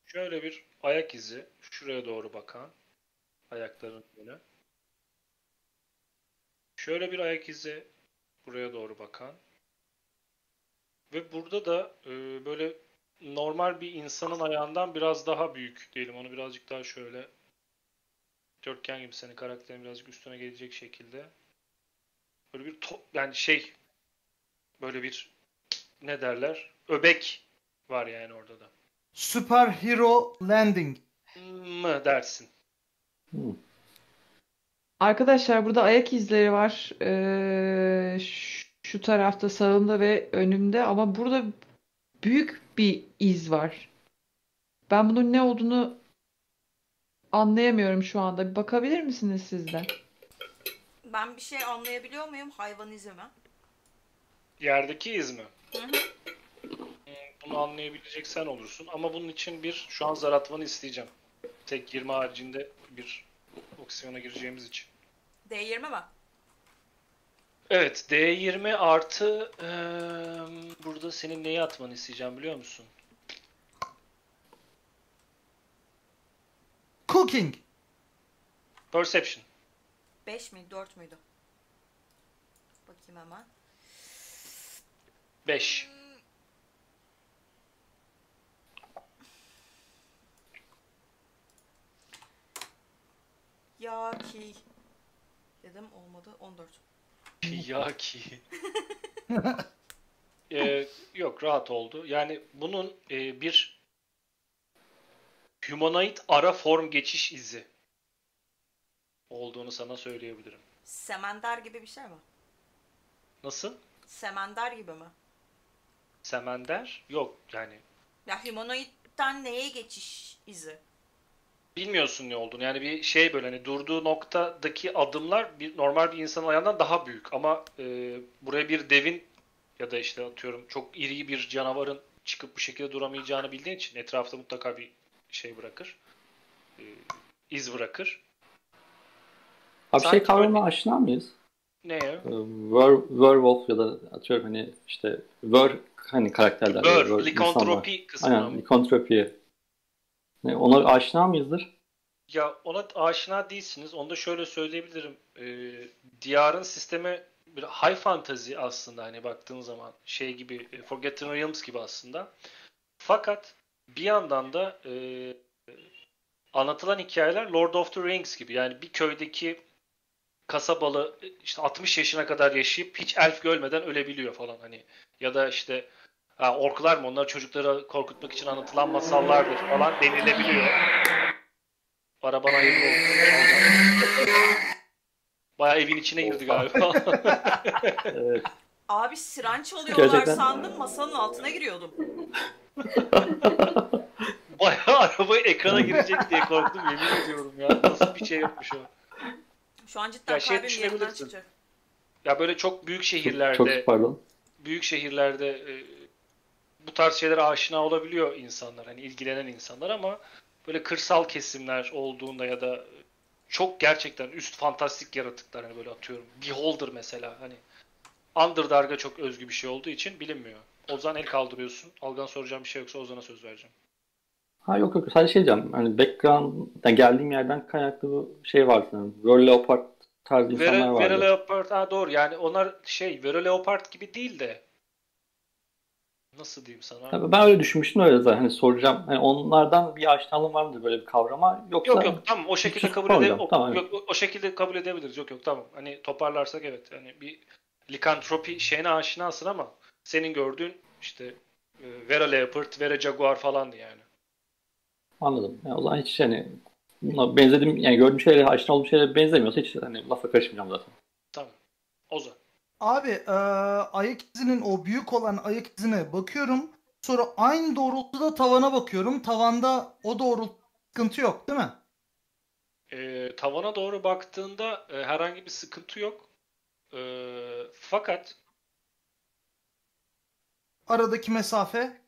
şöyle bir ayak izi şuraya doğru bakan ayakların yönü. Şöyle bir ayak izi buraya doğru bakan. Ve burada da e, böyle normal bir insanın ayağından biraz daha büyük diyelim. Onu birazcık daha şöyle dörtgen gibi senin karakterin birazcık üstüne gelecek şekilde. Böyle bir top yani şey böyle bir ne derler? Öbek var yani orada da. Superhero Landing. Mı dersin? Hı. Arkadaşlar burada ayak izleri var. Ee, şu tarafta sağımda ve önümde ama burada büyük bir iz var. Ben bunun ne olduğunu anlayamıyorum şu anda. Bir bakabilir misiniz siz de? Ben bir şey anlayabiliyor muyum hayvanizmi? Yerdeki iz mi? Hı hı. Hmm, Bunu anlayabilecek sen olursun. Ama bunun için bir şu an zar atmanı isteyeceğim. Tek girme haricinde bir opsiyona gireceğimiz için. D20 mi? Evet D20 artı e, burada senin neyi atmanı isteyeceğim biliyor musun? Cooking. Perception. 5 mi 4 müydü? Bakayım hemen. 5. Ya ki dedim olmadı 14. Kiyaki. Ee, yok rahat oldu. Yani bunun e, bir humanoid ara form geçiş izi olduğunu sana söyleyebilirim. Semender gibi bir şey mi? Nasıl? Semender gibi mi? Semender? Yok yani Ya humanoid'den neye geçiş izi? Bilmiyorsun ne olduğunu. Yani bir şey böyle hani durduğu noktadaki adımlar bir normal bir insanın ayağından daha büyük ama e, buraya bir devin ya da işte atıyorum çok iri bir canavarın çıkıp bu şekilde duramayacağını bildiğin için etrafta mutlaka bir şey bırakır. E, iz bırakır. Abi Sanki şey kavramına aşina mıyız? Ne ya? Ee, Wer, werewolf ya da atıyorum hani işte ver hani karakterler. İnsanlar. likontropi kısmına Aynen likontropi. Ona aşina mıyızdır? Ya ona aşina değilsiniz. Onu da şöyle söyleyebilirim. Ee, diyarın sistemi bir high fantasy aslında hani baktığın zaman şey gibi e, Forgotten Realms gibi aslında. Fakat bir yandan da e, anlatılan hikayeler Lord of the Rings gibi. Yani bir köydeki kasabalı e, işte 60 yaşına kadar yaşayıp hiç elf görmeden ölebiliyor falan hani. Ya da işte ha, orklar mı onlar çocukları korkutmak için anlatılan masallardır falan denilebiliyor. Araban hayırlı olsun. Bayağı evin içine girdi galiba. Evet. Abi siren çalıyorlar Gerçekten- sandım masanın altına giriyordum. Bayağı araba ekrana girecek diye korktum yemin ediyorum ya. Nasıl bir şey yapmış o. Şu an cidden Ya şey kalbim yerinden çıkacak. Ya böyle çok büyük Çok, şehirlerde çok pardon. büyük şehirlerde e, bu tarz şeylere aşina olabiliyor insanlar. Hani ilgilenen insanlar ama böyle kırsal kesimler olduğunda ya da çok gerçekten üst fantastik yaratıklar hani böyle atıyorum. Beholder mesela hani Underdark'a çok özgü bir şey olduğu için bilinmiyor. Ozan el kaldırıyorsun. Algan soracağım bir şey yoksa Ozan'a söz vereceğim. Ha yok yok sadece şey diyeceğim. Hani background'dan geldiğim yerden kaynaklı bu şey var sanırım. Roll Leopard tarzı insanlar Vera, vardı. Vera Leopard ha doğru yani onlar şey Vera Leopard gibi değil de nasıl diyeyim sana? Tabii ben öyle düşünmüştüm öyle zaten hani soracağım. Hani onlardan bir aşinalığım var mıdır böyle bir kavrama yoksa Yok yok tamam o şekilde kabul tamam ede hocam, o, tamam. yok, o- o şekilde kabul edebiliriz. Yok yok tamam. Hani toparlarsak evet. Hani bir likantropi şeyine aşinasın ama senin gördüğün işte e, Vera Leopard, Vera Jaguar falandı yani. anladım. Yani o zaman hiç hani buna benzedim yani gördüğüm şeylere aşina olduğum şeylere benzemiyorsa hiç hani lafa karışmayacağım zaten. Abi e, ayak izinin o büyük olan ayak izine bakıyorum. Sonra aynı doğrultuda tavana bakıyorum. Tavanda o doğrultu sıkıntı yok değil mi? E, tavana doğru baktığında e, herhangi bir sıkıntı yok. E, fakat Aradaki mesafe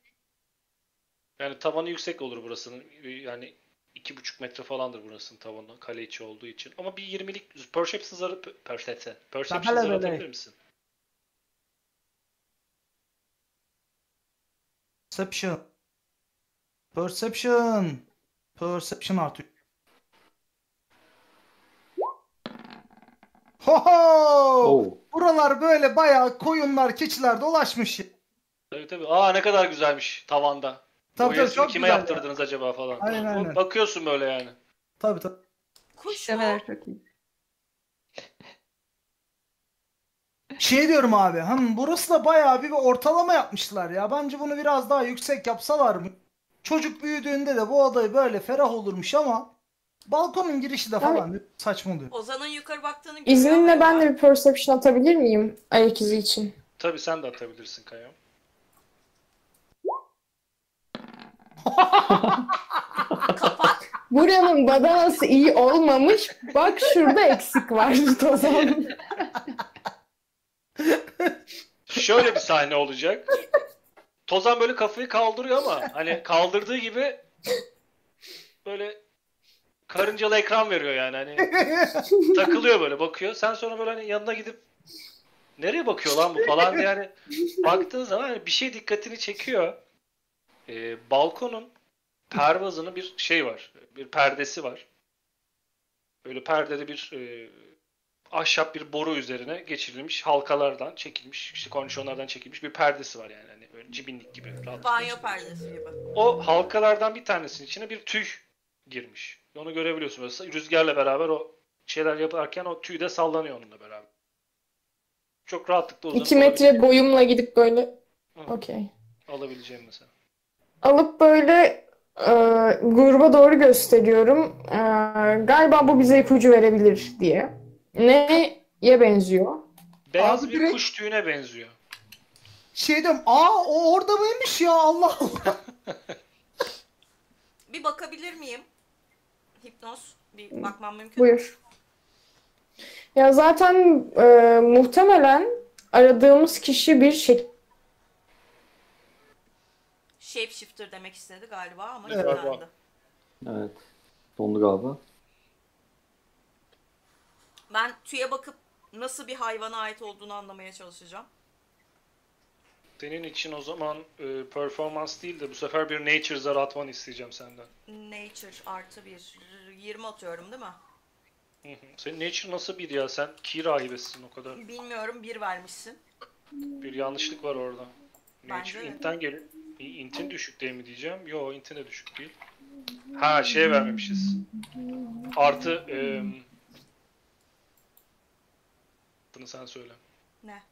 yani tavanı yüksek olur burasının. Yani iki buçuk metre falandır burasının tavanı kale içi olduğu için. Ama bir 20'lik Perception zarı Perception, Perception zarı atabilir misin? Perception. Perception. Perception artıyor. Ho ho! Oo. Buralar böyle bayağı koyunlar, keçiler dolaşmış. Tabii tabii. Aa ne kadar güzelmiş tavanda. Tabii tabii çok kime güzel. yaptırdınız acaba falan. Aynen, aynen. Bakıyorsun böyle yani. Tabii tabii. Kuş çok iyi. Şey diyorum abi, hem burası da bayağı bir ortalama yapmışlar ya. Bence bunu biraz daha yüksek yapsalar mı? Çocuk büyüdüğünde de bu odayı böyle ferah olurmuş ama balkonun girişi de falan bir saçma oluyor. Ozan'ın yukarı baktığını görüyor İzninle ben de bir perception atabilir miyim ayak izi için? Tabii sen de atabilirsin Kaya. Kapat. Buranın badanası iyi olmamış. Bak şurada eksik var Tozan. Şöyle bir sahne olacak. Tozan böyle kafayı kaldırıyor ama hani kaldırdığı gibi böyle karıncalı ekran veriyor yani hani takılıyor böyle bakıyor. Sen sonra böyle hani yanına gidip nereye bakıyor lan bu falan diye yani baktığın zaman hani bir şey dikkatini çekiyor. Ee, balkonun pervazının bir şey var. Bir perdesi var. Böyle perdede bir e, ahşap bir boru üzerine geçirilmiş halkalardan çekilmiş işte kornişonlardan çekilmiş bir perdesi var yani hani böyle cibinlik gibi rahat Banyo perdesi gibi. O halkalardan bir tanesinin içine bir tüy girmiş. Onu görebiliyorsun böyle rüzgarla beraber o şeyler yaparken o tüy de sallanıyor onunla beraber. Çok rahatlıkla uzanıp 2 metre boyumla gidip böyle okey. alabileceğim mesela. Alıp böyle e, gruba doğru gösteriyorum. E, galiba bu bize ipucu verebilir diye. Neye benziyor? Beyaz Abi bir direkt- kuş tüyüne benziyor. Şey diyorum aa o orada mıymış ya Allah Allah. Bir bakabilir miyim? Hipnoz. Bir bakmam mümkün. Buyur. Ya zaten e, muhtemelen aradığımız kişi bir şey Shapeshifter demek istedi galiba ama Evet. kilitlendi. Evet. Dondu galiba. Ben tüye bakıp nasıl bir hayvana ait olduğunu anlamaya çalışacağım. Senin için o zaman e, performans değil de bu sefer bir nature zar atmanı isteyeceğim senden. Nature artı bir. 20 atıyorum değil mi? Hı hı. Senin nature nasıl bir ya? Sen ki rahibesin o kadar. Bilmiyorum bir vermişsin. Bir yanlışlık var orada. Bence Nature de. int'ten geliyor. Int'in düşük değil mi diyeceğim. Yo int'in de düşük değil. Ha şey vermemişiz. Artı e, bunu sen söyle. Ne?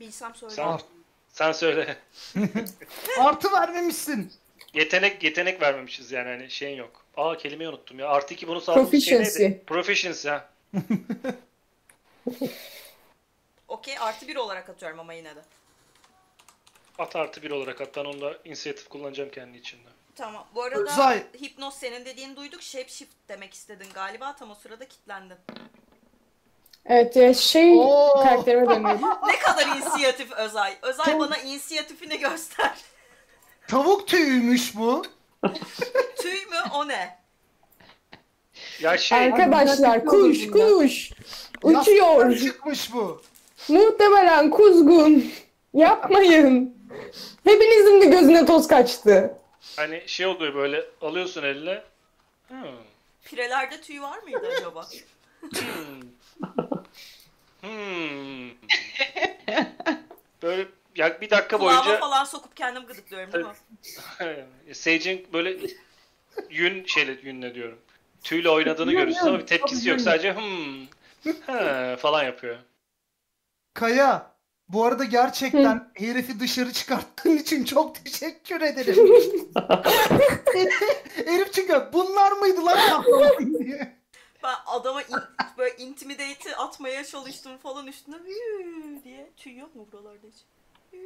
Bilsem Sen, söylerim. sen söyle. Artı vermemişsin. Yetenek yetenek vermemişiz yani hani şeyin yok. Aa kelimeyi unuttum ya. Artı iki bunu şey Proficiency. neydi? Proficiency ha. Okey artı bir olarak atıyorum ama yine de. At artı bir olarak hatta onu da inisiyatif kullanacağım kendi içinde. Tamam. Bu arada Özay. hipnoz senin dediğini duyduk. Shapeshift demek istedin galiba. Tam o sırada kilitlendin. Evet ya şey Oo. karakterime dönüyorum. Ne kadar inisiyatif Özay. Özay bana inisiyatifini göster. Tavuk tüyüymüş bu. Tüy mü o ne? Ya şey Arkadaşlar kuş kuş Yastıktan uçuyor. çıkmış bu. Muhtemelen kuzgun. Yapmayın. Hepinizin de gözüne toz kaçtı. hani şey oluyor böyle alıyorsun eline. Hmm. Pirelerde tüy var mıydı acaba? Hmm. Hmm. Böyle ya bir dakika Kulağıma boyunca falan sokup kendim gıdıklıyorum değil mi? Sage'in böyle yün şeyle yünle diyorum. Tüyle oynadığını Yün, görüyorsun ama bir tepkisi yok. Sadece hmm falan yapıyor. Kaya bu arada gerçekten herifi dışarı çıkarttığın için çok teşekkür ederim. Herif çünkü bunlar mıydı lan diye. Ben adama in, böyle intimidate'i atmaya çalıştım falan üstüne "Hüüü" diye. Tüy yok mu buralarda hiç?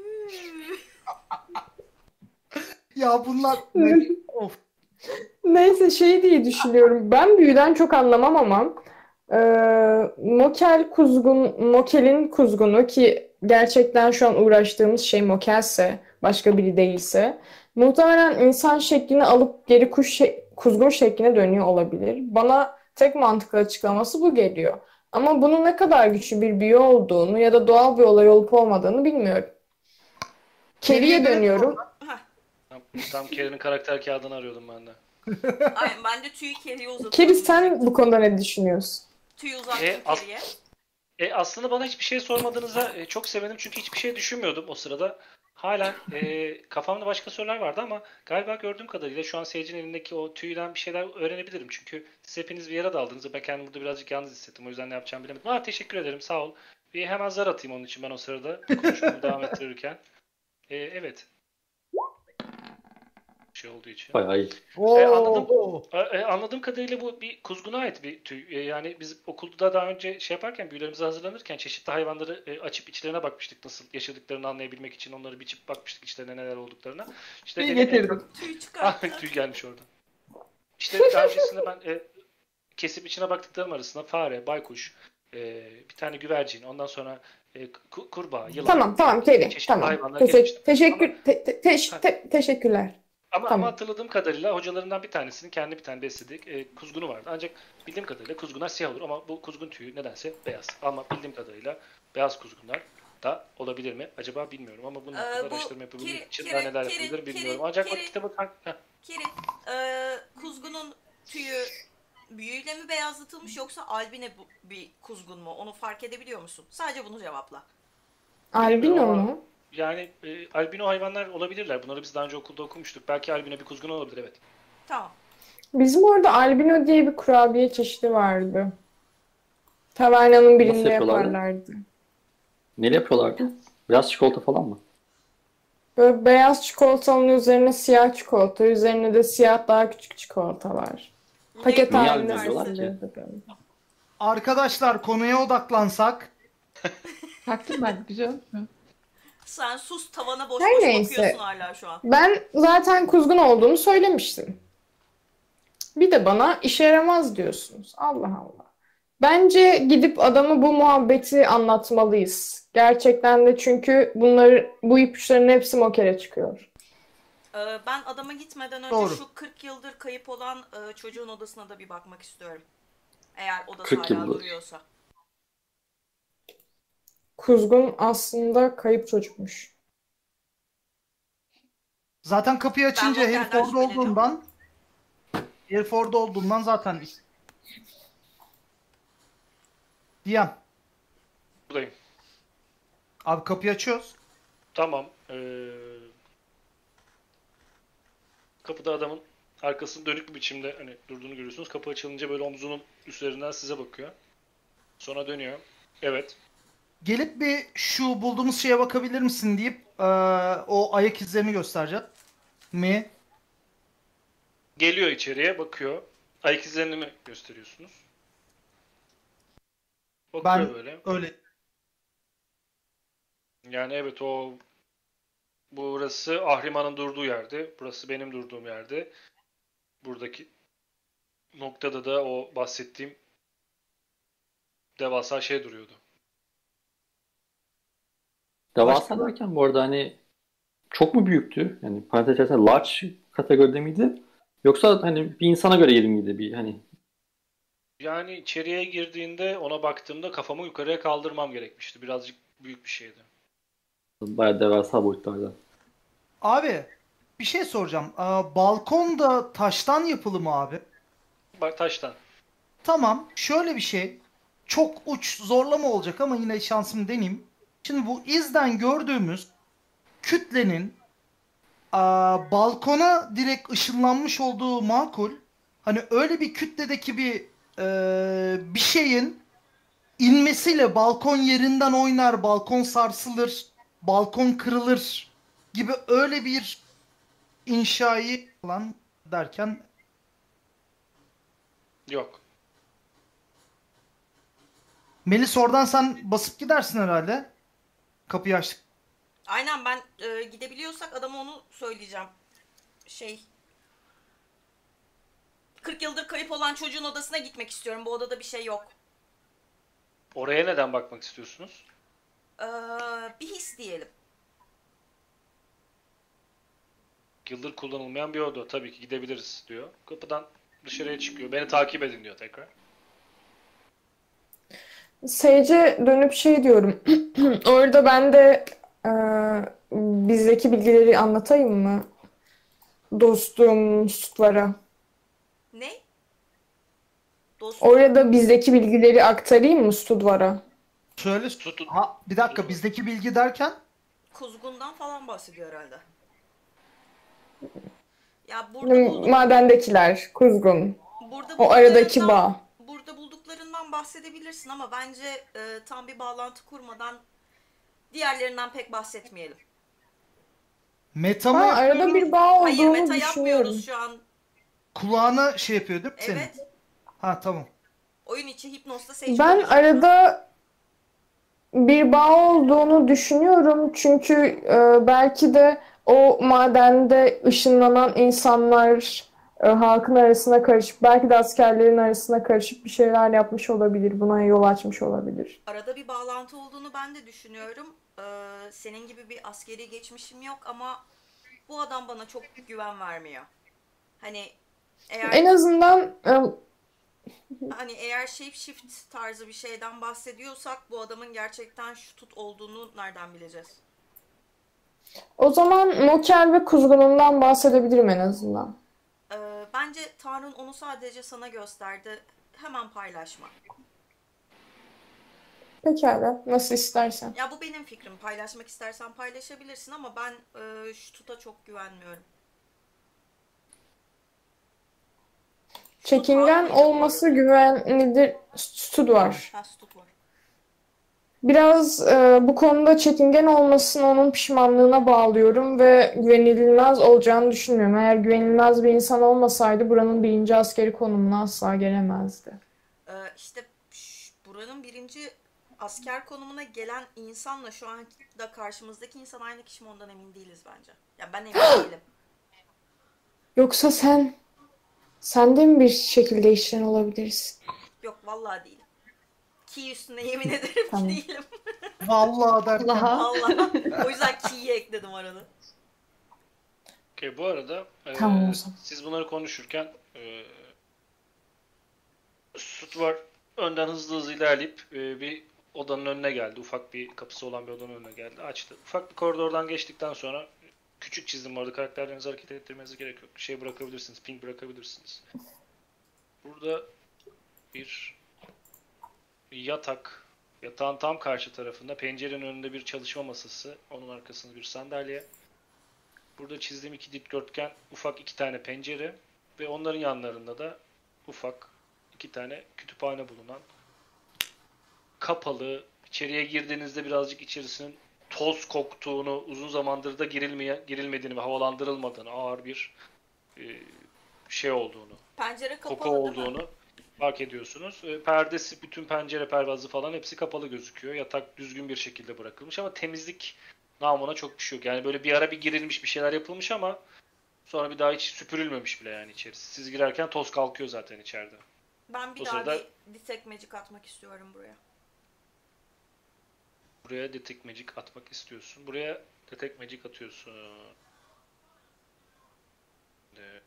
Ya bunlar of. Neyse şey diye düşünüyorum. Ben büyüden çok anlamam ama e, Mokel kuzgun, Mokel'in kuzgunu ki gerçekten şu an uğraştığımız şey Mokel'se başka biri değilse muhtemelen insan şeklini alıp geri kuş şe- kuzgun şekline dönüyor olabilir. Bana tek mantıklı açıklaması bu geliyor. Ama bunun ne kadar güçlü bir büyü olduğunu ya da doğal bir olay olup olmadığını bilmiyorum. Kerry'e dönüyorum. Tam, tam Kerry'nin karakter kağıdını arıyordum ben de. Aynen ben de tüyü keriye uzatıyorum. Kerry sen bu konuda ne düşünüyorsun? Tüyü uzattım E, as- keriye. E, aslında bana hiçbir şey sormadığınıza e, çok sevindim çünkü hiçbir şey düşünmüyordum o sırada. Hala e, kafamda başka sorular vardı ama galiba gördüğüm kadarıyla şu an Sage'in elindeki o tüyden bir şeyler öğrenebilirim. Çünkü siz hepiniz bir yere daldınız ben kendimi burada birazcık yalnız hissettim. O yüzden ne yapacağımı bilemedim. Aa, teşekkür ederim sağ ol. Bir hemen zar atayım onun için ben o sırada konuşmamı devam ettirirken. E, evet. Şey olduğu için. Bayağı iyi. E, anladım. E, e, Anladığım kadarıyla bu bir kuzguna ait bir tüy. E, Yani biz okulda daha önce şey yaparken büyülerimize hazırlanırken çeşitli hayvanları e, açıp içlerine bakmıştık nasıl yaşadıklarını anlayabilmek için onları biçip bakmıştık içlerine neler olduklarına. İşte en getirdim. Tüy Ah çıkarttı. tüy gelmiş orada. İşte daha öncesinde ben e, kesip içine baktıklarım arasında fare, baykuş, e, bir tane güvercin, ondan sonra e, ku- kurbağa, yılan. Tamam tamam Çeşitli tamam. hayvanlar Teşekkür, teşekkür, te- te- teş- te- teşekkürler. Ama, Tamam. ama hatırladığım kadarıyla hocalarından bir tanesinin kendi bir tane besledik e, kuzgunu vardı. Ancak bildiğim kadarıyla kuzgunlar siyah olur ama bu kuzgun tüyü nedense beyaz. Ama bildiğim kadarıyla beyaz kuzgunlar da olabilir mi? Acaba bilmiyorum ama bunun Ee, hakkında bu araştırma yapabilmek Kiri- için Kiri- daha neler Kiri- bilmiyorum. Ancak o Kiri- kitabı Kiri, e, kuzgunun tüyü büyüyle mi beyazlatılmış yoksa albine bu- bir kuzgun mu? Onu fark edebiliyor musun? Sadece bunu cevapla. Albino mu? Yani e, albino hayvanlar olabilirler. Bunları biz daha önce okulda okumuştuk. Belki albino bir kuzgun olabilir evet. Tamam. Bizim orada albino diye bir kurabiye çeşidi vardı. Tavernanın birinde yapıyorlardı? yaparlardı. Neyle yapıyorlardı? Biraz çikolata falan mı? Böyle beyaz çikolatanın üzerine siyah çikolata, üzerine de siyah daha küçük çikolatalar. Paket Niye halinde ki? satılıyordu. Arkadaşlar konuya odaklansak. Taktım ben. Güzel. Sen sus tavana boş Her boş neyse. bakıyorsun hala şu an. Ben zaten kuzgun olduğunu söylemiştim. Bir de bana işe yaramaz diyorsunuz. Allah Allah. Bence gidip adama bu muhabbeti anlatmalıyız. Gerçekten de çünkü bunları bu ipuçlarının hepsi mokere çıkıyor. Ee, ben adama gitmeden önce Doğru. şu 40 yıldır kayıp olan e, çocuğun odasına da bir bakmak istiyorum. Eğer odası 40 hala yıldır. duruyorsa. Kuzgun aslında kayıp çocukmuş. Zaten kapıyı açınca Ben herif orada şüpheleniyorum. olduğundan herif orada olduğundan zaten Diyem. Buradayım. Abi kapıyı açıyoruz. Tamam. Ee, kapıda adamın arkasını dönük bir biçimde hani durduğunu görüyorsunuz. Kapı açılınca böyle omzunun üstlerinden size bakıyor. Sonra dönüyor. Evet. Gelip bir şu bulduğumuz şeye bakabilir misin deyip eee, o ayak izlerini göstereceğim. Mi? Geliyor içeriye bakıyor. Ayak izlerini mi gösteriyorsunuz? Bakıyor Ben- böyle. Öyle. Yani evet o burası Ahriman'ın durduğu yerde. Burası benim durduğum yerde. Buradaki noktada da o bahsettiğim devasa şey duruyordu. Devasa derken bu arada hani çok mu büyüktü? Yani parantez içerisinde large kategoride miydi? Yoksa hani bir insana göre yeri miydi? Bir hani Yani içeriye girdiğinde ona baktığımda kafamı yukarıya kaldırmam gerekmişti. Birazcık büyük bir şeydi. bayağı devasa boyutlarda. Abi bir şey soracağım. Aa, balkon da taştan yapılı mı abi? Bak taştan. Tamam. Şöyle bir şey. Çok uç zorlama olacak ama yine şansımı deneyeyim. Şimdi bu izden gördüğümüz kütlenin aa, balkona direkt ışınlanmış olduğu makul. Hani öyle bir kütledeki bir eee, bir şeyin inmesiyle balkon yerinden oynar, balkon sarsılır, balkon kırılır gibi öyle bir inşayı falan derken Yok. Melis oradan sen basıp gidersin herhalde. Kapıyı açtık. Aynen ben e, gidebiliyorsak adama onu söyleyeceğim. Şey 40 yıldır kayıp olan çocuğun odasına gitmek istiyorum. Bu odada bir şey yok. Oraya neden bakmak istiyorsunuz? Ee, bir his diyelim. Yıldır kullanılmayan bir oda. Tabii ki gidebiliriz diyor. Kapıdan dışarıya çıkıyor. Beni takip edin diyor tekrar. Sage'e dönüp şey diyorum. Orada ben de e, bizdeki bilgileri anlatayım mı? Dostum Sutlara. Ne? Dost Orada bizdeki bilgileri aktarayım mı Studvar'a? Söyle. Tutun. Ha, bir dakika bizdeki bilgi derken kuzgundan falan bahsediyor herhalde. Ya burada bulduk, Madendekiler, Kuzgun. burada O aradaki bağ. Bahsedebilirsin ama bence e, tam bir bağlantı kurmadan diğerlerinden pek bahsetmeyelim. meta mı Ha, arada bir bağ Hayır olduğunu meta düşünüyorum. yapmıyoruz şu an. Kulağına şey yapıyor değil mi senin? Evet. Ha tamam. Oyun içi hipnozla Sage Ben arada bir bağ olduğunu düşünüyorum çünkü e, belki de o madende ışınlanan insanlar e, halkın arasına karışıp belki de askerlerin arasına karışıp bir şeyler yapmış olabilir. Buna yol açmış olabilir. Arada bir bağlantı olduğunu ben de düşünüyorum. Ee, senin gibi bir askeri geçmişim yok ama bu adam bana çok güven vermiyor. Hani eğer En azından e, hani eğer shapeshift tarzı bir şeyden bahsediyorsak bu adamın gerçekten şutut olduğunu nereden bileceğiz? o zaman Mokel ve Kuzgun'undan bahsedebilirim en azından. Bence Tanrı'nın onu sadece sana gösterdi. Hemen paylaşma. Pekala, nasıl istersen. Ya bu benim fikrim. Paylaşmak istersen paylaşabilirsin ama ben e, şututa çok güvenmiyorum. Çekingen olması güvenilir stud var. Ha, stud var. Biraz e, bu konuda çekingen olmasını onun pişmanlığına bağlıyorum ve güvenilmez olacağını düşünmüyorum. Eğer güvenilmez bir insan olmasaydı buranın birinci askeri konumuna asla gelemezdi. Ee, işte buranın birinci asker konumuna gelen insanla şu an da karşımızdaki insan aynı kişi mi ondan emin değiliz bence. Ya ben emin değilim. Yoksa sen, sen de mi bir şekilde işten olabilirsin? Yok vallahi değilim. Ki üstüne yemin ederim Tamam. ki değilim. Vallahi derken. Vallahi. o yüzden ki'yi ekledim arada. Okey, bu arada e, Tamam zaman. siz bunları konuşurken e, Süt var önden hızlı hızlı ilerleyip e, bir odanın önüne geldi. Ufak bir kapısı olan bir odanın önüne geldi. Açtı. Ufak bir koridordan geçtikten sonra küçük çizdim orada karakterlerinizi hareket ettirmenize gerek yok. Şey bırakabilirsiniz, ping bırakabilirsiniz. Burada bir yatak, yatağın tam karşı tarafında pencerenin önünde bir çalışma masası, onun arkasında bir sandalye. Burada çizdiğim iki dikdörtgen ufak iki tane pencere ve onların yanlarında da ufak iki tane kütüphane bulunan kapalı içeriye girdiğinizde birazcık içerisinin toz koktuğunu uzun zamandır da girilmeye girilmediğini ve havalandırılmadığını ağır bir e, şey olduğunu Pencere kapalı koku olduğunu fark ediyorsunuz. E, Perdesi, bütün pencere pervazı falan hepsi kapalı gözüküyor. Yatak düzgün bir şekilde bırakılmış ama temizlik namına çok bir şey yok. Yani böyle bir ara bir girilmiş bir şeyler yapılmış ama sonra bir daha hiç süpürülmemiş bile yani içerisi. Siz girerken toz kalkıyor zaten içeride. Ben bir O daha sırada- bir detect magic atmak istiyorum buraya. Buraya Detect Magic atmak istiyorsun. Buraya Detect Magic atıyorsun. De-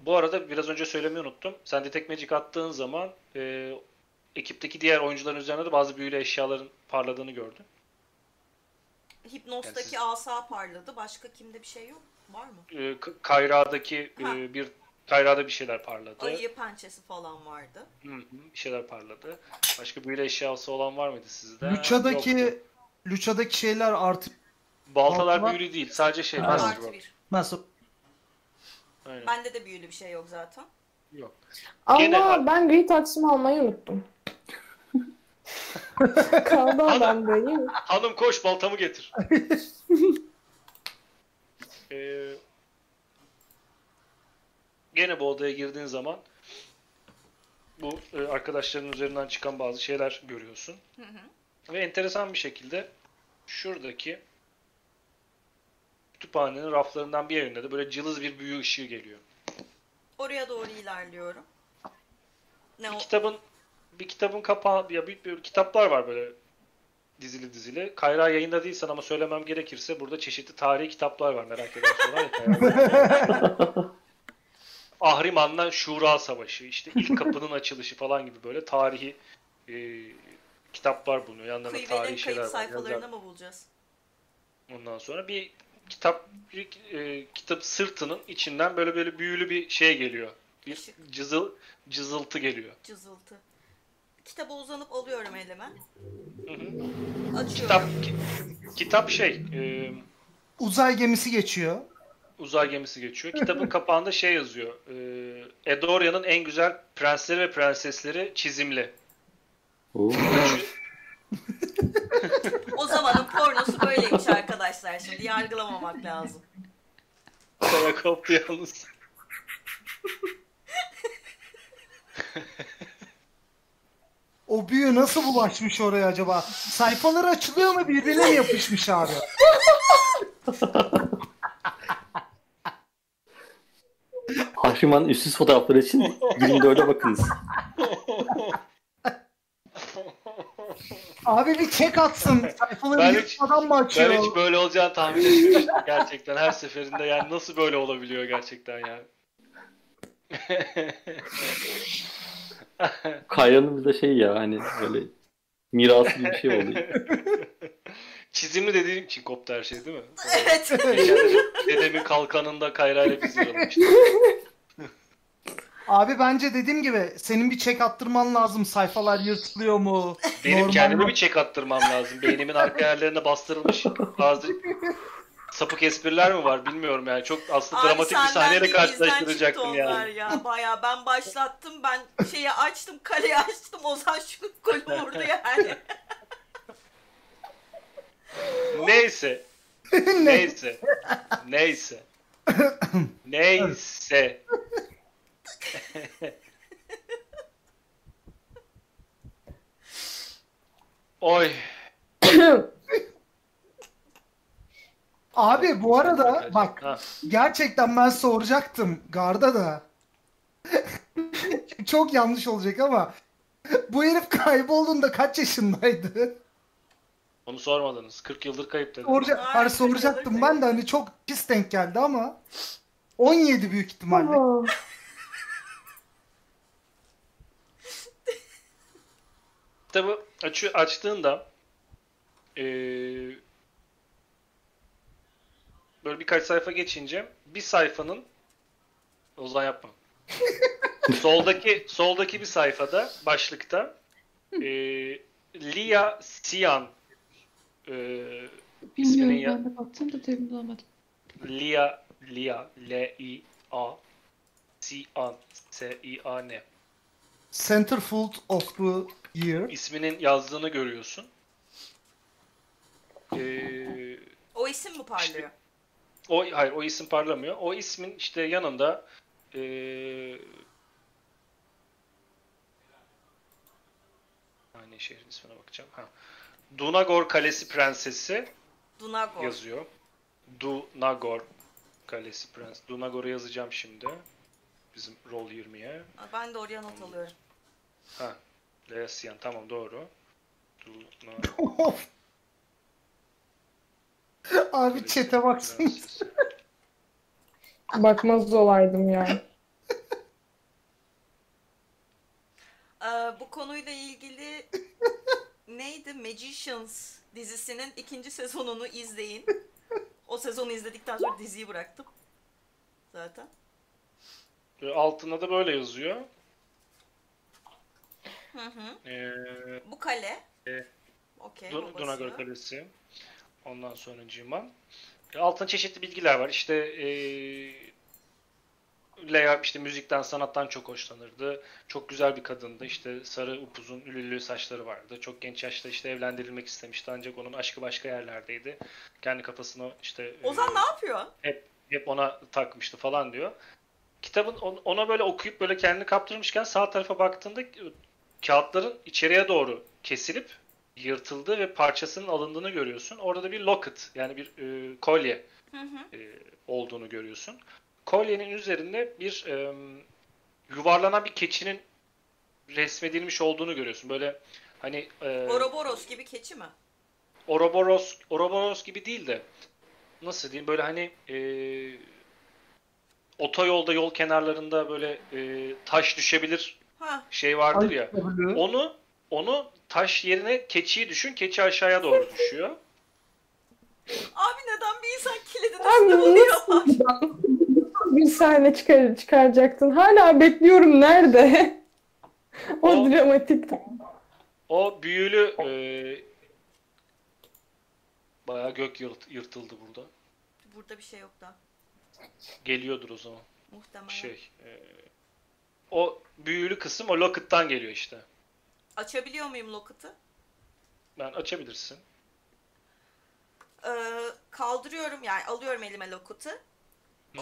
Bu arada biraz önce söylemeyi unuttum. Sen Detect Magic attığın zaman e, ekipteki diğer oyuncuların üzerinde de bazı büyülü eşyaların parladığını gördün. Hipnos'taki Yani siz- asa parladı. Başka kimde bir şey yok? Var mı? E, Kayra'daki e, bir Kayra'da bir şeyler parladı. Ayı pençesi falan vardı. Hı hı, bir şeyler parladı. Başka büyülü eşyası olan var mıydı sizde? Lucha'daki Yoktu. Lucha'daki şeyler artık Baltalar Baltalar- büyülü değil. Sadece şey. Ha. Master Artı Rock. bir. nasıl? Aynen. Bende de büyülü bir şey yok zaten. Yok. Ama Gene- ben gri taksımı almayı unuttum. Kaldı adamda iyi mi? Hanım koş baltamı getir. Ee, gene bu odaya girdiğin zaman bu e, arkadaşların üzerinden çıkan bazı şeyler görüyorsun. Hı hı. Ve enteresan bir şekilde şuradaki kütüphanenin raflarından bir yerinde de böyle cılız bir büyü ışığı geliyor. Oraya doğru ilerliyorum. Ne o? Bir kitabın bir kitabın kapağı ya bir, bir kitaplar var böyle dizili dizili. Kayra yayında değilsen ama söylemem gerekirse burada çeşitli tarihi kitaplar var merak edersen var ya Kayra. Ahriman'la Şura Savaşı, işte ilk kapının açılışı falan gibi böyle tarihi e, kitaplar bulunuyor. Yanlarında tarihi şeyler var. sayfalarını yazar. mı bulacağız? Ondan sonra bir kitap bir e, kitap sırtının içinden böyle böyle büyülü bir şey geliyor. Bir Işık. cızıl cızıltı geliyor. Cızıltı. Kitaba uzanıp alıyorum elime. Hı hı. Açıyorum. Kitap ki- kitap şey e, Uzay gemisi geçiyor. uzay gemisi geçiyor. Kitabın kapağında şey yazıyor. E, Edoria'nın en güzel prensleri ve prensesleri çizimli. Oo. Böyleymiş arkadaşlar. Şimdi yargılamamak lazım. Sana koptu yalnız. O büyü nasıl bulaşmış oraya acaba? Sayfalar açılıyor mu birbirine mi yapışmış abi? Ahriman üstsüz fotoğrafları için 24'e bakınız. Abi bir çek atsın. Sayfaları Ben hiç- yırtmadan mı açıyor? Ben hiç böyle olacağını tahmin etmemiştim gerçekten her seferinde. Yani nasıl böyle olabiliyor gerçekten ya? Kayra'nın bize şey ya hani böyle mirası gibi bir şey oldu. Çizimli dediğim için koptu her şey değil mi? Evet. Dedemin kalkanında kayrayla biz yaralamıştık. Abi bence dediğim gibi senin bir çek attırman lazım. Sayfalar yırtılıyor mu? Benim Normal kendime mi? bir çek attırmam lazım. Beynimin arka yerlerine bastırılmış bazı sapık espriler mi var bilmiyorum yani. Çok aslında Abi dramatik bir sahneyle karşılaştıracaktım onlar yani. ya. Baya ben başlattım ben şeyi açtım kaleyi açtım Ozan şu golü vurdu yani. Neyse. Neyse. Neyse. Neyse. Oy. Abi bu arada bak Ha. gerçekten ben soracaktım Garda da. Çok yanlış olacak ama bu herif kaybolduğunda kaç yaşındaydı? Onu sormadınız. 40 yıldır kayıp dediniz. Sorca Ay, Hayır, soracaktım ben de hani çok pis denk geldi ama 17 büyük ihtimalle. Kitabı açı, açtığında eee, böyle birkaç sayfa geçince bir sayfanın Ozan yapma. soldaki soldaki bir sayfada başlıkta eee Lia Sian İsminin Bilmiyorum ya- ben de baktım da terim bulamadım. Lia Lia L I A Sian S I A N Centerfold of the Year. isminin yazdığını görüyorsun. Eee O isim mi parlıyor? O hayır o isim parlamıyor. O ismin işte yanında eee hani şehrin ismine bakacağım. Ha. Dunagor Kalesi Prensesi Dunagor. yazıyor. Dunagor Kalesi Prens. Dunagor'u yazacağım şimdi. Bizim rol 20'ye. Ben de oraya not alıyorum. Ha. Leasyan tamam doğru. Abi çete. Prensesi. Bakmaz olaydım yani. Ee, bu konuyla ilgili neydi? Magicians dizisinin ikinci sezonunu izleyin. O sezonu izledikten sonra diziyi bıraktım. Zaten. Ve Altına da böyle yazıyor. Hı hı. Eee Bu kale. E, Okey. Dun-. Dunagor Kalesi. Ondan sonra Ciman. Altında çeşitli bilgiler var. İşte eee Leia işte müzikten, sanattan çok hoşlanırdı. Çok güzel bir kadındı. İşte sarı, upuzun, ülülü saçları vardı. Çok genç yaşta işte evlendirilmek istemişti. Ancak onun aşkı başka yerlerdeydi. Kendi kafasına işte Ozan eee, ne yapıyor? hep hep ona takmıştı falan diyor. Kitabın on- ona böyle okuyup böyle kendini kaptırmışken sağ tarafa baktığında e, kağıtların içeriye doğru kesilip yırtıldığı ve parçasının alındığını görüyorsun. Orada da bir locket yani bir e, kolye Hı hı. e, olduğunu görüyorsun. Kolyenin üzerinde bir e, yuvarlanan bir keçinin resmedilmiş olduğunu görüyorsun. Böyle hani e, Ouroboros gibi keçi mi? Ouroboros, Ouroboros gibi değil de nasıl diyeyim böyle hani e, otoyolda yol kenarlarında böyle e, taş düşebilir Ha. şey vardır ya. Onu onu taş yerine keçiyi düşün. Keçi aşağıya doğru düşüyor. Abi neden bir insan kilidin üstüne nasıl bir sahne çıkar, çıkaracaktın? Hala bekliyorum nerede? o O- dramatik. O büyülü e, bayağı gök yırt- yırtıldı burada. Burada bir şey yok da. Geliyordur o zaman. Muhtemelen. Şey e, o büyülü kısım o locket'tan geliyor işte. Açabiliyor muyum locket'ı? Ben açabilirsin. Ee, kaldırıyorum yani alıyorum elime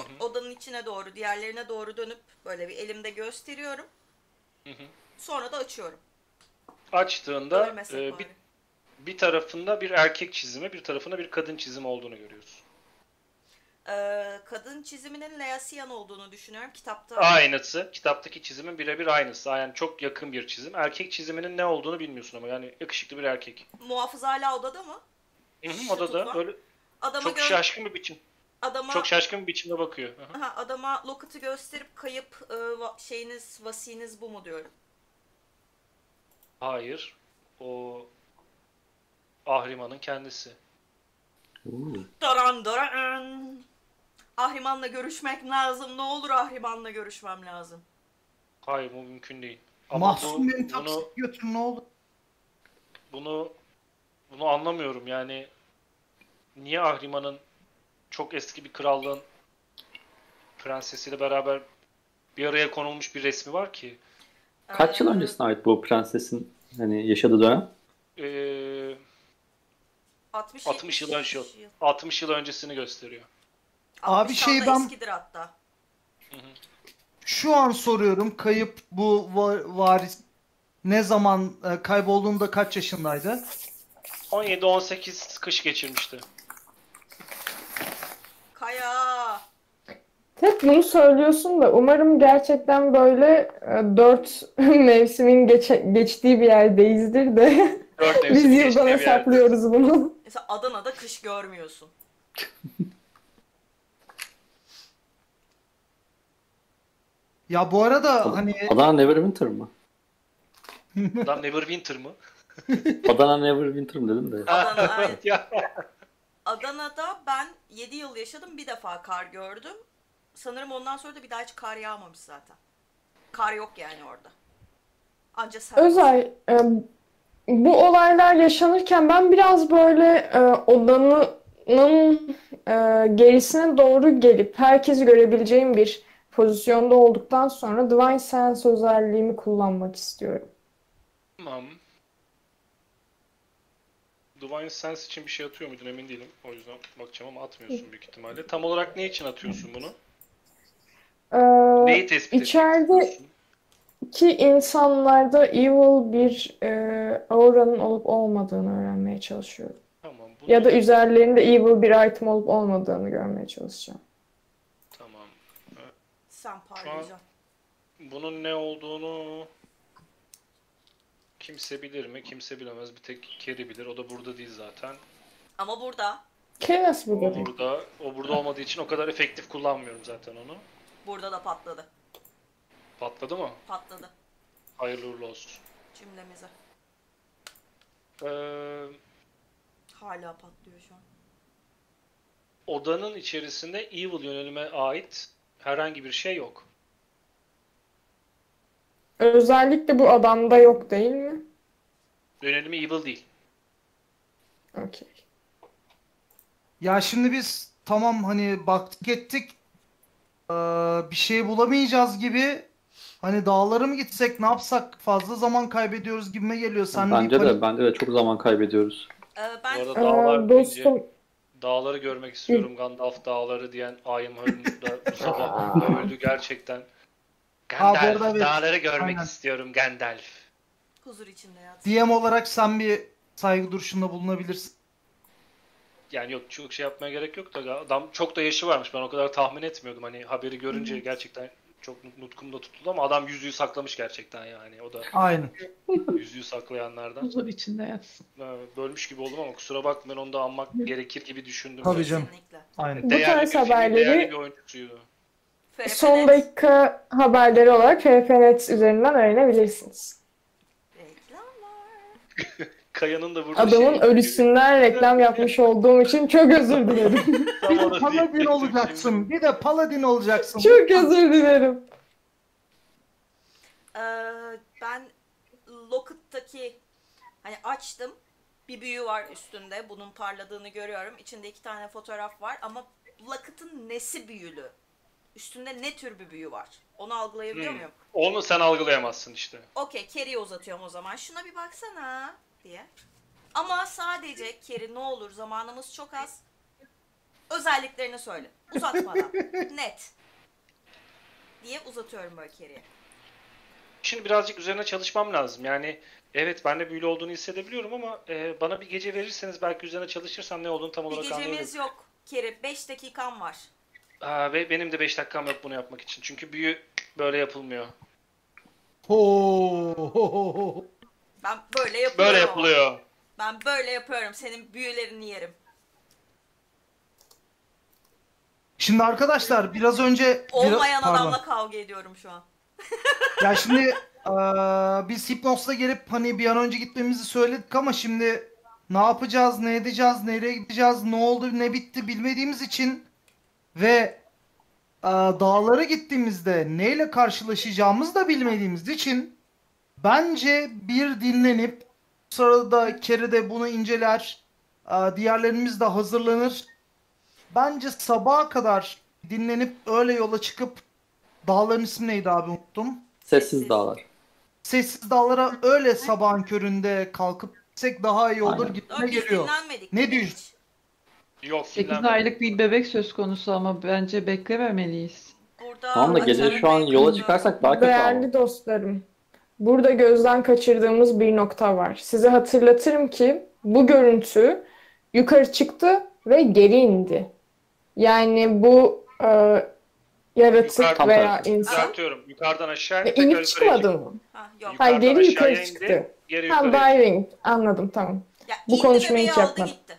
hı, odanın içine doğru, diğerlerine doğru dönüp böyle bir elimde gösteriyorum. hı hı. Sonra da açıyorum. Açtığında e, bir, bir tarafında bir erkek çizimi, bir tarafında bir kadın çizimi olduğunu görüyorsun. Ee, kadın çiziminin Leasian olduğunu düşünüyorum. Kitapta Aynısı. Kitaptaki çizimin birebir aynısı. Yani çok yakın bir çizim. Erkek çiziminin ne olduğunu bilmiyorsun ama yani yakışıklı bir erkek. muhafız hala odada mı? Hı hı, Şu o da da tutma. böyle Adama çok gö- şaşkın bir biçim. adama Çok şaşkın bir biçimde bakıyor. Aha, adama locket'ı gösterip kayıp e, va- şeyiniz, vasiniz bu mu diyorum. Hayır. O Ahriman'ın kendisi. Daran daran. Ahriman'la görüşmek lazım. Ne olur Ahriman'la görüşmem lazım. Hayır bu mümkün değil. Ama Mahsun bu, beni bunu, taksiye götür ne olur. bunu bunu anlamıyorum yani niye Ahriman'ın çok eski bir krallığın prensesiyle beraber bir araya konulmuş bir resmi var ki. Kaç yıl öncesine ait bu prensesin hani yaşadığı dönem? Ee, 60, 60 yıl 70 önce 60 yıl öncesini gösteriyor. Abi 60 şey ben- eskidir hatta. Şu an soruyorum kayıp bu va- varis ne zaman e, kaybolduğunda kaç yaşındaydı? 17-18 kış geçirmişti. Kaya. Hep bunu söylüyorsun da umarım gerçekten böyle e, dört mevsimin geçe- geçtiği bir yerdeyizdir de biz yıldan hesaplıyoruz bunu. Mesela Adana'da kış görmüyorsun. Ya bu arada hani Adana Neverwinter mı? Adam Neverwinter mı? Adana Neverwinter mi dedim de. Adana, aynen. ya. Adana'da ben 7 yıl yaşadım bir defa kar gördüm. Sanırım ondan sonra da bir daha hiç kar yağmamış zaten. Kar yok yani orada. Anca sen. Özay, e, bu olaylar yaşanırken ben biraz böyle e, odanın e, gerisine doğru gelip herkesi görebileceğim bir pozisyonda olduktan sonra Divine Sense özelliğimi kullanmak istiyorum. Tamam. Divine Sense için bir şey atıyor muydun emin değilim. O yüzden bakacağım ama atmıyorsun büyük ihtimalle. Tam olarak ne için atıyorsun bunu? E, Neyi tespit içeride- ki insanlarda evil bir e, auranın olup olmadığını öğrenmeye çalışıyorum. Tamam. Bunu, Ya da üzerlerinde evil bir item olup olmadığını görmeye çalışacağım. Sen parlayacaksın. Bunun ne olduğunu kimse bilir mi? Kimse bilemez. Bir tek Kerry bilir. O da burada değil zaten. Ama burada, Chaos bu O dedi. burada, o burada olmadığı için o kadar efektif kullanmıyorum zaten onu. burada da patladı. Patladı mı? Patladı Hayırlı uğurlu olsun. cümlemize. Ee, Hala patlıyor şu an. odanın içerisinde evil yönelime ait herhangi bir şey yok. Özellikle bu adamda yok değil mi? Yönelimi evil değil. Okey. ya şimdi biz tamam hani baktık ettik Ee, bir şey bulamayacağız gibi hani dağlara mı gitsek ne yapsak fazla zaman kaybediyoruz gibime geliyor. Sen Bence de bence de çok zaman kaybediyoruz. Ee, Bu ben arada Ee, dağlar deyince dostum dağları görmek istiyorum. Gandalf dağları diyen Ayımhın da bu sabah öldü gerçekten. Gandalf, evet. dağları görmek Aynen. istiyorum Gandalf. huzur içinde yat. DM olarak sen bir saygı duruşunda bulunabilirsin. Yani yok çok şey yapmaya gerek yok da adam çok da yaşı varmış. Ben o kadar tahmin etmiyordum. Hani haberi görünce gerçekten çok nutkumda tutuldu ama adam yüzüğü saklamış gerçekten yani. O da Aynen. yüzüğü saklayanlardan. Huzur içinde yatsın. Bölmüş gibi oldum ama kusura bakmayın onu da anmak gerekir gibi düşündüm. Tabii canım. Aynen. Bu Değerli tarz bir filmin haberleri- değerli bir oyuncusuydu. son dakika haberleri olarak FFNet üzerinden öğrenebilirsiniz. Reklamlar. Kaya'nın da burada Adamın şey- ölüsünden reklam yapmış olduğum için çok özür dilerim. Bir de paladin olacaksın. Bir de paladin olacaksın. Çok özür dilerim. Ee, ben Locket'taki hani açtım. Bir büyü var üstünde. Bunun parladığını görüyorum. İçinde iki tane fotoğraf var ama Locket'ın nesi büyülü? Üstünde ne tür bir büyü var? Onu algılayabiliyor Hmm. muyum? Onu sen algılayamazsın işte. Okey, Kerry'e uzatıyorum o zaman. Şuna bir baksana diye. Ama sadece Kerry ne olur zamanımız çok az. Özelliklerini söyle. Uzatmadan. Net. Diye uzatıyorum böyle Kerry'e. Şimdi birazcık üzerine çalışmam lazım. Yani evet ben de büyülü olduğunu hissedebiliyorum ama e, bana bir gece verirseniz belki üzerine çalışırsam ne olduğunu tam Bir olarak gecemiz anlayabilirim. yok. Kerry 5 dakikam var. Aa, ve benim de 5 dakikam yok bunu yapmak için. Çünkü büyü böyle yapılmıyor. Ho, ho, ho, ho. Ben böyle yapıyorum. Böyle ama. yapılıyor. Ben böyle yapıyorum. Senin büyülerini yerim. Şimdi arkadaşlar biraz önce biraz- Olmayan pardon. adamla kavga ediyorum şu an. Ya şimdi eee, biz Hipnos'la gelip hani bir an önce gitmemizi söyledik ama şimdi ne yapacağız, ne edeceğiz, nereye gideceğiz, ne oldu, ne bitti bilmediğimiz için ve eee, dağlara gittiğimizde neyle karşılaşacağımızı da bilmediğimiz için bence bir dinlenip sırada Kerry de bunu inceler, eee, diğerlerimiz de hazırlanır. bence sabaha kadar dinlenip öyle yola çıkıp dağların ismi neydi abi unuttum. Sessiz dağlar. Sessiz dağlara öyle sabahın köründe kalkıp gitsek daha iyi olur Aynen. gitme geliyor. dinlenmedik. Ne diyorsun? Yok 8 dinlenmedim. aylık bir bebek söz konusu ama bence beklememeliyiz. Burada Tamam da gece şu an yola çıkarsak daha kötü Değerli ama. dostlarım, burada gözden kaçırdığımız bir nokta var. Size hatırlatırım ki bu görüntü yukarı çıktı ve geri indi. Yani bu e, yaratık Yukarı- veya insan Düzeltiyorum. Yukarıdan aşağı e, inip çıkmadı mı? Ha, yok. Hayır Yukarıdan geri yukarı indi, çıktı. Geri Ha yukarı indi. diving anladım tamam. Ya, Bu konuşmayı hiç yapmadım. gitti.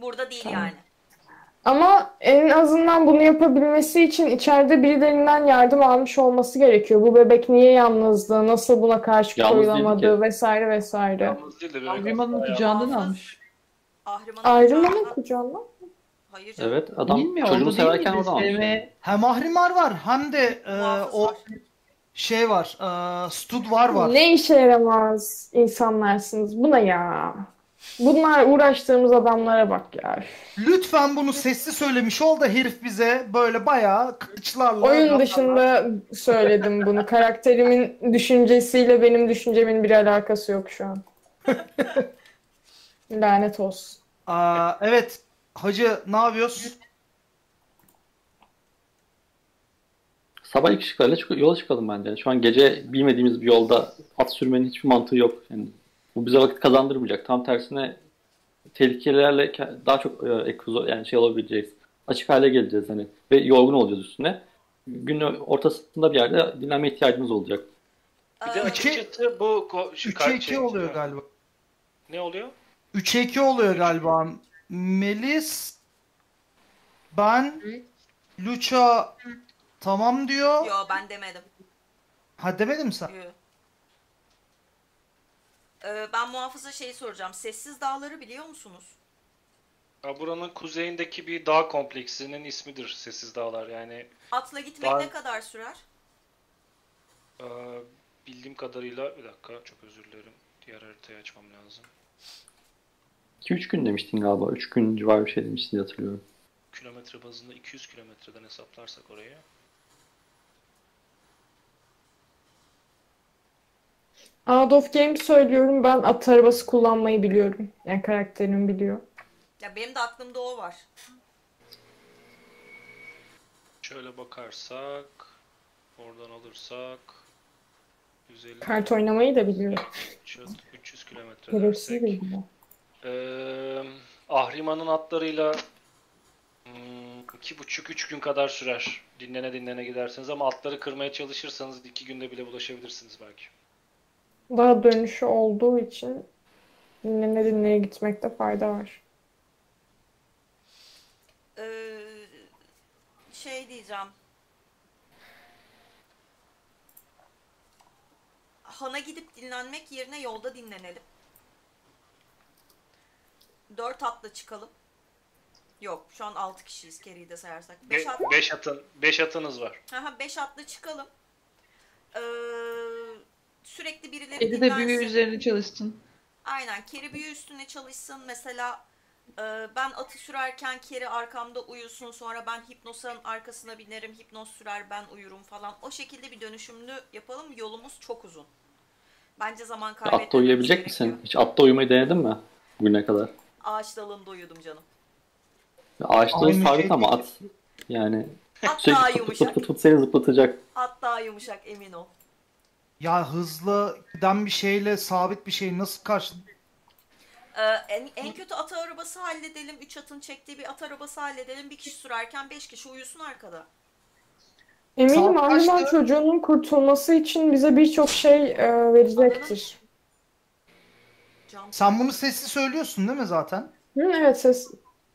Burada değil Tamam. yani. Ama en azından bunu yapabilmesi için içeride birilerinden yardım almış olması gerekiyor. Bu bebek niye yalnızdı, nasıl buna karşı Yalnız koyulamadı vesaire vesaire. Yalnız değil de böyle Ahriman'ın kucağından almış. Ahriman'ın Ayrılmanın kucağında- kucağında. Hayır canım. Evet adam mi? çocuğunu severken mi? oradan almış. Sevmeye- Hem Ahrimar var hem de e, o şey var. E, Stud var var. Ne işe yaramaz insanlarsınız. Bu ne ya? Bunlar uğraştığımız adamlara bak ya. Lütfen bunu sesli söylemiş ol da herif bize böyle bayağı kılıçlarla Oyun dışında söyledim bunu. Karakterimin düşüncesiyle benim düşüncemin bir alakası yok şu an. Lanet olsun. Aa, evet hacı ne yapıyoruz? Sabah ilk ışıklarla çık- yola çıkalım bence. Şu an gece bilmediğimiz bir yolda at sürmenin hiçbir mantığı yok. Yani bu bize vakit kazandırmayacak. Tam tersine tehlikelerle ke- daha çok e, ekruzo yani şey olabileceğiz. Açık hale geleceğiz hani ve yorgun olacağız üstüne. Günün ortasında bir yerde dinlenme ihtiyacımız olacak. Bir de açıkçası bu şu 3'e kart 2 şey- oluyor galiba. Ne oluyor? 3'e 2 oluyor galiba. Melis ben Lucha tamam diyor. Yo ben demedim. Ha demedin mi sen? Yo. Ee, ben muhafıza şey soracağım. Sessiz dağları biliyor musunuz? Ya buranın kuzeyindeki bir dağ kompleksinin ismidir Sessiz Dağlar. Yani Atla gitmek Dağ- ne kadar sürer? e, bildiğim kadarıyla bir dakika çok özür dilerim. Diğer haritayı açmam lazım. 2-3 gün demiştin galiba. 3 gün civarı bir şey demiştin diye hatırlıyorum. Kilometre bazında 200 kilometreden hesaplarsak orayı. Out of game söylüyorum. Ben at arabası kullanmayı biliyorum. Yani karakterim biliyor. Ya benim de aklımda o var. Şöyle bakarsak, oradan alırsak 150 Kart oynamayı da biliyor. 300, 300 kilometre Gereksiz dersek. Ee, Ahriman'ın atlarıyla hmm, iki buçuk üç gün kadar sürer. Dinlene dinlene gidersiniz ama atları kırmaya çalışırsanız iki günde bile bulaşabilirsiniz belki. Daha dönüşü olduğu için dinlene dinleye gitmekte fayda var. Ee, şey diyeceğim. Han'a gidip dinlenmek yerine yolda dinlenelim. Dört atla çıkalım. Yok şu an altı kişiyiz Kerry'i de sayarsak. Beş Be- at, beş atın, beş atınız var. Aha, beş atla çıkalım. Ee, sürekli birileri Kedi de büyü dinlensin. üzerine çalışsın. Aynen keri büyü üstüne çalışsın. Mesela e, ben atı sürerken keri arkamda uyusun. Sonra ben hipnosanın arkasına binerim. Hipnoz sürer ben uyurum falan. O şekilde bir dönüşümlü yapalım. Yolumuz çok uzun. Bence zaman kaybetmemiz Atta uyuyabilecek gerekiyor. misin? Hiç atta uyumayı denedin mi? Bugüne kadar. Ağaç dalında uyudum canım. Ağaçta Aynı sabit şey ama at yani At sürekli daha fıt fıt yumuşak. fıt fıt fıt seni zıplatacak. At daha yumuşak emin ol. Ya hızlı giden bir şeyle sabit bir şey nasıl karşı... Ee, en, en kötü at arabası halledelim. Üç atın çektiği bir at arabası halledelim. Bir kişi sürerken beş kişi uyusun arkada. Eminim Saat Ahriman çocuğunun kurtulması için bize birçok şey e, verecektir. Cam Sen bunu sesli söylüyorsun değil mi zaten? Hı, evet ses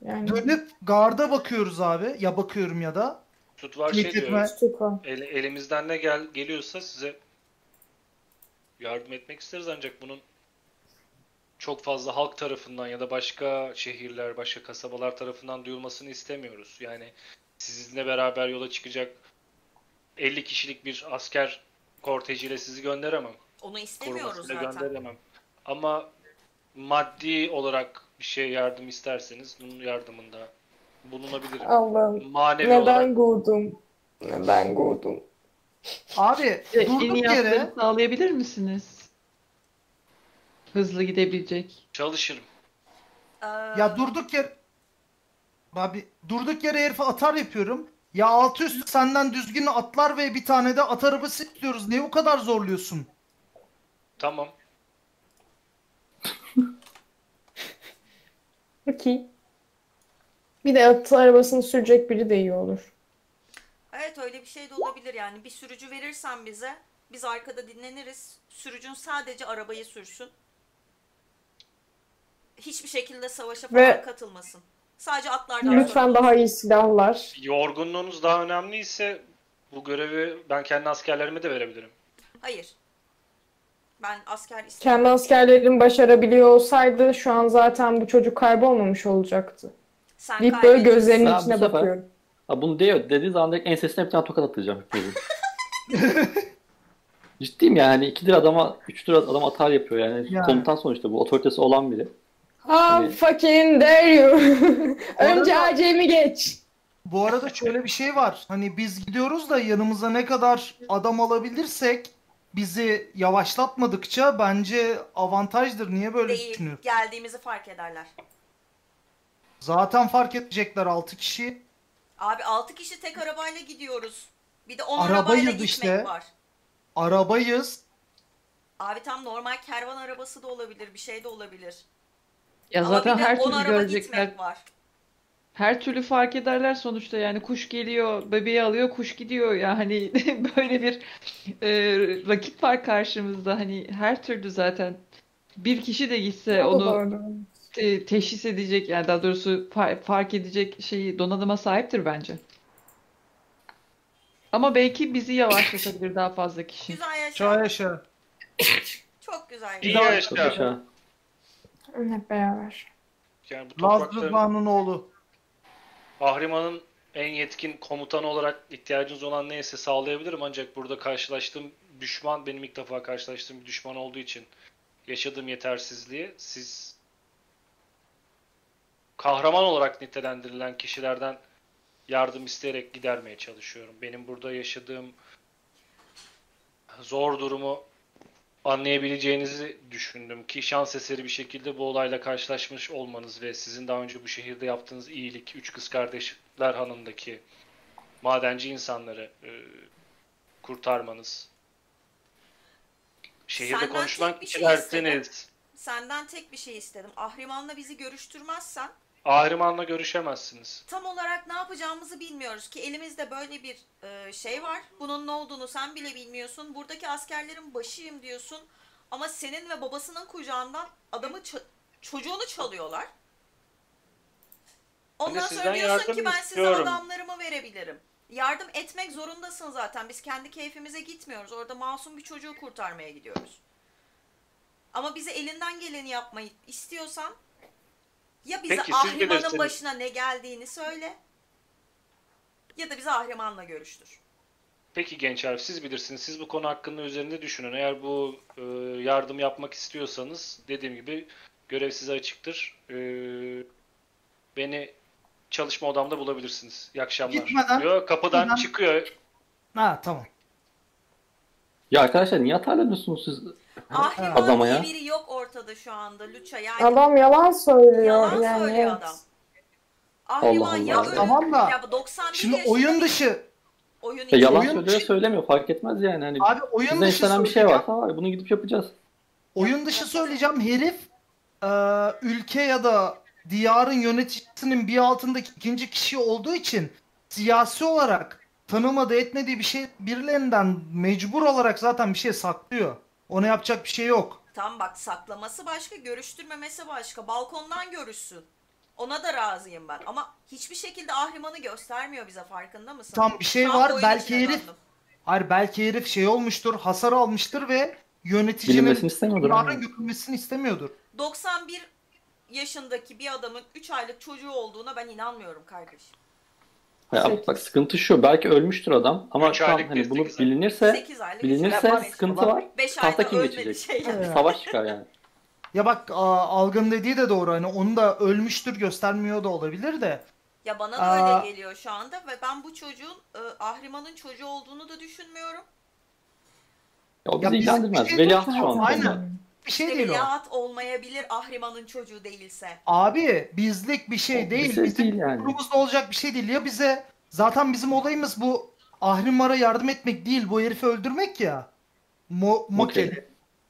yani Dönüp garda bakıyoruz abi. Ya bakıyorum ya da. Tut var şey Tehdit diyor. mi? Stuka. El- elimizden ne gel geliyorsa size yardım etmek isteriz ancak bunun çok fazla halk tarafından ya da başka şehirler, başka kasabalar tarafından duyulmasını istemiyoruz. Yani sizinle beraber yola çıkacak 50 kişilik bir asker kortejiyle sizi gönderemem. Onu istemiyoruz zaten. gönderemem. Ama maddi olarak bir şey yardım isterseniz bunun yardımında bulunabilirim. Allah'ım. Manevi Neden olarak. gurdum? Neden gurdum? Abi E, en durduk iyi yere hatları sağlayabilir misiniz? Hızlı gidebilecek. Çalışırım. Ee, ya durduk yer Abi durduk yere herife atar yapıyorum. Ya altı üstü senden düzgün atlar ve bir tane de at arabası istiyoruz. Niye bu kadar zorluyorsun? Tamam. Peki. Bir de at arabasını sürecek biri de iyi olur. Evet öyle bir şey de olabilir yani. Bir sürücü verirsen bize biz arkada dinleniriz. Sürücün sadece arabayı sürsün. Hiçbir şekilde savaşa falan Ve- katılmasın. Sadece atlardan Lütfen sorumlu daha iyi silahlar. Yorgunluğunuz daha önemliyse bu görevi ben kendi askerlerime de verebilirim. Hayır. Ben asker istemem. Kendi askerlerin başarabiliyor olsaydı şu an zaten bu çocuk kaybolmamış olacaktı. Sen Deyip böyle gözlerinin Ben içine bakıyorum. Ha bunu diyor dediği zaman direkt ensesine bir tane tokat atacağım. Ciddiyim yani hani ikidir adama, üçtür adam atar yapıyor yani. Yani. Komutan sonuçta bu otoritesi olan biri. Ha Evet. fucking dare you. Önce arada- acemi geç. Bu arada şöyle bir şey var. Hani biz gidiyoruz da yanımıza ne kadar adam alabilirsek bizi yavaşlatmadıkça bence avantajdır. Niye böyle Değil. düşünüyorsun? Geldiğimizi fark ederler. Zaten fark edecekler 6 kişi. Abi 6 kişi tek arabayla gidiyoruz. Bir de 10 Arabayız arabayla gitmek işte. var. Arabayız. Abi tam normal kervan arabası da olabilir, bir şey de olabilir. Ya Ama zaten bir de her 10 türlü araba görecekler. gitmek var. Her türlü fark ederler sonuçta yani kuş geliyor, bebeği alıyor, kuş gidiyor ya hani böyle bir e, rakip var karşımızda hani her türlü zaten bir kişi de gitse onu doğru. Teşhis edecek yani daha doğrusu fa- fark edecek şeyi donanıma sahiptir bence. Ama belki bizi yavaşlatabilir daha fazla kişi. Güzel yaşa. Çağ yaşa. Çok güzel İyi yaşa. yaşa. Yaşa. Hep beraber. Yani bu Laz toprakların Rıdvan'ın oğlu. Ahriman'ın en yetkin komutanı olarak ihtiyacınız olan neyse sağlayabilirim ancak burada karşılaştığım düşman benim ilk defa karşılaştığım bir düşman olduğu için yaşadığım yetersizliği siz kahraman olarak nitelendirilen kişilerden yardım isteyerek gidermeye çalışıyorum. Benim burada yaşadığım zor durumu anlayabileceğinizi düşündüm ki şans eseri bir şekilde bu olayla karşılaşmış olmanız ve sizin daha önce bu şehirde yaptığınız iyilik, Üç Kız Kardeşler Hanı'ndaki madenci insanları e, kurtarmanız, şehirde Senden konuşulan tek bir şey kişilersiniz. Senden tek bir şey istedim. Ahriman'la bizi görüştürmezsen Ahriman'la görüşemezsiniz. tam olarak ne yapacağımızı bilmiyoruz ki elimizde böyle bir e, şey var. Bunun ne olduğunu sen bile bilmiyorsun. Buradaki askerlerin başıyım diyorsun. Ama senin ve babasının kucağından adamı ça- çocuğunu çalıyorlar. Ondan Hani sonra diyorsun ki ben size istiyorum." adamlarımı verebilirim. Yardım etmek zorundasın zaten. Biz kendi keyfimize gitmiyoruz. Orada masum bir çocuğu kurtarmaya gidiyoruz. Ama bize elinden geleni yapmayı istiyorsan ya bize Peki, Ahriman'ın bilirsiniz. başına ne geldiğini söyle ya da bizi Ahriman'la görüştür. Peki gençler siz bilirsiniz. Siz bu konu hakkında üzerinde düşünün. Eğer bu e, yardım yapmak istiyorsanız dediğim gibi görev size açıktır. E, beni çalışma odamda bulabilirsiniz. İyi akşamlar. Gitmeden- Diyor, kapıdan gitmeden- çıkıyor. Ha tamam. Ya arkadaşlar niye atarlanıyorsunuz siz Ahriman adama diye ya? biri yok ortada şu anda Luça. Yani Adam yalan söylüyor yalan yani. söylüyor evet. adam. Ahriman Allah ya Allah. ölü Tamam da, ya bu 91 Şimdi yaşında oyun dışı oyun Ya için. yalan Oyun söylüyor dışı- söylemiyor fark etmez yani hani abi oyun size dışı istenen bir şey söyleyeceğim. varsa var bunu gidip yapacağız. Oyun dışı söyleyeceğim. Herif e, ülke ya da diyarın yöneticisinin bir altındaki ikinci kişi olduğu için siyasi olarak tanımadığı etmediği bir şey birilerinden mecbur olarak zaten bir şey saklıyor. Ona yapacak bir şey yok. Tam bak saklaması başka, görüştürmemesi başka. Balkondan görüşsün. Ona da razıyım ben. Ama hiçbir şekilde Ahriman'ı göstermiyor bize farkında mısın? Tam bir şey Şu an var, oyun belki içine herif-. Hayır belki herif şey olmuştur, hasar almıştır ve yöneticinin Bilinmesini istemiyordur. aynen. istemiyordur. 91 yaşındaki bir adamın 3 aylık çocuğu olduğuna ben inanmıyorum kardeşim. Ya bak sıkıntı şu belki ölmüştür adam ama şu an hani bunu bilinirse 8 aylık. bilinirse sıkıntı var. 5 Tahta kim geçecek? şey. Savaş çıkar yani. Ya bak a- Algın dediği de doğru hani onu da ölmüştür göstermiyor da olabilir de Ya bana da Aa. öyle geliyor şu anda ve ben bu çocuğun e, Ahriman'ın çocuğu olduğunu da düşünmüyorum. Ya o Ya bizi biz- ilgilendirmez. şey Veliaht şu an. Aynen. Bir şey İşte değil o. veliaht olmayabilir Ahriman'ın çocuğu değilse. Abi bizlik bir şey O değil. bize Bizim değil yani. durumumuzda olacak bir şey değil. Ya bize zaten bizim olayımız bu Ahrimar'a yardım etmek değil. Bu herifi öldürmek ya. Mo Mokeli.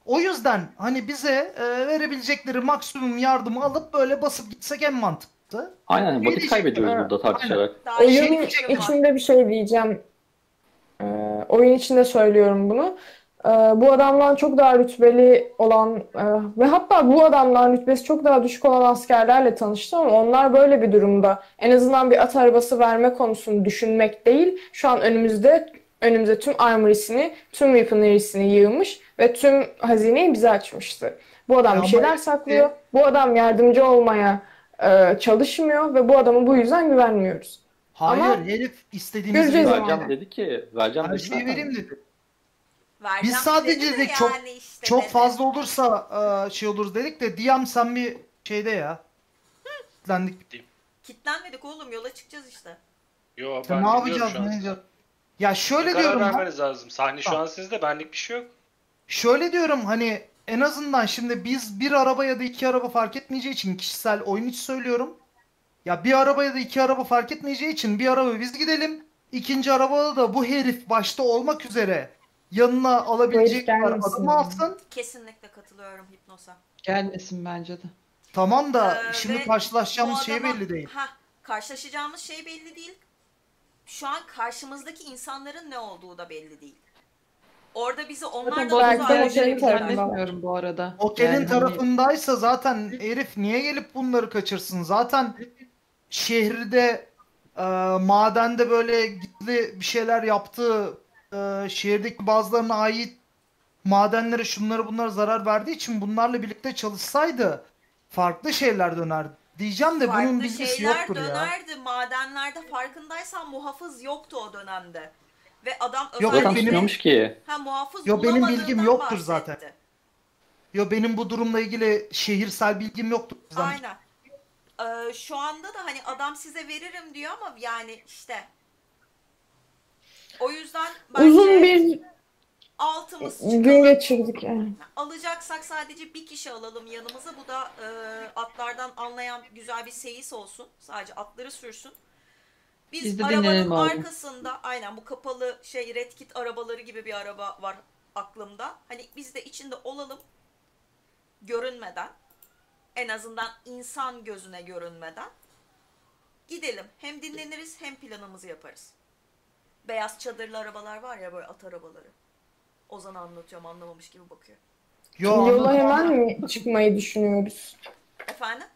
O yüzden hani bize e, verebilecekleri maksimum yardımı alıp böyle basıp gitsek en mantıklı. Aynen Ne vakit kaybediyoruz burada tartışarak. Daha iyi Oyun bir fikrim var. içinde bir şey diyeceğim. Ee, oyun içinde söylüyorum bunu. Ee, bu adamdan çok daha rütbeli olan e, ve hatta bu adamdan rütbesi çok daha düşük olan askerlerle tanıştım ama onlar böyle bir durumda en azından bir at arabası verme konusunu düşünmek değil. Şu an önümüzde önümüze tüm armory'sini, tüm weaponry'sini yığmış ve tüm hazineyi bize açmıştı. Bu adam bir şeyler saklıyor. Bu adam yardımcı olmaya e, çalışmıyor ve bu adama bu yüzden güvenmiyoruz. Hayır Ama herif ama. Vereceğim dedi ki. Vereceğim Her şeyi vereyim dedi. Vereceğim Biz sadece dedi de dedik çok- yani işte Çok dedi. fazla olursa e, şey olur dedik de Diyam sen bir şeyde ya. Kitlendik. Kitlenmedik oğlum yola çıkacağız işte. Yo Ya ben ne yapacağız ne edeceğiz? Ya şöyle Karar diyorum ben. vermeniz lazım. Sahne şu an sizde benlik bir şey yok. Şöyle diyorum hani en azından şimdi biz bir araba ya da iki araba fark etmeyeceği için kişisel oyun içi söylüyorum. Ya bir araba ya da iki araba fark etmeyeceği için bir araba biz gidelim. İkinci arabada da bu herif başta olmak üzere yanına alabilecek kadar gelmesin adam yani. alsın. Kesinlikle katılıyorum Hipnos'a. Gelmesin bence de. Tamam da Ee, şimdi ve karşılaşacağımız bu şey adama- belli değil. Hah, karşılaşacağımız şey belli değil. Şu an karşımızdaki insanların ne olduğu da belli değil. Orada bizi Zaten onlar bu da şey zannetmiyorum bu arada. Okel'in Yani hani- tarafındaysa zaten herif niye gelip bunları kaçırsın? Zaten şehirde e, madende böyle gizli bir şeyler yaptığı e, şehirdeki bazılarına ait madenlere şunları bunlara zarar verdiği için bunlarla birlikte çalışsaydı farklı şeyler döner. Diyeceğim de bunun Farklı bilgisi şeyler yoktur ya. dönerdi. Madenlerde farkındaysan muhafız yoktu o dönemde. Ve adam Yok, Zaten özellikle tutmuyormuş ki. ha, muhafız Yo, benim bilgim yoktur bahsetti. zaten. Yo benim bu durumla ilgili şehirsel bilgim yoktur. Yüzden Aynen. Ee, şu anda da hani adam size veririm diyor ama yani işte o yüzden Uzun bence bir altımız gün çıkalım. geçirdik yani. Alacaksak sadece bir kişi alalım yanımıza. Bu da e, atlardan anlayan güzel bir seyis olsun. Sadece atları sürsün. Biz, Biz de arabanın dinlenelim abi. arkasında aynen bu kapalı şey red kit arabaları gibi bir araba var aklımda. Hani biz de içinde olalım. Görünmeden. En azından insan gözüne görünmeden. Gidelim. Hem dinleniriz hem planımızı yaparız. Beyaz çadırlı arabalar var ya böyle at arabaları. Ozan anlatıyorum anlamamış gibi bakıyor. Yo, Yola anladım, hemen mi çıkmayı düşünüyoruz? Efendim?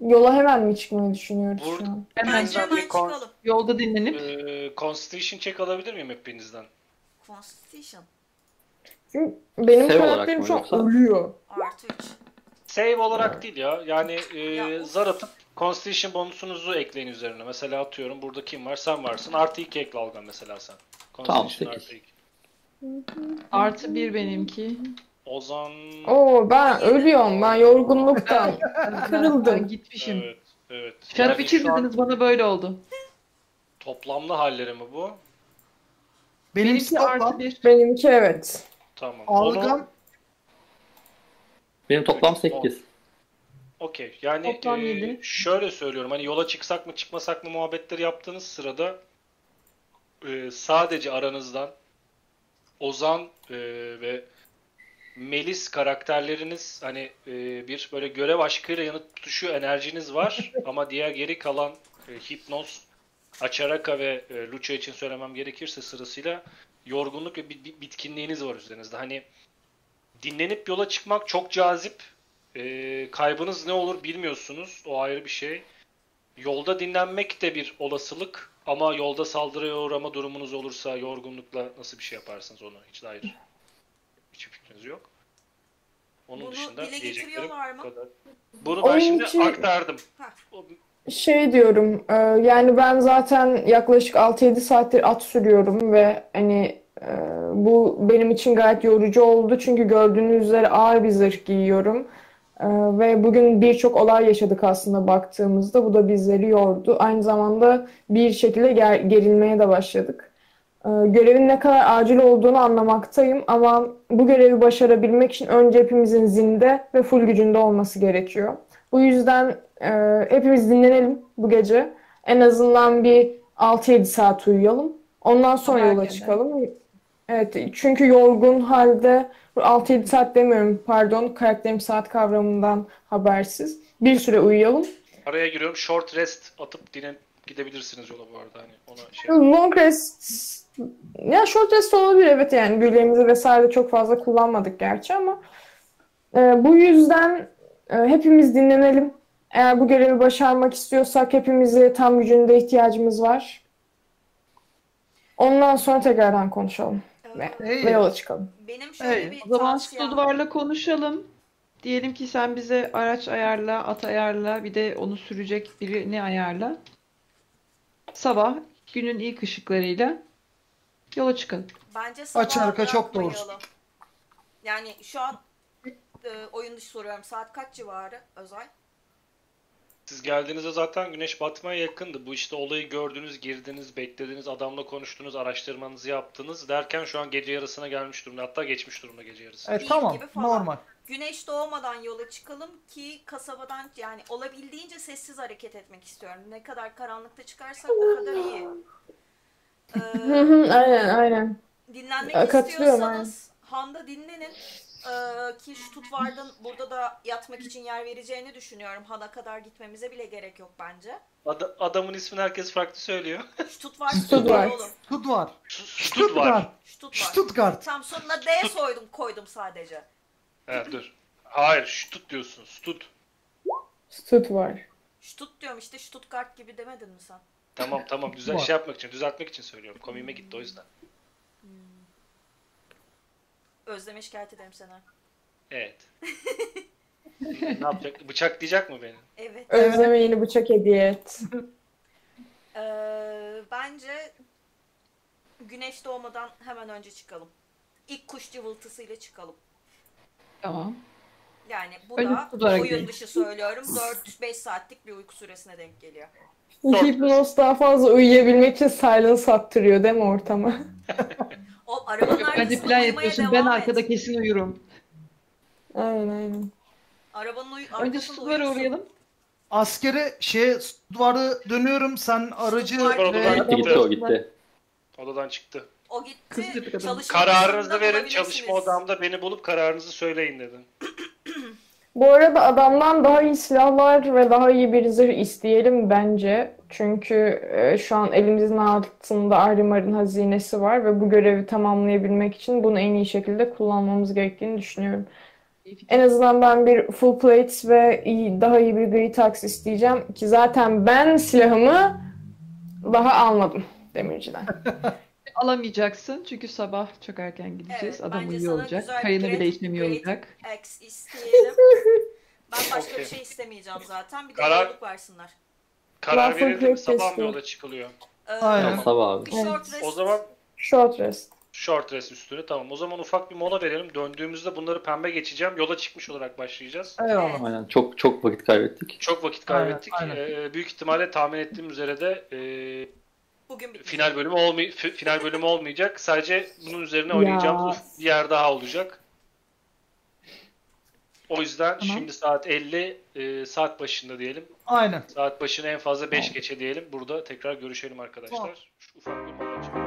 Yola hemen mi çıkmayı düşünüyoruz Burada- şu an? Hemen Bence hemen bir kon- çıkalım. yolda dinlenip Ee, Constitution check alabilir miyim hepinizden? Constitution. Çünkü benim Sev olarak karakterim mı şu an yoksa? ölüyor. Artı 3. Save olarak değil ya. Yani e, Ya, of. zar atıp Constitution bonusunuzu ekleyin üzerine. Mesela atıyorum burada kim var? Sen varsın. Artı 2 ekle Algan mesela sen. Tamam, Constitution sekiz. artı 2. artı bir benimki. Ozan... Oo ben ölüyorum. Ben yorgunluktan kırıldım. Gitmişim. Evet, evet. Şarap Yani şu an içirdiniz bana böyle oldu. Toplamlı halleri mi bu? Benimki toplam artı bir. Benimki evet. Tamam. Onu- algam Benim toplam Üç, 8. Okey. Yani Toplam e, yedi. şöyle söylüyorum. Hani yola çıksak mı çıkmasak mı muhabbetleri yaptığınız sırada e, sadece aranızdan Ozan e, ve Melis karakterleriniz hani e, bir böyle görev aşkıyla yanıp tutuşu enerjiniz var ama diğer geri kalan e, Hipnoz, Açaraka ve e, Lucha için söylemem gerekirse sırasıyla yorgunluk ve bi- bi- bitkinliğiniz var üzerinizde. Hani dinlenip yola çıkmak çok cazip. E, kaybınız ne olur bilmiyorsunuz. O ayrı bir şey. Yolda dinlenmek de bir olasılık ama yolda saldırıya uğrama durumunuz olursa yorgunlukla nasıl bir şey yaparsınız onu hiç dair hiçbir fikriniz yok. Onun Bunu dışında dile getiriyorlar bu mı? kadar. Bunu ben Oyun şimdi içi- aktardım. Heh. Şey diyorum, e, yani ben zaten yaklaşık 6-7 saattir at sürüyorum ve hani e, bu benim için gayet yorucu oldu çünkü gördüğünüz üzere ağır bir zırh giyiyorum. Ee, ve bugün birçok olay yaşadık aslında baktığımızda. Bu da bizleri yordu. Aynı zamanda bir şekilde ger- gerilmeye de başladık. Ee, görevin ne kadar acil olduğunu anlamaktayım ama bu görevi başarabilmek için önce hepimizin zinde ve full gücünde olması gerekiyor. Bu yüzden e, hepimiz dinlenelim bu gece. En azından bir 6-7 saat uyuyalım. Ondan sonra yola çıkalım. Evet, çünkü yorgun halde 6-7 saat demiyorum pardon karakterim saat kavramından habersiz. Bir süre uyuyalım. Araya giriyorum. Short rest atıp dine gidebilirsiniz yola bu arada. Hani ona şey. Long rest ya short rest olabilir evet yani büyülerimizi vesaire çok fazla kullanmadık gerçi ama e, bu yüzden e, hepimiz dinlenelim. Eğer bu görevi başarmak istiyorsak hepimize tam gücünde ihtiyacımız var. Ondan sonra tekrardan konuşalım ve, ve yola çıkalım. Benim şöyle Evet, bir O zaman tavsiyem Studuvar'la konuşalım. Diyelim ki sen bize araç ayarla, at ayarla, bir de onu sürecek birini ayarla. Sabah günün ilk ışıklarıyla yola çıkalım. Bence sabah Aç arka çok doğrusu. Yani şu an e, oyun dışı soruyorum. Saat kaç civarı Özay? Siz geldiğinizde zaten güneş batmaya yakındı. Bu işte olayı gördünüz, girdiniz, beklediniz, adamla konuştunuz, araştırmanızı yaptınız derken şu an gece yarısına gelmiş durumda. Hatta geçmiş durumda gece yarısı. Evet tamam gibi falan. normal. Güneş doğmadan yola çıkalım ki kasabadan yani olabildiğince sessiz hareket etmek istiyorum. Ne kadar karanlıkta çıkarsak o kadar iyi. Hı Ee, hı, aynen aynen. dinlenmek katılıyorum, istiyorsanız Han'da dinlenin. Ee, ki Stuttgart'ın burada da yatmak için yer vereceğini düşünüyorum. Han'a kadar gitmemize bile gerek yok bence. Ada- adamın ismini herkes farklı söylüyor. Stuttgart, Stuttgart. oğlum. Stuttgart. Stuttgart. Stuttgart. Tam sonuna D soydum koydum sadece. Evet dur. Hayır, Stut diyorsun. Stut. Stut var. Stutt diyorum işte Stuttgart gibi demedin mi sen? Tamam tamam düzel şey yapmak için, düzeltmek için söylüyorum. Komiğime gitti o yüzden. Özleme şikayet ederim sana. Evet. ne yapacak? Bıçaklayacak mı beni? Evet. Özleme yeni bıçak hediye et. Ee, bence güneş doğmadan hemen önce çıkalım. İlk kuş cıvıltısıyla çıkalım. Tamam. Yani bu Önce da oyun dışı söylüyorum 4-5 saatlik bir uyku süresine denk geliyor. Hipnoz daha fazla uyuyabilmek için silence sattırıyor değil mi ortama? O arabanın Bence arkasında plan uyumaya yapıyorsun. devam Ben et. arkada kesin uyurum. Aynen aynen. Arabanın uy Önce arkasında Studuvar'a uyursun. uğrayalım. Askere şey duvarı dönüyorum. Sen aracı ve Oradan Gitti gitti o gitti. Odadan çıktı. O gitti. Kızdırdık adamı. Çalışma Kararınızı verin, bulabilirsiniz. çalışma odamda beni bulup kararınızı söyleyin dedim. Bu arada adamdan daha iyi silahlar ve daha iyi bir zırh isteyelim bence. Çünkü e, şu an elimizin altında Ahrimar'ın hazinesi var ve bu görevi tamamlayabilmek için bunu en iyi şekilde kullanmamız gerektiğini düşünüyorum. En azından ben bir full plate ve iyi, daha iyi bir gri tax isteyeceğim ki zaten ben silahımı daha almadım demirciden. Alamayacaksın çünkü sabah çok erken gideceğiz. Evet, Adam uyuyor olacak. Kayını bile işlemiyor olacak. X isteyelim. Ben başka bir şey istemeyeceğim zaten. Bir de Karar- yolluk versinler. Karar Ben full verildi mi? Sabah mı yola çıkılıyor? Ee, Aynen. Sabah abi. Bir short rest. O zaman Short rest. short rest üstüne tamam. O zaman ufak bir mola verelim. Döndüğümüzde bunları pembe geçeceğim. Yola çıkmış olarak başlayacağız. Eyvallah. Aynen çok çok vakit kaybettik. Çok vakit Aynen, kaybettik. aynen. Ee, büyük ihtimalle tahmin ettiğim üzere de e, Bugün bitmiş. final bölümü olmay fi- final bölümü olmayacak. Sadece bunun üzerine oynayacağımız Ya. bir yer daha olacak. O yüzden Tamam. şimdi saat 50 e, saat başında diyelim. Aynen. Saat başına en fazla 5 geçe diyelim. Burada tekrar görüşelim arkadaşlar. Tamam. Şu ufak bir mola